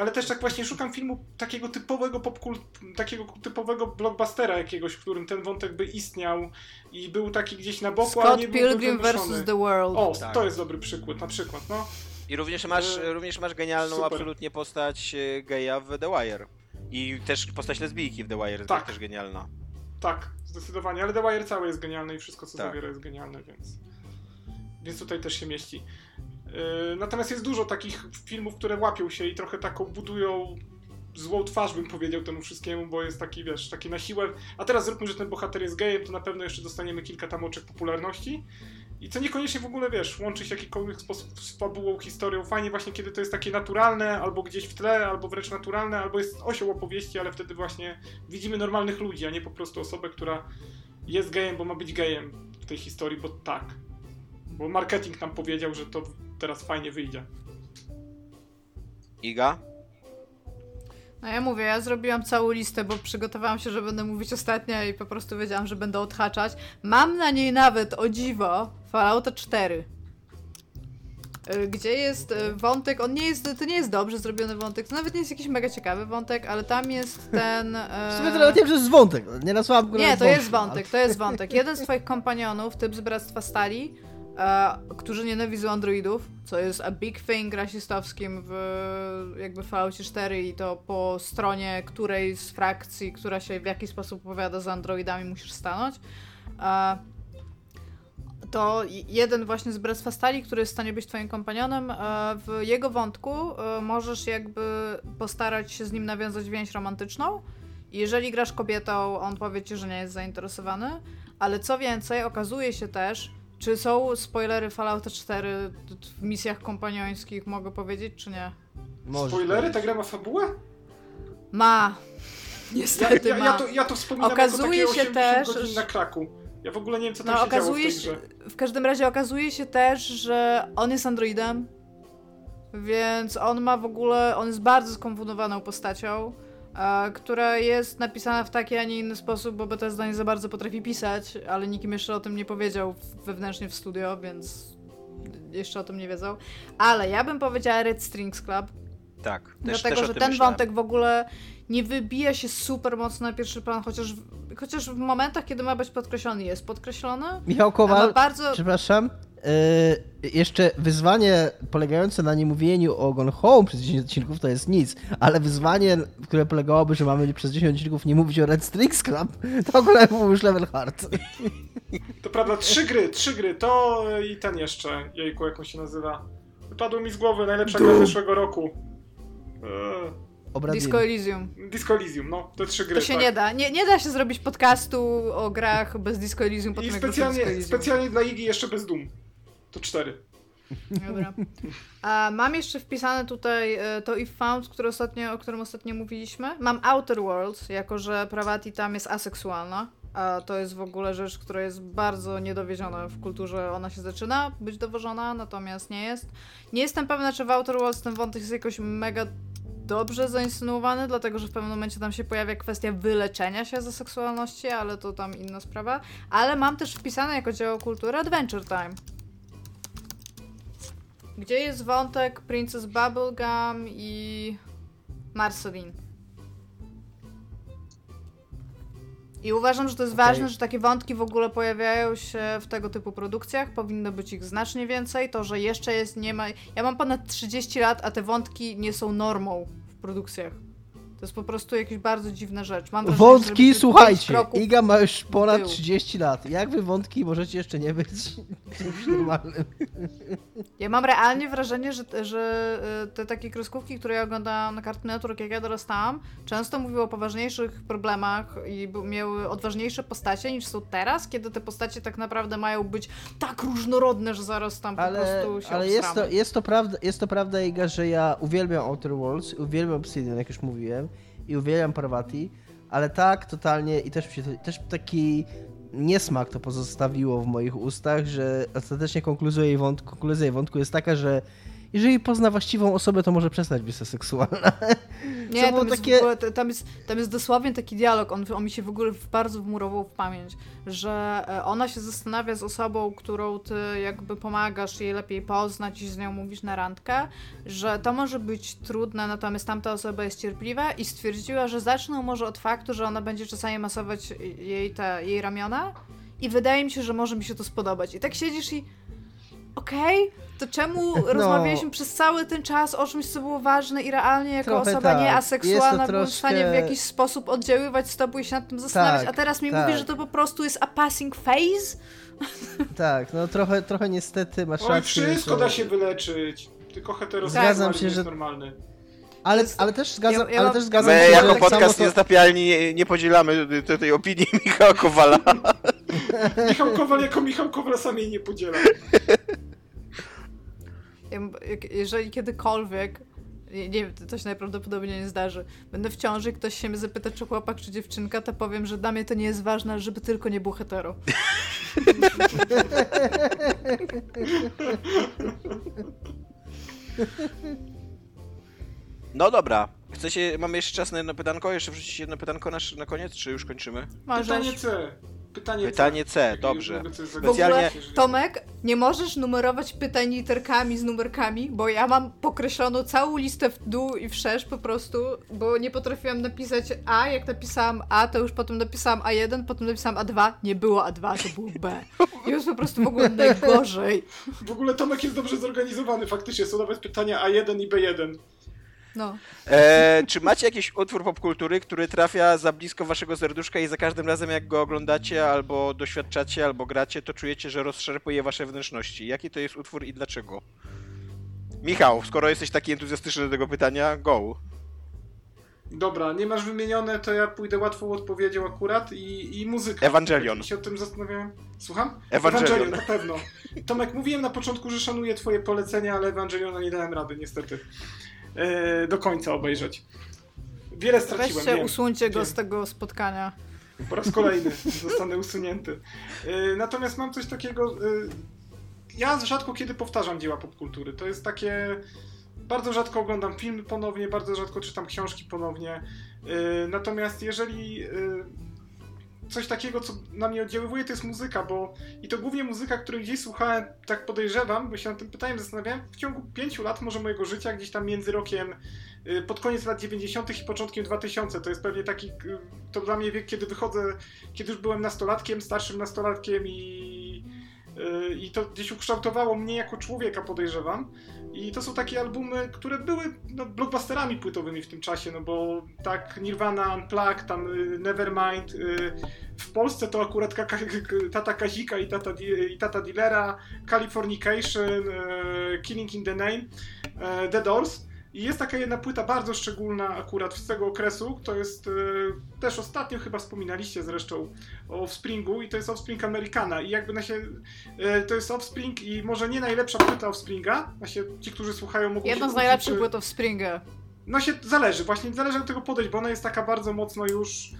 ale też tak właśnie szukam filmu takiego typowego popkult, takiego typowego blockbustera jakiegoś, w którym ten wątek by istniał i był taki gdzieś na boku, Scott nie byłby Pilgrim vs. The World. O, Tak. to jest dobry przykład, na przykład, no. I również masz, E, również masz genialną super. absolutnie postać e, geja w The Wire. I też postać lesbijki w The Wire Tak. też genialna. Tak, zdecydowanie, ale The Wire cały jest genialny i wszystko co Tak. zawiera jest genialne, więc więc tutaj też się mieści. Yy, natomiast jest dużo takich filmów, które łapią się i trochę taką budują złą twarz, bym powiedział temu wszystkiemu, bo jest taki, wiesz, taki na siłę. A teraz zróbmy, że ten bohater jest gejem, to na pewno jeszcze dostaniemy kilka tam oczek popularności. I co niekoniecznie w ogóle, wiesz, łączy się w jakikolwiek sposób z fabułą, historią. Fajnie właśnie, kiedy to jest takie naturalne, albo gdzieś w tle, albo wręcz naturalne, albo jest osioł opowieści, ale wtedy właśnie widzimy normalnych ludzi, a nie po prostu osobę, która jest gejem, bo ma być gejem w tej historii, bo tak. Bo marketing nam powiedział, że to teraz fajnie wyjdzie. Iga? No ja mówię, ja zrobiłam całą listę, bo przygotowałam się, że będę mówić ostatnia i po prostu wiedziałam, że będę odhaczać. Mam na niej nawet, o dziwo, Fallouta 4. Y, Gdzie jest y, wątek, on nie jest, to nie jest dobrze zrobiony wątek, to nawet nie jest jakiś mega ciekawy wątek, ale tam jest ten... W sumie to nawet nie wiem, że jest wątek. Nie nazwałam go Nie, to jest wątek, to jest wątek. Jeden z twoich kompanionów, typ z Bractwa Stali, e, którzy nienawidzą androidów, co jest a big thing rasistowskim w jakby Falloutie 4 i to po stronie której z frakcji, która się w jakiś sposób opowiada za androidami, musisz stanąć. E, to jeden właśnie z Bractwa Stali, który jest w stanie być twoim kompanionem, e, w jego wątku e, możesz jakby postarać się z nim nawiązać więź romantyczną. Jeżeli grasz kobietą, on powie ci, że nie jest zainteresowany, ale co więcej, okazuje się też, czy są spoilery Fallouta 4 w misjach kompaniońskich, mogę powiedzieć, czy nie? Możesz Spoilery? Ta gra ma fabułę? Ma. Ja, Niestety ja, ma. ja, to, ja to wspominam Okazuje jako się 80 też, godzin na kraku. Ja w ogóle nie wiem, co tam No, się działo w okazuje się, grze. w każdym razie okazuje się też, że on jest androidem, więc on ma w ogóle, on jest bardzo skomponowaną postacią, która jest napisana w taki, a nie inny sposób, bo Bethesda nie za bardzo potrafi pisać, ale nikim jeszcze o tym nie powiedział wewnętrznie w studio, więc jeszcze o tym nie wiedzą. Ale ja bym powiedziała Red Strings Club, Tak. Też, Dlatego, też o że tym ten myślałem. wątek w ogóle nie wybija się super mocno na pierwszy plan, chociaż w, chociaż w momentach, kiedy ma być podkreślony, jest podkreślony. Michał Kowal, bardzo. przepraszam. Yy, jeszcze wyzwanie polegające na niemówieniu o Gone Home przez 10 odcinków to jest nic, ale wyzwanie, które polegałoby, że mamy przez 10 odcinków nie mówić o Red Strings Club, to w ogóle był już level hard. To prawda, trzy gry, trzy gry, to i ten jeszcze, jejku, jak on się nazywa. Wypadło mi z głowy, najlepsza gra zeszłego roku. Eee, Obradili. Disco Elysium. Disco Elysium, no, te trzy gry. To się tak. nie da. Nie, nie da się zrobić podcastu o grach bez Disco Elysium I wyszło Disco specjalnie, Elysium. specjalnie dla Igi jeszcze bez Doom. To cztery. Dobra. A mam jeszcze wpisane tutaj e, to If Found, które ostatnio, o którym ostatnio mówiliśmy. Mam Outer Worlds, jako że Prawati tam jest aseksualna. A to jest w ogóle rzecz, która jest bardzo niedowieziona w kulturze. Ona się zaczyna być dowożona, natomiast nie jest. Nie jestem pewna, czy w Outer Worlds ten wątek jest jakoś mega dobrze zainsynuowany, dlatego że w pewnym momencie tam się pojawia kwestia wyleczenia się ze seksualności, ale to tam inna sprawa. Ale mam też wpisane jako dzieło kultury Adventure Time. Gdzie jest wątek Princess Bubblegum i Marceline? I uważam, że to jest Okej. ważne, że takie wątki w ogóle pojawiają się w tego typu produkcjach. Powinno być ich znacznie więcej. To, że jeszcze jest, nie ma. Ja mam ponad 30 lat, a te wątki nie są normą w produkcjach. To jest po prostu jakaś bardzo dziwna rzecz. Mam wrażenie, że Wątki, słuchajcie, Iga ma już ponad tył. 30 lat. Jak wy wątki możecie jeszcze nie być czymś normalnym? Ja mam realnie wrażenie, że, że y, te takie kreskówki, które ja oglądałam na Cartoon Network, jak ja dorastałam, często mówiły o poważniejszych problemach i miały odważniejsze postacie niż są teraz, kiedy te postacie tak naprawdę mają być tak różnorodne, że zaraz tam po Ale, prostu się ale jest, to, jest, to prawda, jest to prawda, Iga, że ja uwielbiam Outer Worlds, uwielbiam Obsidian, jak już mówiłem, i uwielbiam Parvati, ale tak, totalnie, i też, też taki niesmak to pozostawiło w moich ustach, że ostatecznie konkluzja jej, wątku, konkluzja jej wątku jest taka, że jeżeli pozna właściwą osobę, to może przestać być seksualna. Nie, tam jest, takie- ogóle, tam, jest, tam jest dosłownie taki dialog, on, on mi się w ogóle bardzo wmurował w pamięć, że e, ona się zastanawia z osobą, którą ty jakby pomagasz jej lepiej poznać i z nią mówisz na randkę, że to może być trudne, natomiast tamta osoba jest cierpliwa i stwierdziła, że zaczną może od faktu, że ona będzie czasami masować jej, te, jej ramiona i wydaje mi się, że może mi się to spodobać. I tak siedzisz i okej, to czemu No. rozmawialiśmy przez cały ten czas o czymś, co było ważne i realnie jako Trochę osoba tak. nieaseksualna byłem w stanie w jakiś sposób oddziaływać z tobą i się nad tym zastanawiać, Tak, a teraz mi tak. mówisz, że to po prostu jest a passing phase? Tak, no trochę, trochę niestety masz Oj, rację. wszystko że- da się wyleczyć. Tylko heteroseksualizm Zgadzam się, jest że- normalny. Ale, jest- ale też zgadzam, Ja- ja ale też zgadzam My się, że jako tak podcast samo to... niezatapialni nie, nie podzielamy tej, tej opinii Michała Kowala. Michał Kowal jako Michał Kowal sam jej nie podziela. Jeżeli kiedykolwiek, nie, nie wiem, to się najprawdopodobniej nie zdarzy, będę w ciąży i ktoś się mnie zapyta, czy chłopak, czy dziewczynka, to powiem, że dla mnie to nie jest ważne, żeby tylko nie był hetero. No dobra. Chcecie, mamy jeszcze czas na jedno pytanko? Jeszcze wrzucić jedno pytanko na, na koniec, czy już kończymy? Możesz. Pytanie C. Pytanie, Pytanie C, C. dobrze. Specjalnie-. Tomek, nie możesz numerować pytań literkami z numerkami, bo ja mam pokreśloną całą listę w dół i wszerz po prostu, bo nie potrafiłam napisać A, jak napisałam A, to już potem napisałam A1, potem napisałam A2, nie było A2, to było B. I już po prostu w ogóle najgorzej. W ogóle Tomek jest dobrze zorganizowany, faktycznie są nawet pytania A1 i B1. No. E, czy macie jakiś utwór popkultury, który trafia za blisko waszego serduszka i za każdym razem jak go oglądacie, albo doświadczacie, albo gracie, to czujecie, że rozszarpuje wasze wnętrzności? Jaki to jest utwór i dlaczego? Michał, skoro jesteś taki entuzjastyczny do tego pytania, go. Dobra, nie masz wymienione, to ja pójdę łatwą odpowiedzią akurat i, i muzyka. Ewangelion. I się o tym zastanawiałem. Słucham? Ewangelion. na pewno. Tomek, mówiłem na początku, że szanuję twoje polecenia, ale Ewangeliona nie dałem rady, niestety. E, do końca obejrzeć. Wiele straciłem, Weźcie, wiem. usuńcie go z tego spotkania. Po raz kolejny zostanę usunięty. E, Natomiast mam coś takiego. e, Ja rzadko kiedy powtarzam dzieła popkultury. To jest takie. Bardzo rzadko oglądam filmy ponownie, bardzo rzadko czytam książki ponownie. Natomiast jeżeli coś takiego, co na mnie oddziaływuje, to jest muzyka, bo i to głównie muzyka, której gdzieś słuchałem, tak podejrzewam, bo się nad tym pytaniem zastanawiałem, w ciągu pięciu lat może mojego życia, gdzieś tam między rokiem y, pod koniec lat 90. i początkiem 2000. To jest pewnie taki, y, to dla mnie wiek, kiedy wychodzę, kiedy już byłem nastolatkiem, starszym nastolatkiem i, y, i to gdzieś ukształtowało mnie jako człowieka, podejrzewam. I to są takie albumy, które były no, blockbusterami płytowymi w tym czasie, no bo tak Nirvana, Unplugged, tam y, Nevermind, y, w Polsce to akurat Tata Kazika i Tata, i Tata Dealera, Californication, e, Killing in the Name, The Doors. I jest taka jedna płyta bardzo szczególna akurat z tego okresu, to jest e, też ostatnio chyba wspominaliście zresztą o Offspringu i to jest Offspring Americana i jakby na się, e, to jest Offspring i może nie najlepsza płyta Offspringa, na się, ci, którzy słuchają mogą Jedno się z najlepszych czy- płyt w Springa. no się zależy, właśnie zależy od tego podejść, bo ona jest taka bardzo mocno już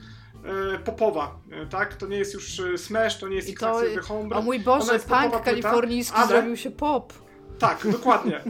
e, popowa, e, tak? To nie jest już e, Smash, to nie jest I to- homebrew. O mój Boże, punk kalifornijski ale- zrobił się pop. Tak, dokładnie.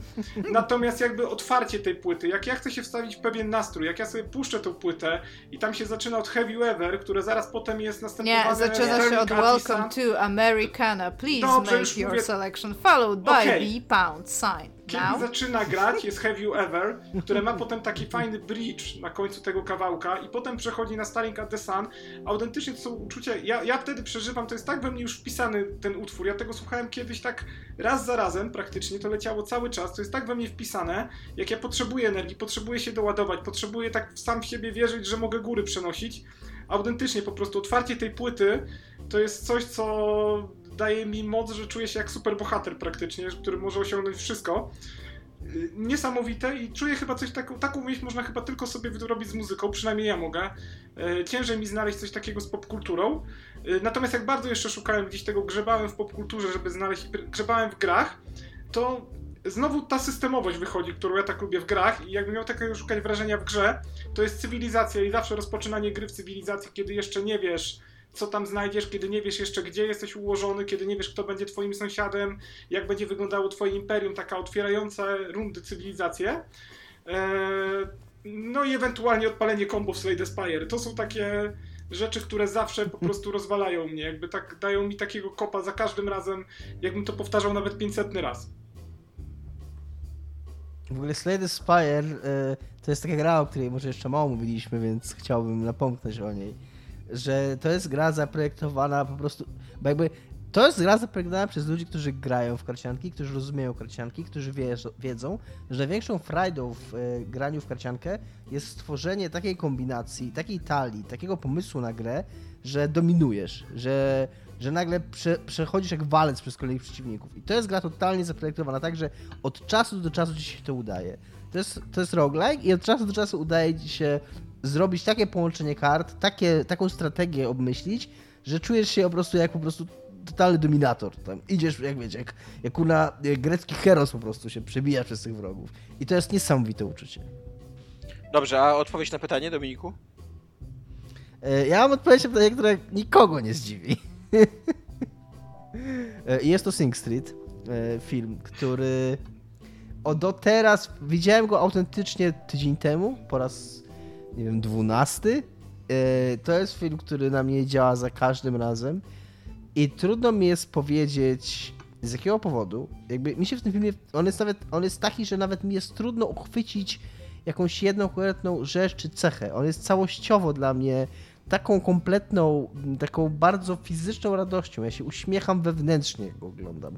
Natomiast jakby otwarcie tej płyty, jak ja chcę się wstawić w pewien nastrój, jak ja sobie puszczę tą płytę i tam się zaczyna od Heavy Weather, które zaraz potem jest następowane Nie, zaczyna się od. Welcome to Americana. Please Dobrze, make your mówię- selection followed by Okej. the pound sign. Kiedy Now? zaczyna grać, jest Have You Ever, które ma potem taki fajny bridge na końcu tego kawałka i potem przechodzi na Starring at the Sun. Autentycznie to są uczucia, ja, ja wtedy przeżywam, to jest tak we mnie już wpisany ten utwór, ja tego słuchałem kiedyś tak raz za razem praktycznie, to leciało cały czas, to jest tak we mnie wpisane, jak ja potrzebuję energii, potrzebuję się doładować, potrzebuję tak sam w siebie wierzyć, że mogę góry przenosić. Autentycznie po prostu otwarcie tej płyty to jest coś, co daje mi moc, że czuję się jak superbohater praktycznie, który może osiągnąć wszystko. Y, Niesamowite i czuję chyba coś taką, taką myśl można chyba tylko sobie wyrobić z muzyką, przynajmniej ja mogę. Y, Ciężej mi znaleźć coś takiego z popkulturą. Y, Natomiast jak bardzo jeszcze szukałem gdzieś tego, grzebałem w popkulturze, żeby znaleźć, grzebałem w grach, to znowu ta systemowość wychodzi, którą ja tak lubię w grach i jakbym miał takiego szukać wrażenia w grze, to jest cywilizacja i zawsze rozpoczynanie gry w cywilizacji, kiedy jeszcze nie wiesz, co tam znajdziesz, kiedy nie wiesz jeszcze gdzie jesteś ułożony, kiedy nie wiesz kto będzie twoim sąsiadem, jak będzie wyglądało twoje imperium, taka otwierająca rundy cywilizację. E, no i ewentualnie odpalenie combo w Slay Spire. To są takie rzeczy, które zawsze po prostu rozwalają mnie, jakby tak dają mi takiego kopa za każdym razem, jakbym to powtarzał nawet 500 raz. W ogóle Slay the Spire y, to jest taka gra, o której może jeszcze mało mówiliśmy, więc chciałbym napomknąć o niej. Że to jest gra zaprojektowana po prostu, bo jakby to jest gra zaprojektowana przez ludzi, którzy grają w karcianki, którzy rozumieją karcianki, którzy wiedzą, że największą frajdą w y, graniu w karciankę jest stworzenie takiej kombinacji, takiej talii, takiego pomysłu na grę, że dominujesz, że że nagle prze, przechodzisz jak walec przez kolejnych przeciwników. I to jest gra totalnie zaprojektowana tak, że od czasu do czasu ci się to udaje. To jest, to jest roguelike i od czasu do czasu udaje ci się zrobić takie połączenie kart, takie, taką strategię obmyślić, że czujesz się po prostu jak po prostu totalny dominator. Tam idziesz, jak wiecie, jak, jak na grecki heros po prostu się przebija przez tych wrogów. I to jest niesamowite uczucie. Dobrze, a odpowiedź na pytanie, Dominiku? E, ja mam odpowiedź na pytanie, które nikogo nie zdziwi. E, jest to Sing Street, e, film, który o do teraz widziałem go autentycznie tydzień temu, po raz nie wiem, dwunasty. E, to jest film, który na mnie działa za każdym razem i trudno mi jest powiedzieć z jakiego powodu. Jakby mi się w tym filmie, on jest nawet, on jest taki, że nawet mi jest trudno uchwycić jakąś jedną konkretną rzecz czy cechę. On jest całościowo dla mnie taką kompletną, taką bardzo fizyczną radością. Ja się uśmiecham wewnętrznie, jak go oglądam.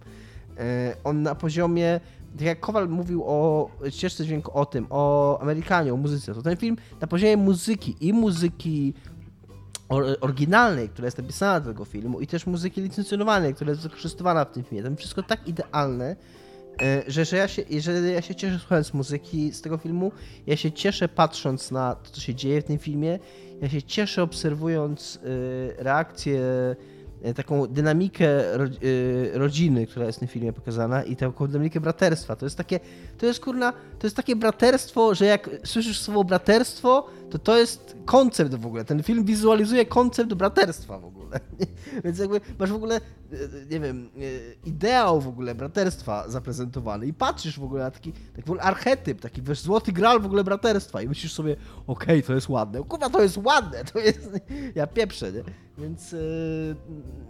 E, on na poziomie, tak jak Kowal mówił o ścieżce dźwięku, o tym, o Amerykanie, o muzyce, to ten film na poziomie muzyki i muzyki oryginalnej, która jest napisana do tego filmu i też muzyki licencjonowanej, która jest wykorzystywana w tym filmie. Tam wszystko tak idealne, e, że, że, ja się, że ja się cieszę słuchając muzyki z tego filmu, ja się cieszę patrząc na to, co się dzieje w tym filmie ja się cieszę obserwując reakcję, y, taką dynamikę y, rodziny, która jest w tym filmie pokazana i taką dynamikę braterstwa. To jest takie, to jest kurna, to jest takie braterstwo, że jak słyszysz słowo braterstwo, to to jest koncept w ogóle. Ten film wizualizuje koncept braterstwa w ogóle. Więc jakby masz w ogóle, nie wiem, ideał w ogóle braterstwa zaprezentowany i patrzysz w ogóle na taki, taki w ogóle archetyp, taki wiesz, złoty gral w ogóle braterstwa i myślisz sobie, okej, okay, to jest ładne. Kurwa, to jest ładne, to jest, ja pieprzę, nie? Więc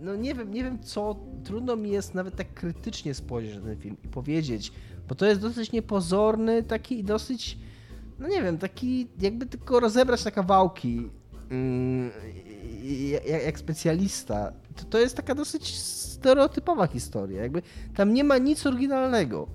no nie wiem, nie wiem co, trudno mi jest nawet tak krytycznie spojrzeć na ten film i powiedzieć, bo to jest dosyć niepozorny, taki dosyć no nie wiem, taki jakby tylko rozebrać na kawałki mm, jak, specjalista, to, to jest taka dosyć stereotypowa historia. Jakby tam nie ma nic oryginalnego,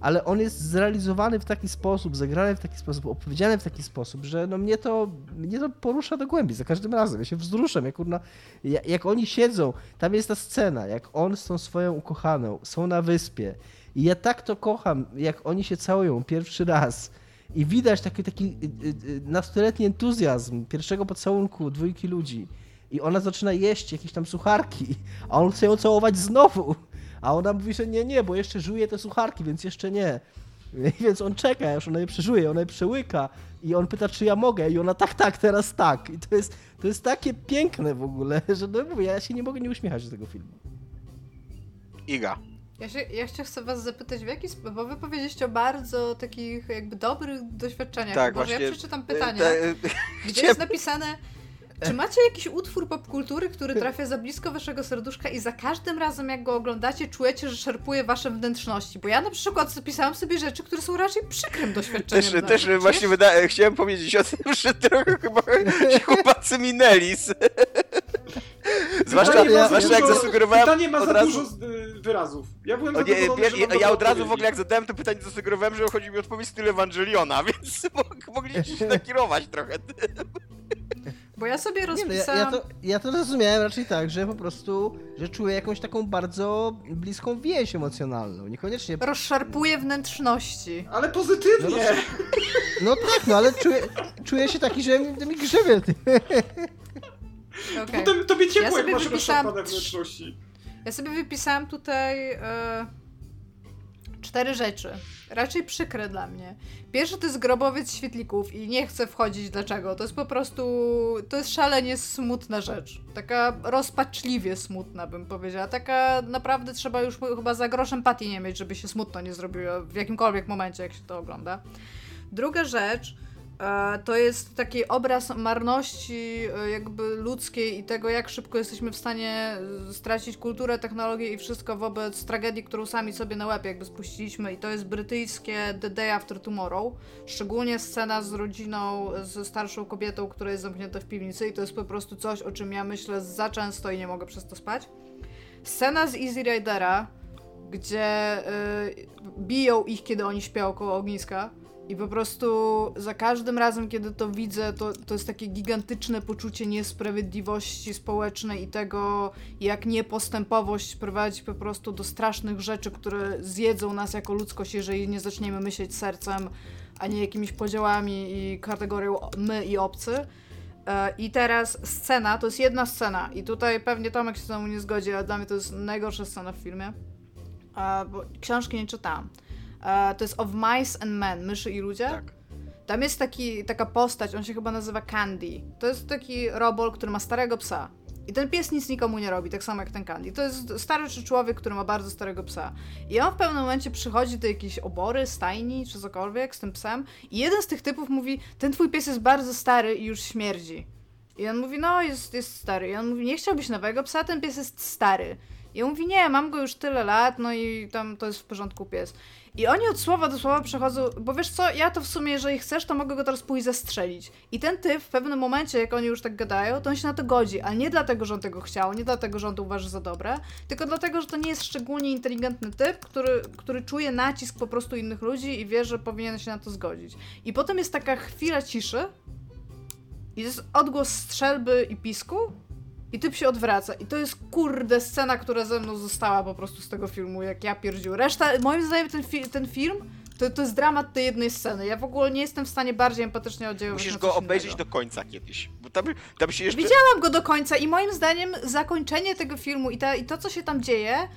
ale on jest zrealizowany w taki sposób, zagrany w taki sposób, opowiedziany w taki sposób, że no mnie to, mnie to porusza do głębi za każdym razem. Ja się wzruszam, jak, kurna, jak oni siedzą, tam jest ta scena, jak on z tą swoją ukochaną są na wyspie i ja tak to kocham, jak oni się całują pierwszy raz i widać taki, taki y, y, y, nastoletni entuzjazm pierwszego pocałunku dwójki ludzi. I ona zaczyna jeść jakieś tam sucharki, a on chce ją całować znowu. A ona mówi, że nie, nie, bo jeszcze żuje te sucharki, więc jeszcze nie. Więc on czeka, aż ona je przeżuje, ona je przełyka i on pyta, czy ja mogę i ona tak, tak, teraz tak. I to jest, to jest takie piękne w ogóle, że no ja się nie mogę nie uśmiechać do tego filmu. Iga. Ja, się, ja jeszcze chcę was zapytać, w jaki sposób, bo wy powiedzieliście o bardzo takich jakby dobrych doświadczeniach. Tak, Może właśnie, ja przeczytam pytanie, te, gdzie jest napisane, czy macie jakiś utwór popkultury, który trafia za blisko waszego serduszka i za każdym razem, jak go oglądacie, czujecie, że szerpuje wasze wnętrzności? Bo ja na przykład zapisałam sobie rzeczy, które są raczej przykrym doświadczeniem. Też, też właśnie wyda- chciałem powiedzieć o tym, że trochę chyba chłopacy minęli. Zwłaszcza, ja, zwłaszcza jak zasugerowałem. Pytanie ma za razu... dużo y, wyrazów. Ja byłem o, nie, ja, ja od razu w ogóle jak zadałem to pytanie, zasugerowałem, że chodzi mi o odpowiedź stylu Ewangeliona, więc mogliście się nakierować trochę tym. Bo ja sobie rozpisałam... Nie, no, ja, ja, to, ja to rozumiałem raczej tak, że po prostu, że czuję jakąś taką bardzo bliską więź emocjonalną, niekoniecznie... Rozszarpuje wnętrzności. Ale pozytywnie! No, no tak, no ale czuję, czuję się taki, że mi grzebie. Okay. Potem tobie ciepło, ja jak masz wypisałam... wnętrzności. Ja sobie wypisałam tutaj e, cztery rzeczy. Raczej przykre dla mnie. Pierwszy to jest grobowiec świetlików i nie chcę wchodzić dlaczego. To jest po prostu. To jest szalenie smutna rzecz. Taka rozpaczliwie smutna, bym powiedziała. Taka naprawdę trzeba już chyba za groszem patii nie mieć, żeby się smutno nie zrobiło w jakimkolwiek momencie, jak się to ogląda. Druga rzecz to jest taki obraz marności e, jakby ludzkiej i tego, jak szybko jesteśmy w stanie e, stracić kulturę, technologię i wszystko wobec tragedii, którą sami sobie na łeb jakby spuściliśmy i to jest brytyjskie The Day After Tomorrow. Szczególnie scena z rodziną, ze starszą kobietą, która jest zamknięta w piwnicy i to jest po prostu coś, o czym ja myślę za często i nie mogę przez to spać. Scena z Easy Ridera, gdzie yy, biją ich, kiedy oni śpią koło ogniska i po prostu za każdym razem, kiedy to widzę, to, to jest takie gigantyczne poczucie niesprawiedliwości społecznej i tego, jak niepostępowość prowadzi po prostu do strasznych rzeczy, które zjedzą nas jako ludzkość, jeżeli nie zaczniemy myśleć sercem, a nie jakimiś podziałami i kategorią my i obcy. E, I teraz scena, to jest jedna scena i tutaj pewnie Tomek się z nie zgodzi, ale dla mnie to jest najgorsza scena w filmie, bo książki nie czytałam. E, to jest Of Mice and Men, myszy i ludzie. Tak. Tam jest taki, taka postać, on się chyba nazywa Candy. To jest taki robol, który ma starego psa. I ten pies nic nikomu nie robi, tak samo jak ten Candy. To jest stary czy człowiek, który ma bardzo starego psa. I on w pewnym momencie przychodzi do jakiejś obory, stajni czy cokolwiek z tym psem. I jeden z tych typów mówi: Ten twój pies jest bardzo stary i już śmierdzi. I on mówi: No, jest, jest stary. I on mówi: Nie chciałbyś nowego psa, ten pies jest stary. I on mówi: Nie, mam go już tyle lat, no i tam to jest w porządku pies. I oni od słowa do słowa przechodzą, bo wiesz co, ja to w sumie, jeżeli chcesz, to mogę go teraz pójść zastrzelić. I ten typ w pewnym momencie, jak oni już tak gadają, to on się na to godzi, ale nie dlatego, że on tego chciał, nie dlatego, że on to uważa za dobre, tylko dlatego, że to nie jest szczególnie inteligentny typ, który, który czuje nacisk po prostu innych ludzi i wie, że powinien się na to zgodzić. I potem jest taka chwila ciszy i jest odgłos strzelby i pisku i typ się odwraca. I to jest kurde scena, która ze mną została po prostu z tego filmu, jak ja pierdził. Reszta, moim zdaniem ten, fi ten film to, to jest dramat tej jednej sceny. Ja w ogóle nie jestem w stanie bardziej empatycznie oddziaływać Musisz go obejrzeć innego. do końca kiedyś. Bo tam, tam się jeszcze... Widziałam go do końca i moim zdaniem zakończenie tego filmu i, ta, i to, co się tam dzieje,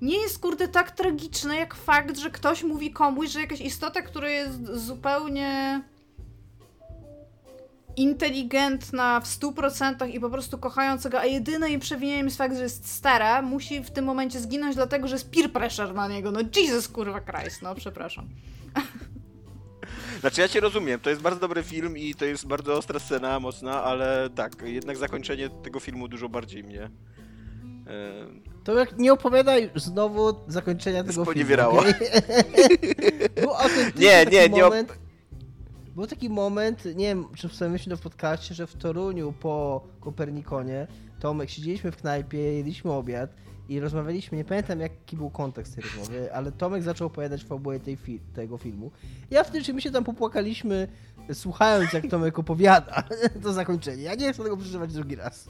nie jest kurde tak tragiczne jak fakt, że ktoś mówi komuś, że jakaś istota, która jest zupełnie inteligentna w 100% i po prostu kochającego, a jedynym przewinieniem jest fakt, że jest stara, musi w tym momencie zginąć dlatego, że jest peer pressure na niego. No Jesus kurwa Christ, no przepraszam. Znaczy ja cię rozumiem, to jest bardzo dobry film i to jest bardzo ostra scena, mocna, ale tak, jednak zakończenie tego filmu dużo bardziej mnie... E, To jak nie opowiadaj znowu zakończenia tego filmu. Sponiewierało. autentyczny Nie, nie, nie op- moment, Był taki moment, nie wiem, czy wspomnieliśmy to w podcaście, że w Toruniu po Kopernikonie Tomek, siedzieliśmy w knajpie, jedliśmy obiad i rozmawialiśmy, nie pamiętam jaki był kontekst tej rozmowy, ale Tomek zaczął opowiadać fabułę tej fi- tego filmu. Ja wtedy czy my się tam popłakaliśmy, słuchając jak Tomek opowiada to zakończenie. Ja nie chcę tego przeżywać drugi raz.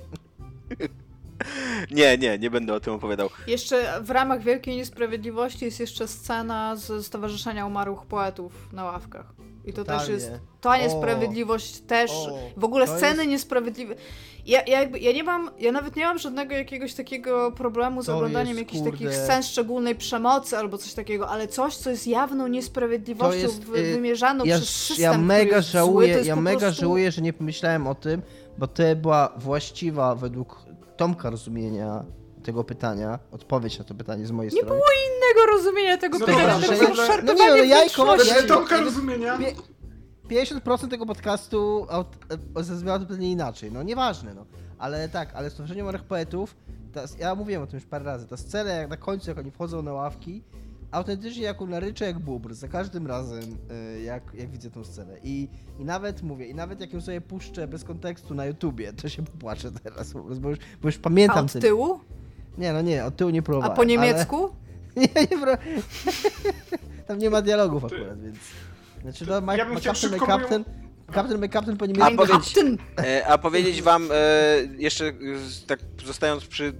Nie, nie, nie będę o tym opowiadał. Jeszcze w ramach Wielkiej Niesprawiedliwości jest jeszcze scena z Stowarzyszenia Umarłych Poetów na ławkach. I to też Totalnie. jest. Ta niesprawiedliwość też. O, w ogóle sceny jest- niesprawiedliwe. Ja, ja, jakby, ja nie mam. Ja nawet nie mam żadnego jakiegoś takiego problemu z To oglądaniem jest, jakichś takich scen szczególnej przemocy albo coś takiego, ale coś, co jest jawną niesprawiedliwością jest, y, wymierzaną ja, przez system. ja mega żałuję, ja mega prostu... żałuję, że nie pomyślałem o tym, bo to była właściwa według Tomka rozumienia tego pytania, odpowiedź na to pytanie z mojej Nie strony. innego rozumienia tego No pytania, dobra, szarpanie no nie, no ja i wnętrzności. Kołacz- Wedle ja- Tomka ja- rozumienia... Pie- 50% tego podcastu e, zrozumiało to pewnie inaczej, no nieważne, no. Ale tak, ale Stowarzyszenie Młodych Poetów, ta, ja mówiłem o tym już parę razy, ta scena jak na końcu, jak oni wchodzą na ławki, autentycznie jak naryczę jak bubr, za każdym razem, y, jak, jak widzę tą scenę. I, I nawet mówię, i nawet jak ją sobie puszczę bez kontekstu na YouTubie, to się popłaczę teraz, bo już, bo już A pamiętam od ten... Nie, no nie, od tyłu nie A próbowałem. po niemiecku? Ale... Nie, nie, pro... Tam nie ma dialogów akurat, więc... Znaczy, no, ma, Ja bym ma chciał Captain my Captain, Captain my Captain po A niemiecku... Captain! E, a powiedzieć wam, e, jeszcze tak zostając przy,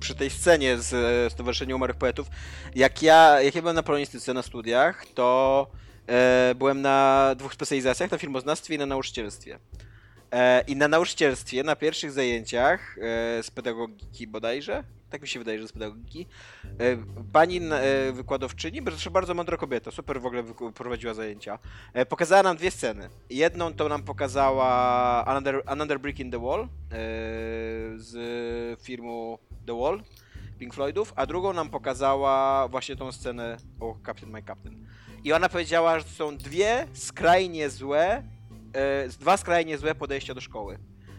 przy tej scenie z e, Stowarzyszenia Umarłych Poetów, jak ja, jak ja byłem na polonistyce na studiach, to e, byłem na dwóch specjalizacjach, na filmoznawstwie i na nauczycielstwie. E, I na nauczycielstwie, na pierwszych zajęciach e, z pedagogiki bodajże, Tak mi się wydaje, że z pedagogiki. E, Pani e, wykładowczyni, bardzo mądra kobieta, super w ogóle prowadziła zajęcia. E, Pokazała nam dwie sceny. Jedną to nam pokazała Another, Another Brick in the Wall z filmu The Wall Pink Floydów, a drugą nam pokazała właśnie tą scenę o Captain My Captain. I ona powiedziała, że są dwie skrajnie złe, dwa skrajnie złe podejścia do szkoły.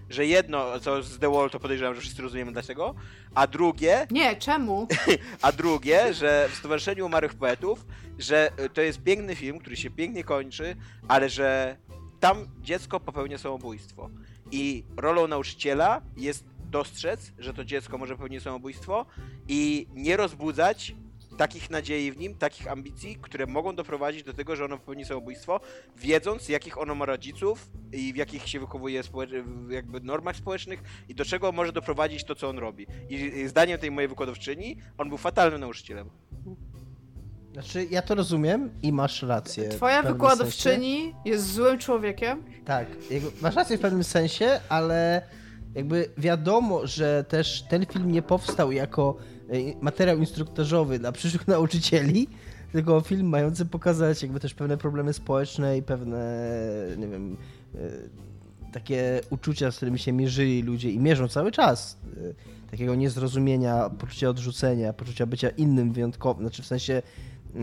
Że jedno, co z The Wall, to podejrzewam, że wszyscy rozumiemy dlaczego, a drugie, Nie, czemu? a drugie, że w Stowarzyszeniu Umarłych Poetów, że y, to jest piękny film, który się pięknie kończy, ale że tam dziecko popełnia samobójstwo. I rolą nauczyciela jest dostrzec, że to dziecko może popełnić samobójstwo i nie rozbudzać takich nadziei w nim, takich ambicji, które mogą doprowadzić do tego, że ono popełni samobójstwo, wiedząc jakich ono ma rodziców i w jakich się wychowuje jakby normach społecznych i do czego może doprowadzić to, co on robi. I zdaniem tej mojej wykładowczyni, on był fatalnym nauczycielem. Znaczy, ja to rozumiem i masz rację. Twoja wykładowczyni jest złym człowiekiem. Sensie. Tak, masz rację w pewnym sensie, ale jakby wiadomo, że też ten film nie powstał jako materiał instruktażowy dla przyszłych nauczycieli, tylko film mający pokazać jakby też pewne problemy społeczne i pewne, nie wiem, e, takie uczucia, z którymi się mierzyli ludzie i mierzą cały czas. E, Takiego niezrozumienia, poczucia odrzucenia, poczucia bycia innym, wyjątkowym, znaczy w sensie e,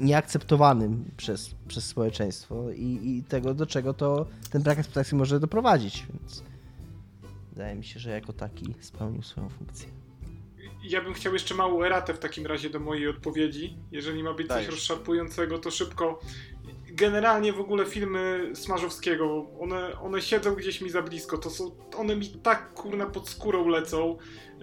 nieakceptowanym przez, przez społeczeństwo i, i tego, do czego to ten brak akceptacji może doprowadzić, więc wydaje mi się, że jako taki spełnił swoją funkcję. Ja bym chciał jeszcze małą eratę w takim razie do mojej odpowiedzi. Jeżeli ma być Dajesz. coś rozszarpującego, to szybko. Generalnie w ogóle filmy Smarzowskiego, one, one siedzą gdzieś mi za blisko. To są, one mi tak kurna pod skórą lecą.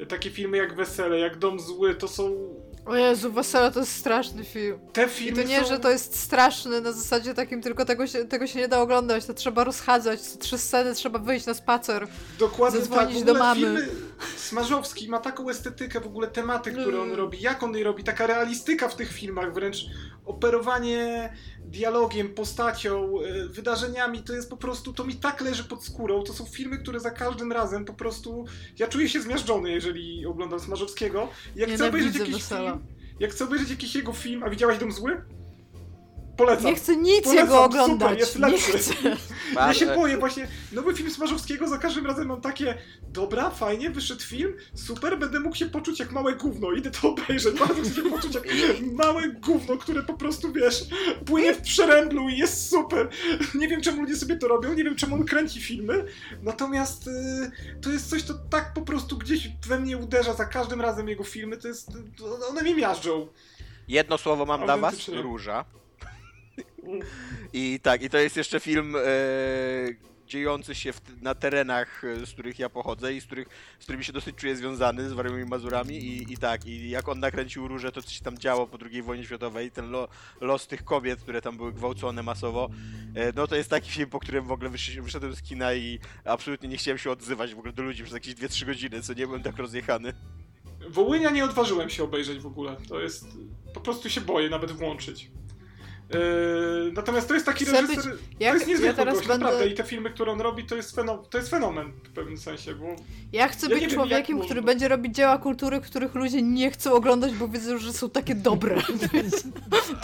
Takie filmy jak Wesele, jak Dom Zły, to są. O Jezu, Wesele to jest straszny film. Te I filmy to nie, są... że to jest straszny na zasadzie takim, tylko tego się, tego się nie da oglądać, to trzeba rozchadzać, co trzy sceny trzeba wyjść na spacer. Dokładnie Zadzwonić tak. Do mamy. Filmy Smarzowski ma taką estetykę, w ogóle tematy, które on Mm. robi, jak on je robi, taka realistyka w tych filmach, wręcz operowanie dialogiem, postacią, e, wydarzeniami, to jest po prostu, to mi tak leży pod skórą. To są filmy, które za każdym razem po prostu, ja czuję się zmiażdżony, jeżeli oglądam Smarzowskiego. Jak chcę obejrzeć jakiś Wesela. film, jak chcę obejrzeć jakiś jego film, a widziałaś Dom Zły? Polecam. Nie chcę nic Polecam, jego oglądać. super, jest nie lepszy. chcę. Ja się boję, właśnie nowy film Smarzowskiego, za każdym razem mam takie dobra, fajnie, wyszedł film, super, będę mógł się poczuć jak małe gówno, idę to obejrzeć, bardzo chcę się poczuć jak małe gówno, które po prostu, wiesz, płynie w przeręblu i jest super. Nie wiem, czemu ludzie sobie to robią, nie wiem, czemu on kręci filmy, natomiast y, to jest coś, co tak po prostu gdzieś we mnie uderza za każdym razem jego filmy, to jest, one mi miażdżą. Jedno słowo mam dla was, róża. I tak, i to jest jeszcze film e, dziejący się w, na terenach, e, z których ja pochodzę i z, których, z którymi się dosyć czuję związany, z Warmimi Mazurami i, i tak, i jak on nakręcił różę, to co się tam działo po II wojnie światowej, ten lo, los tych kobiet, które tam były gwałcone masowo, e, no to jest taki film, po którym w ogóle wysz, wyszedłem z kina i absolutnie nie chciałem się odzywać w ogóle do ludzi przez jakieś 2-3 godziny, co nie byłem tak rozjechany. Wołynia nie odważyłem się obejrzeć w ogóle. To jest. Po prostu się boję nawet włączyć. Yy, natomiast to jest taki Chcę reżyser. być- to jest niezwykły ja gość, będę- naprawdę. I te filmy, które on robi, to jest, feno, to jest fenomen w pewnym sensie, bo Ja chcę Ja być człowiekiem, jak który będzie robić dzieła kultury, których ludzie nie chcą oglądać, bo wiedzą, że są takie dobre. To jest,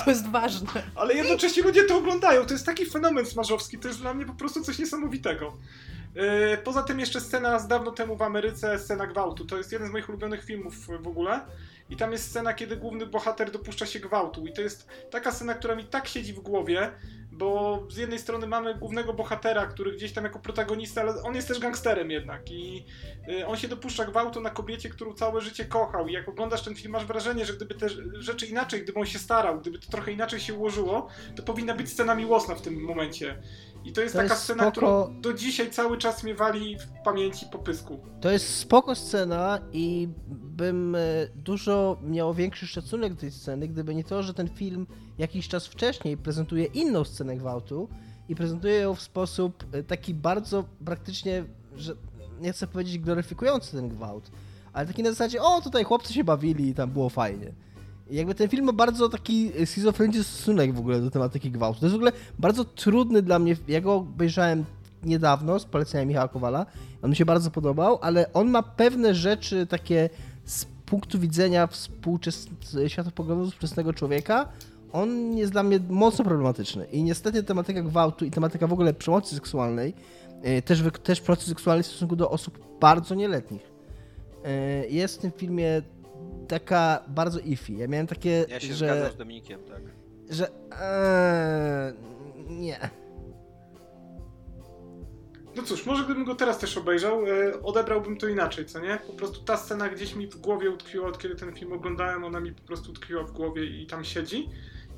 to jest ważne. Ale jednocześnie ludzie to oglądają. To jest taki fenomen smarzowski. To jest dla mnie po prostu coś niesamowitego. Yy, Poza tym jeszcze scena z dawno temu w Ameryce, scena gwałtu. To jest jeden z moich ulubionych filmów w ogóle. I tam jest scena, kiedy główny bohater dopuszcza się gwałtu. I to jest taka scena, która mi tak siedzi w głowie, bo z jednej strony mamy głównego bohatera, który gdzieś tam jako protagonista, ale on jest też gangsterem jednak. I y, on się dopuszcza gwałtu na kobiecie, którą całe życie kochał. I jak oglądasz ten film, masz wrażenie, że gdyby te rzeczy inaczej, gdyby on się starał, gdyby to trochę inaczej się ułożyło, to powinna być scena miłosna w tym momencie. I to jest To taka jest scena, spoko. którą do dzisiaj cały czas mnie wali w pamięci po pysku. To jest spoko scena i bym e, dużo miał większy szacunek do tej sceny, gdyby nie to, że ten film jakiś czas wcześniej prezentuje inną scenę gwałtu i prezentuje ją w sposób e, taki bardzo praktycznie, że nie chcę powiedzieć gloryfikujący ten gwałt, ale taki na zasadzie, o tutaj chłopcy się bawili i tam było fajnie. Jakby ten film ma bardzo taki schizofreniczny stosunek w ogóle do tematyki gwałtu. To jest w ogóle bardzo trudny dla mnie, ja go obejrzałem niedawno z polecenia Michała Kowala, on mi się bardzo podobał, ale on ma pewne rzeczy takie punktu widzenia współczes... światopoglądu współczesnego człowieka, on jest dla mnie mocno problematyczny. I niestety tematyka gwałtu i tematyka w ogóle przemocy seksualnej, e, też, też przemocy seksualnej w stosunku do osób bardzo nieletnich, e, jest w tym filmie taka bardzo iffy. Ja miałem takie, Ja się że... zgadzam z Dominikiem, tak. że eee, nie. No cóż, może gdybym go teraz też obejrzał, e, odebrałbym to inaczej, co nie? Po prostu ta scena gdzieś mi w głowie utkwiła, od kiedy ten film oglądałem, ona mi po prostu utkwiła w głowie i tam siedzi.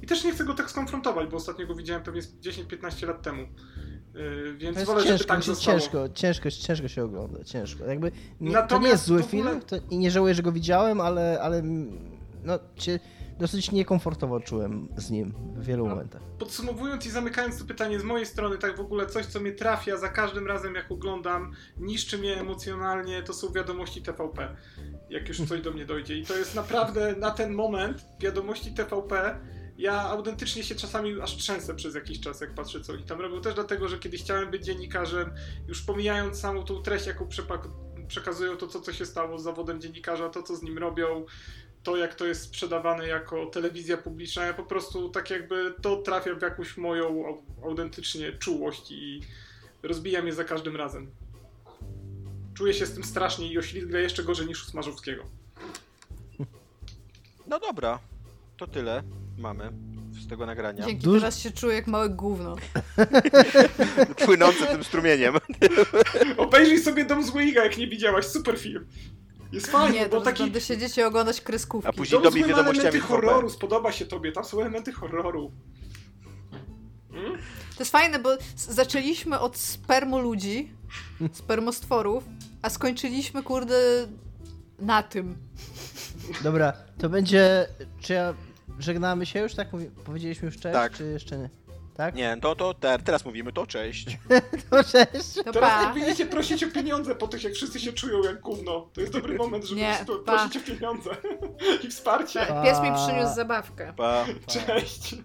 I też nie chcę go tak skonfrontować, bo ostatnio go widziałem pewnie z 10-15 lat temu. E, więc To wolę, ciężko, tak się- zostało. ciężko, ciężko, ciężko się ogląda, ciężko. Jakby nie, to nie jest zły ogóle- film to, i nie żałuję, że go widziałem, ale, ale mm, no, się dosyć niekomfortowo czułem z nim w wielu No. momentach. Podsumowując i zamykając to pytanie z mojej strony, tak w ogóle coś, co mnie trafia za każdym razem, jak oglądam, niszczy mnie emocjonalnie, to są wiadomości TVP. Jak już coś do mnie dojdzie. I to jest naprawdę na ten moment wiadomości TVP. Ja autentycznie się czasami aż trzęsę przez jakiś czas, jak patrzę, co oni tam robią. Też dlatego, że kiedyś chciałem być dziennikarzem, już pomijając samą tą treść, jaką przekazują, to co, co się stało z zawodem dziennikarza, to co z nim robią, to jak to jest sprzedawane jako telewizja publiczna, ja po prostu tak jakby to trafia w jakąś moją au- autentycznie czułość i rozbija mnie za każdym razem. Czuję się z tym strasznie i oślizgę jeszcze gorzej niż u Smarzowskiego. No dobra, to tyle mamy z tego nagrania. Dzięki, Dużo- teraz się czuję jak małe gówno. Płynące tym strumieniem. Obejrzyj sobie Dom Złego, jak nie widziałaś, super film. Jest fajny, Nie, bo taki... będę siedzieć i oglądać kreskówki. A później- Dom Zły ma elementy horroru, spodoba się tobie, tam są elementy horroru. Hmm? To jest fajne, bo zaczęliśmy od spermu ludzi, spermostworów, a skończyliśmy, kurde, na tym. Dobra, to będzie. Czy ja. Żegnamy się już, tak? Mówi- Powiedzieliśmy już cześć, Tak. czy jeszcze nie? Tak? Nie, to, to te, teraz mówimy to cześć. To cześć. To Teraz pa. jak będziecie prosić o pieniądze po tych, jak wszyscy się czują jak gówno, to jest dobry moment, żeby Nie, pa. prosić o pieniądze i wsparcie. Pies mi przyniósł zabawkę. Pa. Cześć!